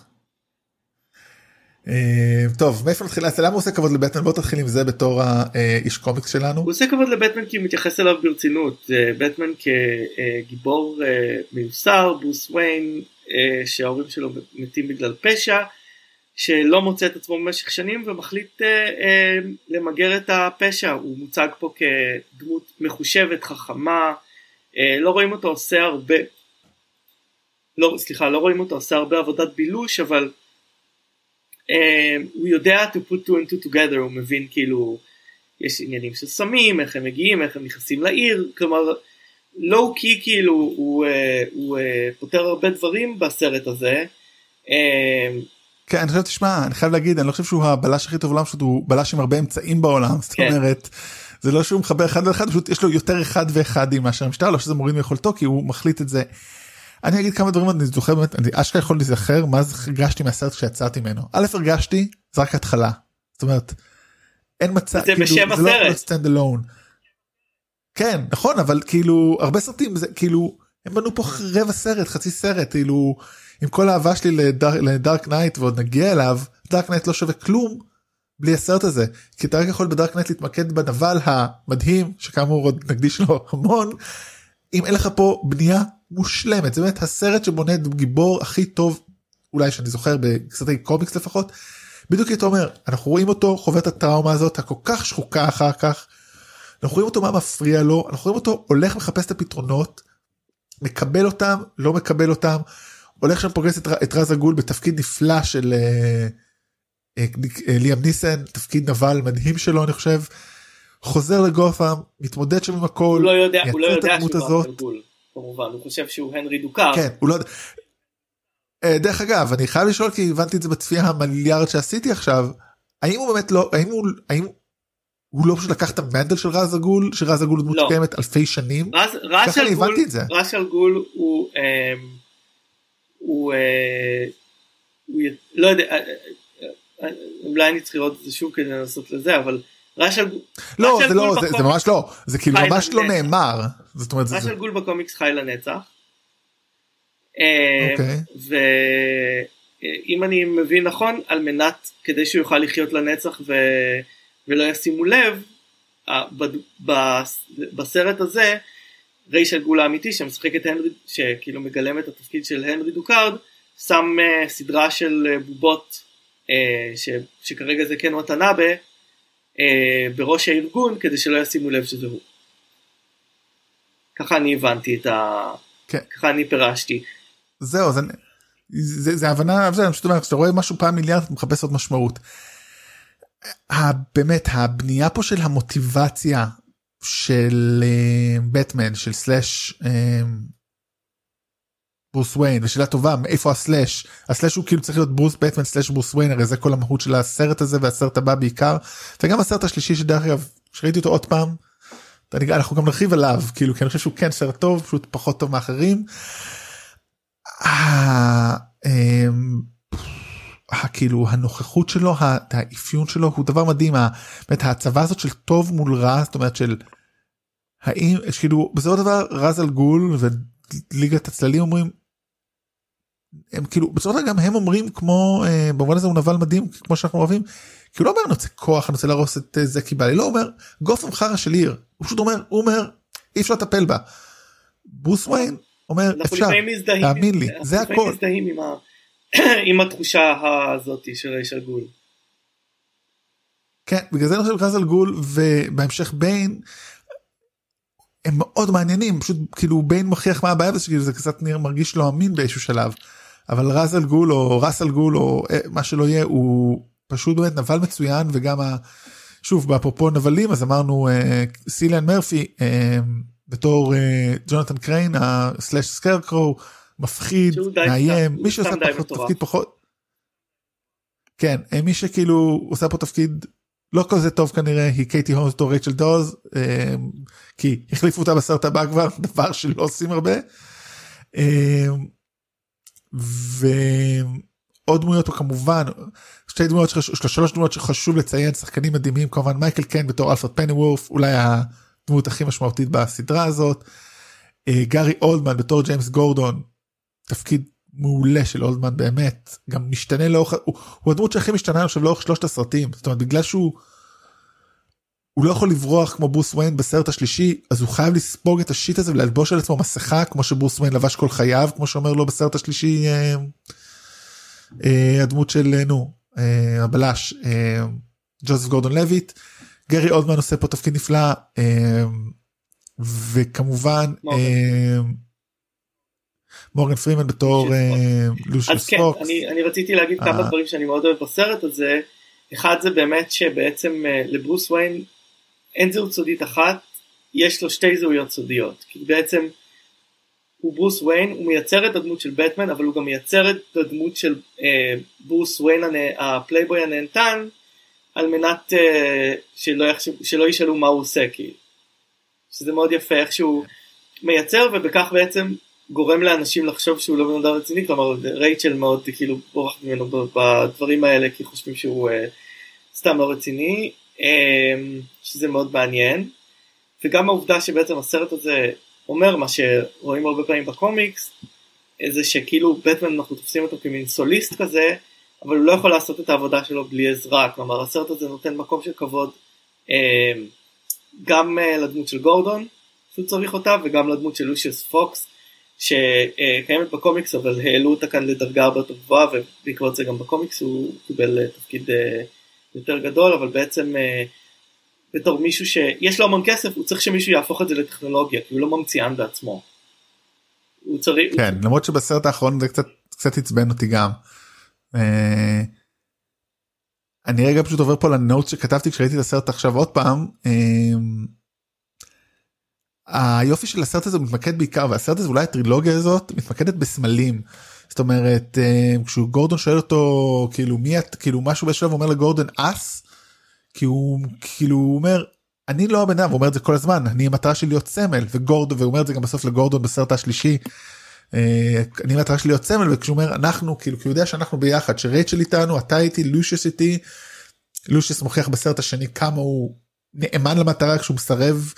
אה, טוב מאיפה נתחיל למה הוא עושה כבוד לבטמן? בוא תתחיל עם זה בתור האיש קומיקס שלנו. הוא עושה כבוד לבטמן כי הוא מתייחס אליו ברצינות. בטמן כגיבור אה, מיוסר בוס ויין אה, שההורים שלו מתים בגלל פשע שלא מוצא את עצמו במשך שנים ומחליט למגר את הפשע. הוא מוצג פה כדמות מחושבת חכמה לא רואים אותו עושה הרבה לא סליחה לא רואים אותו עושה הרבה עבודת בילוש אבל הוא יודע to put two and two together הוא מבין כאילו יש עניינים של סמים איך הם מגיעים איך הם נכנסים לעיר כלומר לואו קי כאילו הוא, אה, הוא, אה, פותר הרבה דברים בסרט הזה. כן אני חושב תשמע אני חייב להגיד אני לא חושב שהוא הבלש הכי טוב בעולם פשוט הוא בלש עם הרבה אמצעים בעולם זאת כן. אומרת זה לא שהוא מחבר אחד ואחד פשוט יש לו יותר אחד ואחד עם מאשר המשטר לא שזה מוריד מיכולתו כי הוא מחליט את זה. אני אגיד כמה דברים אני זוכר באמת אני אשכרה יכול להיזכר מה זה הרגשתי מהסרט כשיצאתי ממנו. א' הרגשתי זה רק התחלה. זאת אומרת אין מצב כאילו, בשם זה לא stand alone. כן נכון אבל כאילו הרבה סרטים זה כאילו הם בנו פה רבע סרט חצי סרט כאילו עם כל האהבה שלי ל Dark Knight ועוד נגיע אליו Dark Knight לא שווה כלום בלי הסרט הזה. כי אתה רק יכול ב Dark Knight להתמקד בנבל המדהים שכאמור עוד נקדיש לו המון. אם אין לך פה בנייה מושלמת זה באמת הסרט שבונה את גיבור הכי טוב אולי שאני זוכר בסרטי קומיקס לפחות. בדיוק אתה אומר אנחנו רואים אותו חווה את הטראומה הזאת הכל כך שחוקה אחר כך. אנחנו רואים אותו מה מפריע לו אנחנו רואים אותו הולך לחפש את הפתרונות מקבל אותם לא מקבל אותם הולך שם פוגש את, את רז הגול בתפקיד נפלא של אה, אה, אה, ליאם ניסן תפקיד נבל מדהים שלו אני חושב. חוזר לגופם מתמודד שם עם הכל. הוא לא יודע, הוא לא יודע שהוא רז הגול. כמובן הוא חושב שהוא הנרי דוקאר. כן, הוא לא... אה, דרך אגב אני חייב לשאול כי הבנתי את זה בצפייה המיליארד שעשיתי עכשיו האם הוא באמת לא האם הוא האם הוא לא פשוט לקח את המנדל של רז הגול שרז הגול דמות לא. שקיימת אלפי שנים רז, רז ככה אני הבנתי את זה. רז אל גול הוא, אמ, הוא, אה, הוא, לא יודע, אה, אה, אה, אולי אני צריך לראות את זה שוב כדי לנסות לזה, אבל גול, לא זה לא זה, ממש לא זה כאילו ממש לא. נאמר זאת אומרת אל גול בקומיקס חי לנצח. אה, אוקיי. ואם אני מבין נכון, על מנת, כדי שהוא יוכל לחיות לנצח ו... ולא ישימו לב, בסרט הזה, ריישל גול האמיתי שמשחק את הנרי, שכאילו מגלם את התפקיד של הנרי דוקארד, שם אה, סדרה של אה, בובות, אה, ש... שכרגע זה כן וטנאבה, אה, בראש הארגון, כדי שלא ישימו לב שזה הוא. ככה אני הבנתי את ה... כן. ככה אני פירשתי. זהו זה, זה, זה הבנה זה אני פשוט אומר כשאתה רואה משהו פעם מיליארד אתה מחפש עוד משמעות. באמת הבנייה פה של המוטיבציה של בטמן של סלאש אה, ברוס וויין ושאלה טובה מאיפה הסלאש הסלאש הוא כאילו צריך להיות ברוס בטמן סלאש ברוס וויין הרי זה כל המהות של הסרט הזה והסרט הבא בעיקר וגם הסרט השלישי שדרך אגב שראיתי אותו עוד פעם. אנחנו גם נרחיב עליו כאילו כי אני חושב שהוא כן סרט טוב פשוט פחות טוב מאחרים. ה- אמ, ה- כאילו הנוכחות שלו האפיון שלו הוא דבר מדהים באמת ההצבה הזאת של טוב מול רע זאת אומרת של האם כאילו בסופו של דבר רז על גול וליגת הצללים אומרים. הם כאילו בסופו של דבר גם הם אומרים כמו אה, במובן הזה הוא נבל מדהים כמו שאנחנו אוהבים. כי הוא לא אומר אני רוצה כוח אני רוצה להרוס את אה, זה כי בא לי לא אומר גופם חרא של עיר הוא פשוט אומר הוא אומר אי אפשר לטפל בה. ברוס וויין אומר אפשר מזדהים, תאמין לי, זה הכל. עם, ה... *coughs* עם התחושה הזאת של ריישל גול. כן בגלל זה אני חושב ראז אל גול ובהמשך ביין הם מאוד מעניינים פשוט כאילו ביין מוכיח מה הבעיה כאילו זה קצת נראה מרגיש לא אמין באיזשהו שלב אבל רז גול או ראס אל גול או אה, מה שלא יהיה הוא פשוט באמת נבל מצוין וגם ה... שוב באפרופו נבלים אז אמרנו אה, סיליאן מרפי אה, בתור אה, ג'ונתן קריין slash Scarecrow מפחיד מאיים מי שעושה פחות. תפקיד פחות. כן אה, מי שכאילו עושה פה תפקיד לא כזה טוב כנראה היא קייטי הולמס בתור רייצ'ל דוז אה, כי החליפו אותה בסרט הבא כבר *laughs* דבר שלא עושים הרבה. אה, ועוד דמויות הוא כמובן שתי דמויות שחשוב, שלוש דמויות שחשוב לציין שחקנים מדהימים כמובן מייקל קן בתור אלפרד פניוורף אולי הדמות הכי משמעותית בסדרה הזאת. אה, גארי אולדמן בתור ג'יימס גורדון תפקיד מעולה של אולדמן באמת גם משתנה לאורך הוא, הוא הדמות שהכי משתנה עכשיו לאורך שלושת הסרטים זאת אומרת בגלל שהוא. הוא לא יכול לברוח כמו ברוס וויין בסרט השלישי אז הוא חייב לספוג את השיט הזה וללבוש על עצמו מסכה כמו שברוס וויין לבש כל חייו כמו שאומר לו בסרט השלישי אה, אה, הדמות של אה, נו אה, הבלש אה, ג'וזף גורדון לויט. גרי אולדמן עושה פה תפקיד נפלא אה, וכמובן. אה, מורגן פרימן בתור לושיוס אה, לושיוס אז כן, פוקס. אני, אני רציתי להגיד אה. כמה דברים שאני מאוד אוהב בסרט הזה. אחד זה באמת שבעצם אה, לברוס וויין אין זהות סודית אחת, יש לו שתי זהויות סודיות. כי בעצם הוא ברוס וויין, הוא מייצר את הדמות של בטמן, אבל הוא גם מייצר את הדמות של אה, ברוס וויין הפלייבוי הנהנתן, על מנת אה, שלא, יחשב, שלא ישאלו מה הוא עושה, כאילו. שזה מאוד יפה איך שהוא מייצר ובכך בעצם גורם לאנשים לחשוב שהוא לא בן אדם רציני, כלומר רייצ'ל מאוד כאילו בורחת ממנו בדברים האלה כי חושבים שהוא אה, סתם לא רציני, שזה מאוד מעניין. וגם העובדה שבעצם הסרט הזה אומר מה שרואים הרבה פעמים בקומיקס, זה שכאילו בטמן אנחנו תופסים אותו כמין סוליסט כזה, אבל הוא לא יכול לעשות את העבודה שלו בלי עזרה, כלומר הסרט הזה נותן מקום של כבוד אה, גם אה, לדמות של גורדון, שהוא צריך אותה, וגם לדמות של לושיוס פוקס, שקיימת בקומיקס אבל העלו אותה כאן לדרגה הרבה יותר גבוהה ובעקבות זה גם בקומיקס הוא קיבל אה, תפקיד אה, יותר גדול אבל בעצם אה, בתור מישהו שיש לו המון כסף הוא צריך שמישהו יהפוך את זה לטכנולוגיה כי הוא לא ממציאן בעצמו. הוא צריך, כן למרות שבסרט האחרון זה קצת קצת עצבן אותי גם. אה, אני רגע פשוט עובר פה לנוט שכתבתי כשראיתי את הסרט עכשיו עוד פעם. אה, היופי של הסרט הזה מתמקד בעיקר והסרט הזה אולי הטרילוגיה הזאת מתמקדת בסמלים. זאת אומרת אה, כשהוא גורדון שואל אותו כאילו מי את כאילו משהו בשלב אומר לגורדון אס כי הוא כאילו הוא אומר אני לא הבן אדם אומר את זה כל הזמן אני המטרה שלי להיות סמל וגורדון והוא אומר את זה גם בסוף לגורדון בסרט השלישי. אה, אני המטרה שלי להיות סמל וכשהוא אומר אנחנו כאילו כי הוא יודע שאנחנו ביחד שרייצ'ל איתנו אתה איתי לושיוס איתי. לושיוס מוכיח בסרט השני כמה הוא נאמן למטרה כשהוא מסרב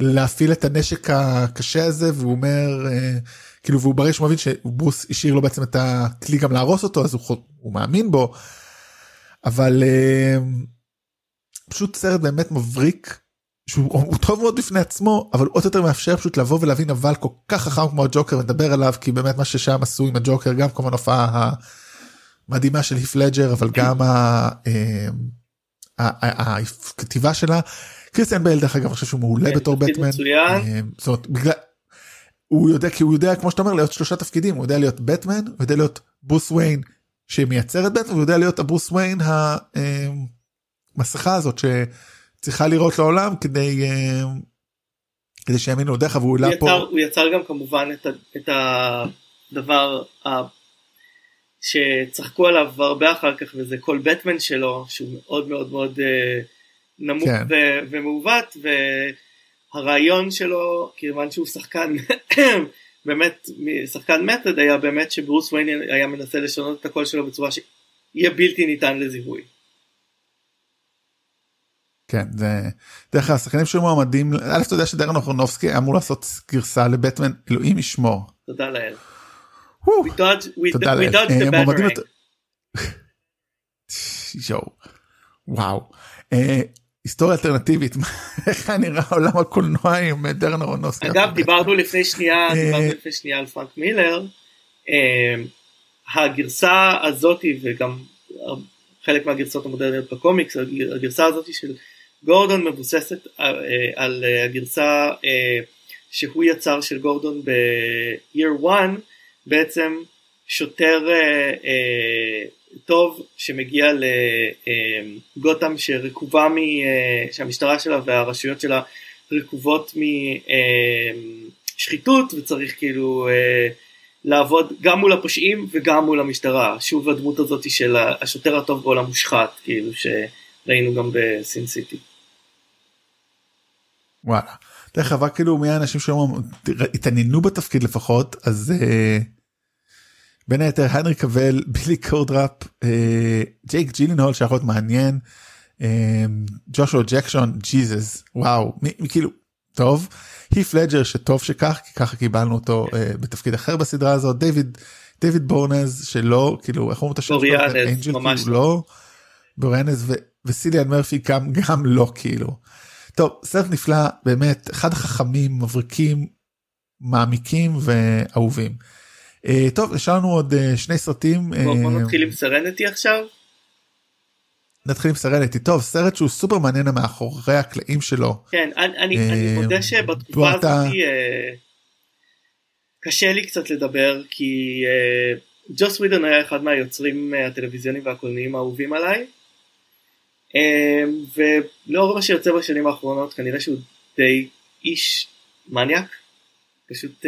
להפעיל את הנשק הקשה הזה והוא אומר אה, כאילו והוא ברגע שהוא מבין שברוס השאיר לו בעצם את הכלי גם להרוס אותו אז הוא, הוא מאמין בו. אבל אה, פשוט סרט באמת מבריק שהוא טוב מאוד בפני עצמו אבל עוד יותר מאפשר פשוט לבוא ולהבין אבל כל כך חכם כמו הג'וקר מדבר עליו כי באמת מה ששם עשו עם הג'וקר גם כמובן הופעה המדהימה של היף לג'ר אבל גם אה, הכתיבה שלה. קריסטיאן בייל דרך אגב אני חושב שהוא מעולה כן, בתור בטמן. אה, זאת אומרת, בגלל, הוא יודע כי הוא יודע כמו שאתה אומר להיות שלושה תפקידים הוא יודע להיות בטמן הוא יודע להיות ברוס וויין שמייצר את בטמן הוא יודע להיות הברוס וויין המסכה הזאת שצריכה לראות לעולם כדי אה, כדי שיאמינו דרך והוא יצר, פה. הוא יצר גם כמובן את, את הדבר שצחקו עליו הרבה אחר כך וזה כל בטמן שלו שהוא מאוד מאוד מאוד אה, נמוך כן. ו- ומעוות והרעיון שלו כיוון שהוא שחקן *coughs* באמת שחקן מתד היה באמת שברוס וויין היה מנסה לשנות את הקול שלו בצורה שיהיה בלתי ניתן לזיהוי. כן זה דרך אגב השחקנים שהיו מועמדים א' אתה יודע שדרן אוחרנובסקי אמור לעשות גרסה לבטמן אלוהים ישמור. תודה לאל. תודה לאל. *laughs* וואו. אה, היסטוריה אלטרנטיבית *laughs* איך נראה עולם הקולנוע עם דרן אהרונובסקי. אגב דיברנו לפני שנייה אה, דיברנו לפני שנייה על פרנק מילר. אה, הגרסה הזאתי וגם חלק מהגרסאות המודרניות בקומיקס הגרסה הזאתי של גורדון מבוססת על הגרסה שהוא יצר של גורדון ב-year one בעצם שוטר אה, אה, טוב שמגיע לגותם שרקובה מ... אה, שהמשטרה שלה והרשויות שלה רקובות משחיתות אה, וצריך כאילו אה, לעבוד גם מול הפושעים וגם מול המשטרה שוב הדמות הזאת של השוטר הטוב בעולם מושחת כאילו שראינו גם בסין סיטי. וואלה. דרך אגב כאילו מי האנשים שהתעניינו בתפקיד לפחות אז אה, בין היתר הנרי קבל *laughs* בילי קרודאפ אה, ג'ייק ג'ילנהול שיכול להיות מעניין אה, ג'ושוע ג'קסון ג'יזוס וואו כאילו טוב. הית' לדג'ר שטוב שכך כי ככה קיבלנו אותו אה, בתפקיד אחר בסדרה הזאת. דיוויד דיוויד בוריאנז שלא כאילו איך אומרים את השם שלו? ממש כאילו, לא. בורנז וסיליאן מרפי גם גם לא כאילו. טוב סרט נפלא באמת אחד החכמים מבריקים מעמיקים ואהובים. Uh, טוב יש לנו עוד uh, שני סרטים. בוא, בוא נתחיל עם סרנטי עכשיו. נתחיל עם סרנטי טוב סרט שהוא סופר מעניין מאחורי הקלעים שלו. כן אני, מודה שבתקופה הזאת קשה לי קצת לדבר כי ג'וס ווידון היה אחד מהיוצרים הטלוויזיוניים והקולניים האהובים עליי. ולאור מה שיוצא בשנים האחרונות כנראה שהוא די איש מניאק. פשוט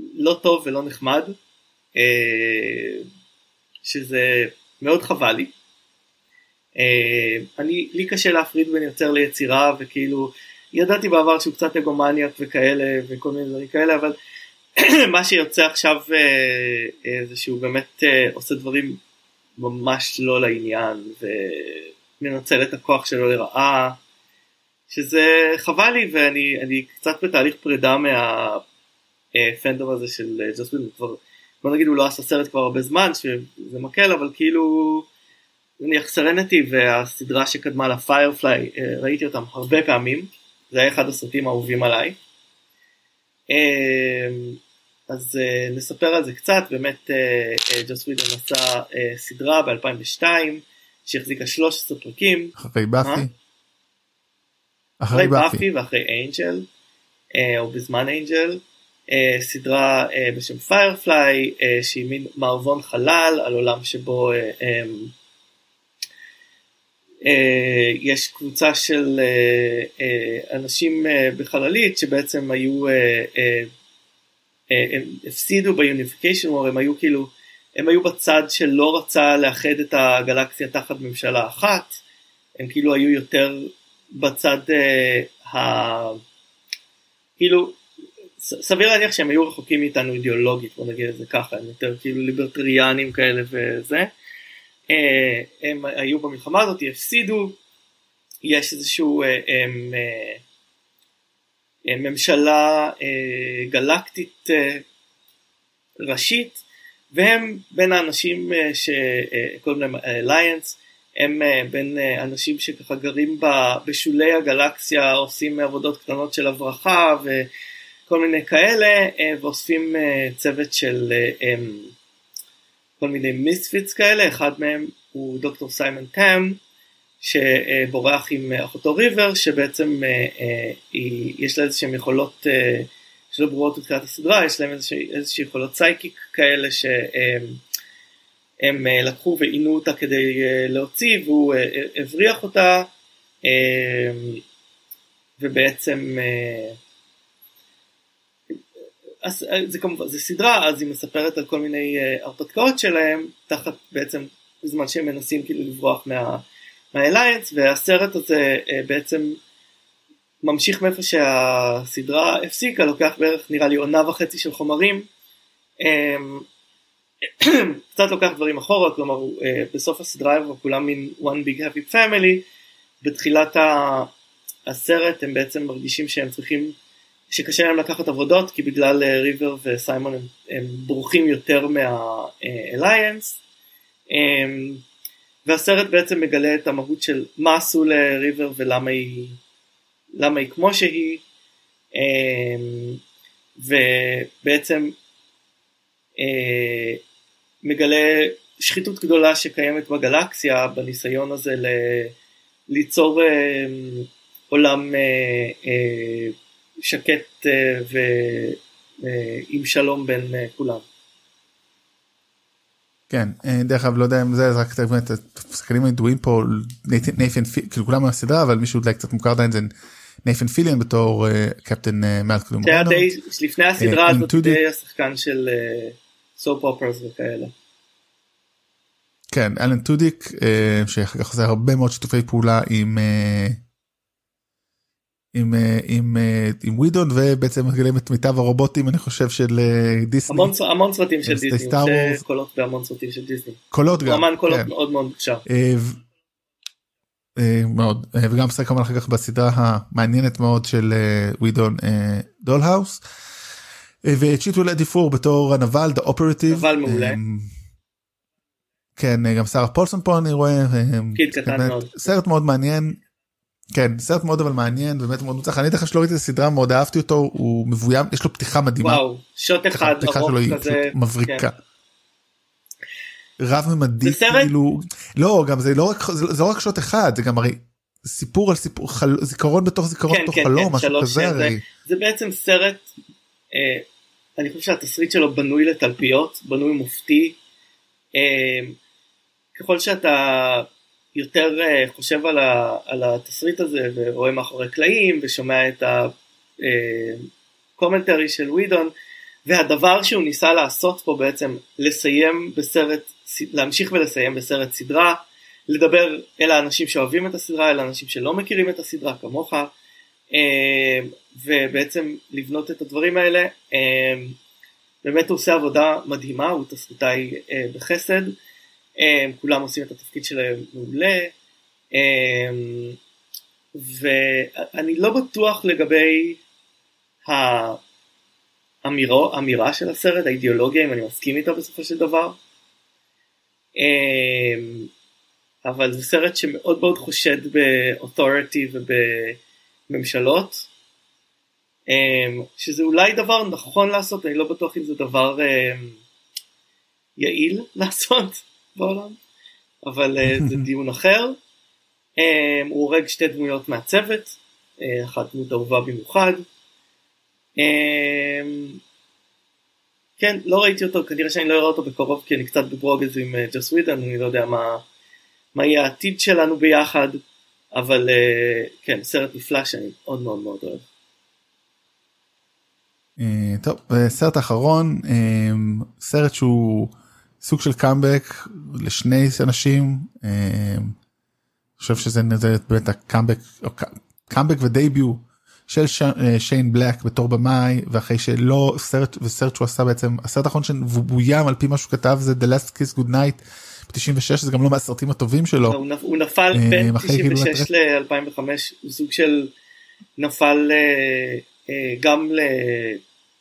לא טוב ולא נחמד, אה, שזה מאוד חבל לי. אה, אני, לי קשה להפריד בין יוצר ליצירה וכאילו ידעתי בעבר שהוא קצת אגומניאק וכאלה וכל מיני דברים כאלה אבל *clears throat* מה שיוצא עכשיו אה, זה שהוא באמת עושה דברים ממש לא לעניין ומנצל את הכוח שלו לרעה שזה חבל לי ואני קצת בתהליך פרידה מה... הפנדום הזה של אה, ג'וס ווידון כבר בוא נגיד הוא לא עשה סרט כבר הרבה זמן שזה מקל אבל כאילו נניח סרנטי והסדרה שקדמה לפיירפליי אה, ראיתי אותם הרבה פעמים. זה היה אחד הסרטים האהובים עליי. אה, אז נספר על זה קצת. באמת ג'וס ווידון עשה סדרה ב2002 שהחזיקה 13 פרקים. אחרי באפי? אחרי באפי. ואחרי אינג'ל או בזמן אינג'ל אה, סדרה אה, בשם Firefly אה, שהיא מין מערבון חלל על עולם שבו אה, אה, אה, יש קבוצה של אה, אה, אנשים אה, בחללית שבעצם היו אה, אה, הם הפסידו ביוניפיקיישן וור הם היו כאילו הם היו בצד שלא רצה לאחד את הגלקסיה תחת ממשלה אחת הם כאילו היו יותר בצד uh, ה... כאילו סביר להניח שהם היו רחוקים מאיתנו אידיאולוגית בוא נגיד את זה ככה הם יותר כאילו ליברטריאנים כאלה וזה. uh, הם היו במלחמה הזאת הפסידו. יש איזשהו uh, um, uh, ממשלה uh, גלקטית ראשית והם בין האנשים שקוראים להם אליינס הם בין אנשים שככה גרים בשולי הגלקסיה עושים עבודות קטנות של הברחה וכל מיני כאלה uh, ואוספים uh, צוות של uh, um, כל מיני מיספיץ כאלה. אחד מהם הוא דוקטור סיימון טאם שבורח עם אחותו ריבר שבעצם יש לה איזה יכולות שלא ברורות בתחילת הסדרה יש להם איזה יכולות סייקי כאלה שהם לקחו ועינו אותה כדי להוציא והוא הבריח אותה ובעצם אז זה כמובן זה סדרה אז היא מספרת על כל מיני הרפתקאות שלהם תחת בעצם בזמן שהם מנסים כאילו לברוח מה, מהאליינס והסרט הזה אה, בעצם ממשיך מאיפה שהסדרה הפסיקה לוקח בערך נראה לי עונה וחצי של חומרים אה, *clears throat* קצת לוקח דברים אחורה כלומר אה, בסוף הסדרה הם כולם מין one big happy family בתחילת הסרט הם בעצם מרגישים שהם צריכים שקשה להם לקחת עבודות כי בגלל ריבר וסיימון הם, הם בורחים יותר מהאליינס והסרט בעצם מגלה את המהות של מה עשו לריבר ולמה היא, למה היא כמו שהיא. ובעצם מגלה שחיתות גדולה שקיימת בגלקסיה בניסיון הזה ל... ליצור עולם שקט ועם שלום בין כולם. כן דרך אגב לא יודע אם זה רק באמת השחקנים הידועים פה נייתן כאילו כולם מהסדרה אבל מישהו אולי קצת מוכר עדיין זה נייתן פיליון בתור קפטן מלקולם. לפני הסדרה הזאת די השחקן של soap operas וכאלה. כן אלן טודיק שאחר כך עושה הרבה מאוד שיתופי פעולה עם עם עם עם ווידון ובעצם מגלים את מיטב הרובוטים אני חושב של דיסני. המון, המון סרטים של דיסני. קולות בהמון סרטים של דיסני. קולות גם אמן קולות כן. מאוד מאוד מוכשר. מאוד. וגם משחק כמובן אחר כך בסדרה המעניינת מאוד של ווידון דולהאוס. וצ'יווטל אג'יופור בתור הנבל The Operative נבל מעולה. כן גם שרה פולסון פה אני רואה סרט מאוד מעניין כן סרט מאוד אבל מעניין באמת מאוד מוצלח אני דרך שלא ראיתי את הסדרה מאוד אהבתי אותו הוא מבוים יש לו פתיחה מדהימה. וואו שוט אחד ארוך כזה. מבריקה. כן. רב ממדי כאילו לא גם זה לא רק זה לא רק שוט אחד זה גם הרי סיפור על סיפור חל... זיכרון בתוך זיכרון כן, בתוך כן, חלום כן, משהו כזה הרי. זה, זה בעצם סרט אה, אני חושב שהתסריט שלו בנוי לתלפיות בנוי מופתי אה, ככל שאתה יותר uh, חושב על, ה, על התסריט הזה ורואה מאחורי קלעים ושומע את הקומנטרי uh, של ווידון והדבר שהוא ניסה לעשות פה בעצם לסיים בסרט, להמשיך ולסיים בסרט סדרה, לדבר אל האנשים שאוהבים את הסדרה, אל האנשים שלא מכירים את הסדרה כמוך uh, ובעצם לבנות את הדברים האלה. באמת הוא עושה עבודה מדהימה, הוא תסריטאי בחסד. הם כולם עושים את התפקיד שלהם מעולה. ואני לא בטוח לגבי האמירה, האמירה של הסרט, האידיאולוגיה אם אני מסכים איתה בסופו של דבר. אבל זה סרט שמאוד מאוד חושד באותוריטי ובממשלות. שזה אולי דבר נכון לעשות, אני לא בטוח אם זה דבר יעיל לעשות בעולם, אבל uh, זה *laughs* דיון אחר. Um, הוא הורג שתי דמויות מהצוות, uh, אחת דמות אהובה במיוחד. כן, לא ראיתי אותו, כנראה שאני לא אראה אותו בקרוב כי אני קצת בברוגז עם ג'וס ווידן, אני לא יודע מה, מה יהיה העתיד שלנו ביחד, אבל כן, סרט נפלא שאני מאוד מאוד מאוד אוהב. אה, טוב סרט אחרון אה, סרט שהוא סוג של קאמבק לשני אנשים. אה, אני חושב שזה באמת הקאמבק קאמבק ודייביו של שיין בלק בתור במאי ואחרי שלא סרט וסרט שהוא עשה בעצם הסרט האחרון שבוים על פי מה שהוא כתב זה The Last Kiss Good Night ב-96 זה גם לא מהסרטים הטובים שלו. הוא נפל בין 96 ל-2005 הוא סוג של נפל גם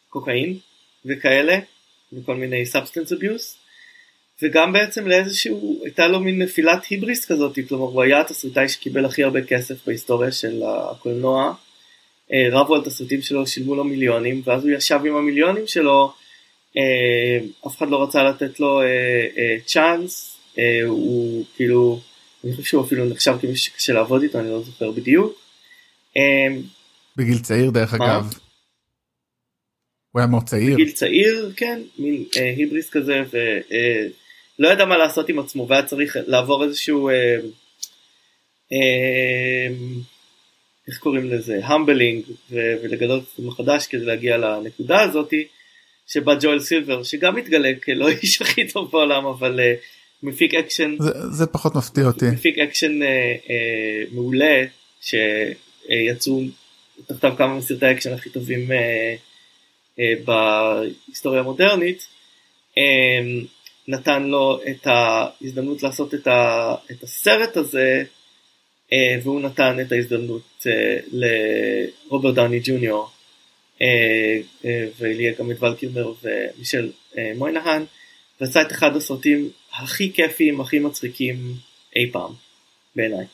לקוקאין וכאלה וכל מיני substance abuse וגם בעצם לאיזשהו הייתה לו מין נפילת היבריס כזאת כלומר הוא היה התסריטאי שקיבל הכי הרבה כסף בהיסטוריה של הקולנוע אה, רבו על תסריטים שלו שילמו לו מיליונים ואז הוא ישב עם המיליונים שלו אה, אף אחד לא רצה לתת לו צ'אנס אה, הוא כאילו אני חושב שהוא אפילו נחשב כמישהו שקשה לעבוד איתו אני לא זוכר בדיוק. בגיל צעיר דרך אגב. הוא היה מאוד צעיר. בגיל צעיר כן מין היבריס כזה ולא ידע מה לעשות עם עצמו והיה צריך לעבור איזשהו איך קוראים לזה? המבלינג ולגלות את מחדש כדי להגיע לנקודה הזאתי שבה ג'ואל סילבר שגם מתגלה כלא איש הכי טוב בעולם אבל אה, מפיק אקשן. זה, זה פחות מפתיע אותי. מפיק אקשן אה, אה, מעולה שיצאו תחתיו כמה מסרטי האקשן הכי טובים אה, אה, בהיסטוריה המודרנית. אמ, נתן לו את ההזדמנות לעשות את, ה, את הסרט הזה אה, והוא נתן את ההזדמנות אה, לרוברט דאוני ג'וניור אה, ויהיה גם את ול קילמר ומישל מוינהן ועשה את אחד הסרטים הכי כיפיים הכי מצחיקים אי פעם בעיניי.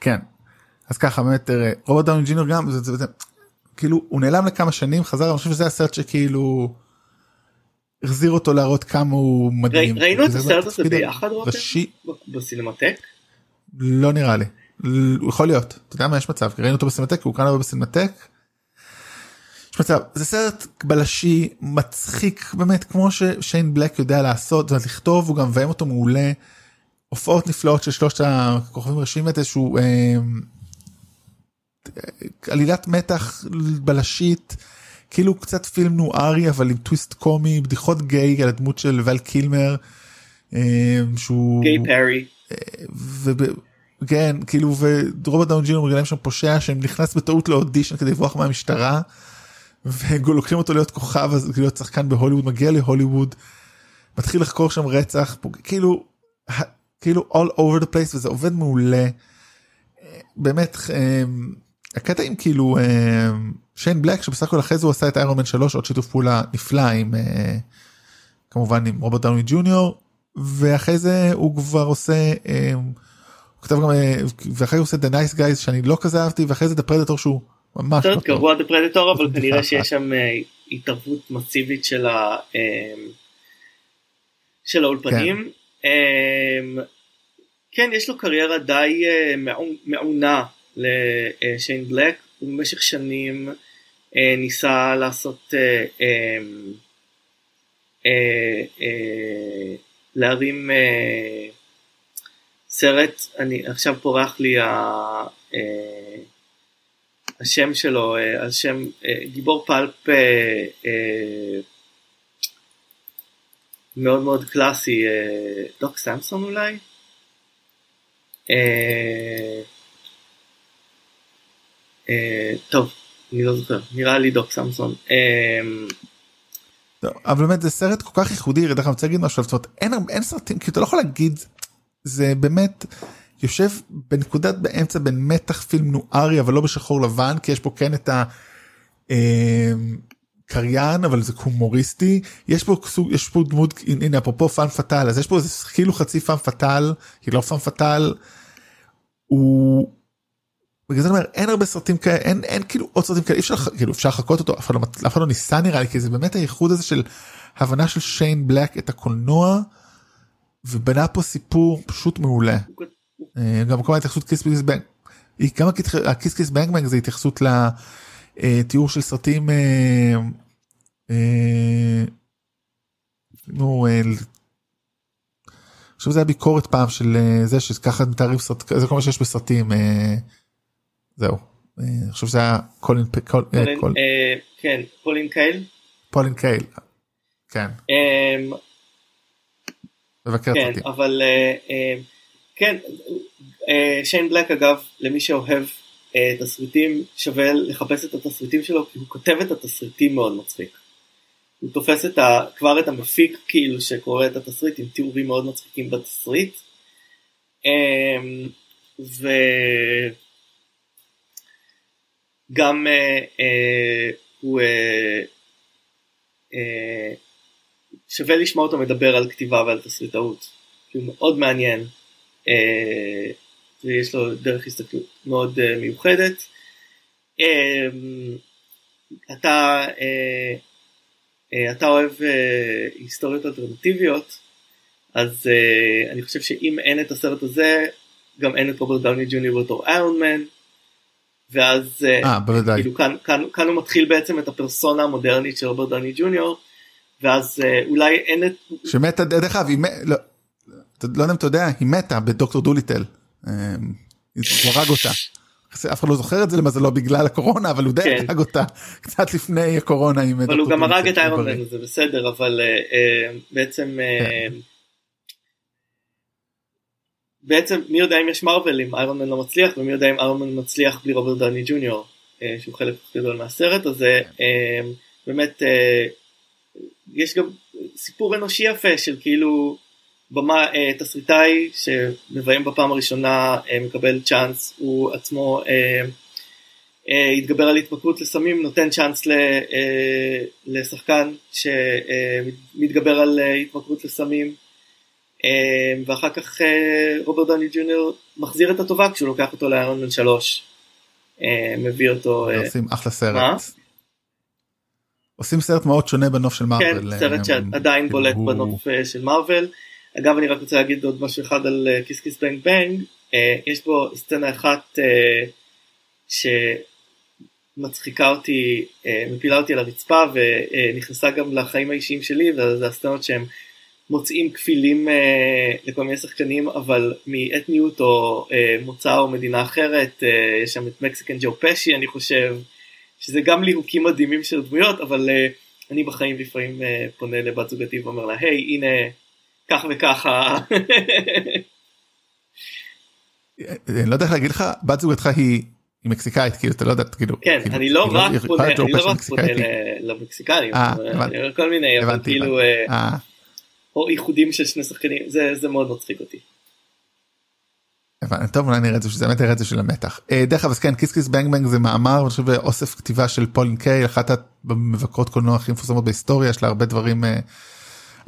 כן אז ככה באמת רוברט דאוני ג'וניור גם זה, זה, זה, כאילו הוא נעלם לכמה שנים חזר אני חושב שזה הסרט שכאילו. החזיר אותו להראות כמה הוא מדהים. ראינו את הסרט הזה ביחד רותם? בסינמטק? לא נראה לי. יכול להיות. אתה יודע מה יש מצב ראינו אותו בסינמטק הוא כאן בסינמטק. יש מצב זה סרט בלשי מצחיק באמת כמו ששיין בלק יודע לעשות ולכתוב הוא גם מביים אותו מעולה. הופעות נפלאות של שלושת הכוכבים ראשיים את איזשהו אה, עלילת מתח בלשית כאילו קצת פילם נוארי אבל עם טוויסט קומי בדיחות גיי על הדמות של ול קילמר. אה, שהוא גיי פרי. כן כאילו ורוברט דאוני ג'וניור מגלם שם פושע שנכנס בטעות לאודישן כדי לברוח מהמשטרה. ולוקחים אותו להיות כוכב אז להיות שחקן בהוליווד מגיע להוליווד. מתחיל לחקור שם רצח כאילו כאילו all over the place וזה עובד מעולה. באמת אמ, הקטע עם כאילו שיין בלק שבסך הכל אחרי זה הוא עשה את איירון מן 3 עוד שיתוף פעולה נפלא עם אה, כמובן עם רוברט דאוני ג'וניור ואחרי זה הוא כבר עושה אה, הוא כתב גם אה, ואחרי הוא עושה The Nice Guys שאני לא כזה אהבתי ואחרי זה The Predator שהוא ממש טוב. גרוע The Predator אבל *laughs* כנראה שיש שם התערבות מסיבית של ה... של האולפנים. כן. כן יש לו קריירה די מעונה לשיין בלק במשך שנים ניסה לעשות להרים אה, סרט, אני עכשיו פורח לי ה, אה, השם שלו, אה, על שם אה, גיבור פלפ אה, אה, מאוד מאוד קלאסי, אה, דוק סמסון אולי? אה, אה, טוב, אני לא זוכר, נראה לי דוק סמסון. אה, אבל באמת זה סרט כל כך ייחודי אני רוצה להגיד משהו זאת אומרת, אין אין סרטים כי אתה לא יכול להגיד זה באמת יושב בנקודת באמצע בין מתח פילם נוארי אבל לא בשחור לבן כי יש פה כן את הקריין אבל זה הומוריסטי יש פה סוג יש פה דמות הנה אפרופו פאם פאטל אז יש פה איזה כאילו חצי פאם פאטל כי לא פאם פאטל. הוא בגלל זה אני אומר אין הרבה סרטים כאלה אין אין כאילו עוד סרטים כאלה אפשר כאילו אפשר לחקות אותו אף אחד לא, אף אחד לא ניסה נראה לי כי זה באמת הייחוד הזה של הבנה של שיין בלק את הקולנוע ובנה פה סיפור פשוט מעולה. אה, גם כל ההתייחסות קיס קיס בנג גם הקיס קיס בנג בנג זה התייחסות לתיאור של סרטים. אה, אה, נו, עכשיו זה היה ביקורת פעם של זה שככה מתארים סרט זה כל מה שיש בסרטים. זהו אני חושב שזה היה קולין כן קולין קייל. פולין קייל. כן. מבקר כן אבל כן שיין בלק אגב למי שאוהב תסריטים שווה לחפש את התסריטים שלו כי הוא כותב את התסריטים מאוד מצחיק. הוא תופס את ה, כבר את המפיק כאילו שקורא את התסריט עם תיאורים מאוד מצחיקים בתסריט. אה, אה, הוא אה, אה, שווה לשמוע אותו מדבר על כתיבה ועל תסריטאות. כי הוא מאוד מעניין. אה, ויש לו דרך הסתכלות מאוד מיוחדת. אתה, אתה אוהב היסטוריות אלטרנטיביות, אז אני חושב שאם אין את הסרט הזה, גם אין את רוברט דאוני ג'וניור בתור איירון מן. ואז 아, בוודאי. כאילו כאן, כאן, כאן הוא מתחיל בעצם את הפרסונה המודרנית של רוברט דאוני ג'וניור ואז אולי אין את... שמתה דרך אגב, לא, לא יודע אם אתה יודע, היא מתה בדוקטור דוליטל. הוא הרג אותה. אף אחד לא זוכר את זה למזלו לא בגלל הקורונה אבל הוא די כן. הרג אותה קצת לפני הקורונה אבל הוא גם הרג את איירון מן זה בסדר אבל uh, בעצם uh, בעצם מי יודע אם יש מרוויל אם איירון מן לא מצליח ומי יודע אם איירון מן מצליח בלי רוברט דני ג'וניור uh, שהוא חלק גדול מהסרט הזה. uh, באמת uh, יש גם סיפור אנושי יפה של כאילו במה אה, תסריטאי שמביים בפעם הראשונה אה, מקבל צ'אנס הוא עצמו אה, אה, התגבר על התמכרות לסמים נותן צ'אנס אה, לשחקן שמתגבר אה, על אה, התמכרות לסמים. אה, ואחר כך אה, רוברט דוני ג'וניור מחזיר את הטובה כשהוא לוקח אותו לאיירון מן שלוש אה, מביא אותו אה, עושים אחלה סרט. מה? עושים סרט מאוד שונה בנוף של מארוול. כן, סרט שעדיין בולט בנוף של מארוול. אגב אני רק רוצה להגיד עוד משהו אחד על כיס כיס בנג בנג יש בו סצנה אחת שמצחיקה אותי מפילה אותי על הרצפה ונכנסה גם לחיים האישיים שלי וזה הסצנות שהם מוצאים כפילים uh, לכל מיני שחקנים אבל מאתניות או uh, מוצא או מדינה אחרת uh, יש שם את מקסיקן ג'ו פשי אני חושב שזה גם ליהוקים מדהימים של דמויות אבל uh, אני בחיים לפעמים uh, פונה לבת זוגתי ואומר לה היי hey, הנה כך וככה. *laughs* אני לא יודע איך להגיד לך בת זוגתך היא היא מקסיקאית כאילו אתה לא יודע כאילו כן כאילו, אני לא כאילו, רק פונה אני לא להיות רק פונה מקסיקאית. ל- למקסיקנים אה, אני הבנתי. אומר כל מיני אבל כאילו. אה, אה, או איחודים של שני שחקנים זה זה מאוד מצחיק אותי. טוב אולי נראה את זה שזה באמת נראה את זה של המתח. אה, דרך אגב אז כן קיס קיס בנג בנג זה מאמר אני חושב אוסף כתיבה של פולין קייל אחת המבקרות קולנוע הכי מפורסמות בהיסטוריה יש לה הרבה דברים אה,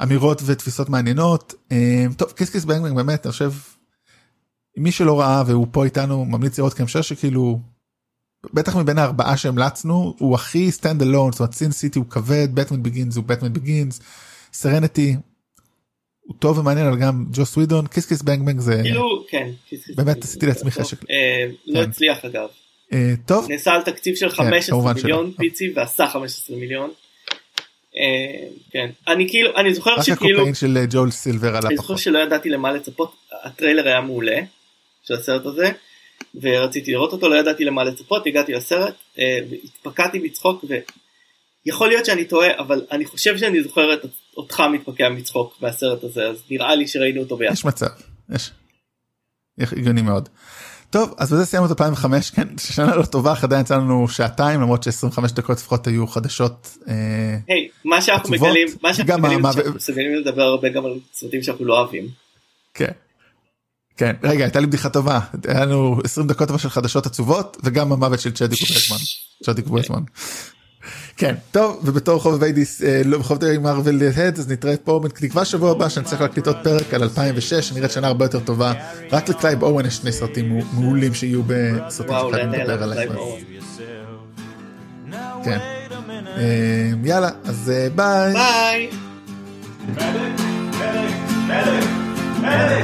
אמירות ותפיסות מעניינות. אה, טוב קיס קיס בנג בנג באמת אני חושב. מי שלא ראה והוא פה איתנו ממליץ לראות כי אני חושב שכאילו בטח מבין הארבעה שהמלצנו הוא הכי stand alone זאת אומרת סין סיטי הוא כבד בטמן ביגינס הוא בטמן ביגינס סרניטי. הוא טוב ומעניין אבל גם ג'וס ווידון קיס קיס בנג בנג זה כאילו כן. באמת עשיתי לעצמי. חשק. אה, לא כן. הצליח אגב. אה, טוב נעשה על תקציב של 15 כמובן מיליון. פיצי ועשה 15 מיליון. אה, כן אני כאילו אני זוכר שכאילו הקוקאין של ג'ול סילבר עלה אני זוכר. שלא ידעתי למה לצפות הטריילר היה מעולה של הסרט הזה ורציתי לראות אותו לא ידעתי למה לצפות הגעתי לסרט והתפקעתי מצחוק ויכול להיות שאני טועה אבל אני חושב שאני זוכר את אותך מתפקע מצחוק מהסרט הזה אז נראה לי שראינו אותו ביחד. יש מצב יש. הגיוני מאוד. טוב אז בזה סיימנו את 2005 כן שנה לא טובה אך עדיין יצא לנו שעתיים למרות ש25 דקות לפחות היו חדשות. אה, היי מה שאנחנו עצובות, מגלים מה שאנחנו מגלים מה- שאנחנו מסוגלים לדבר הרבה גם על סרטים שאנחנו לא אוהבים. כן. כן רגע הייתה לי בדיחה טובה היה לנו 20 דקות של חדשות עצובות וגם המוות של צ'דוויק בוזמן. כן טוב ובתור חובבי דיס אה, לא חובבי מרוויל הד אז נתראה פה בתקווה שבוע הבא שאני צריך להקליט עוד פרק על 2006 נראית שנה הרבה יותר טובה רק לקלייב אוון יש שני סרטים מעו- מעולים שיהיו בסרטים שחייבים לעניין לדבר עליהם. כן. אה, יאללה אז אה, ביי. ביי.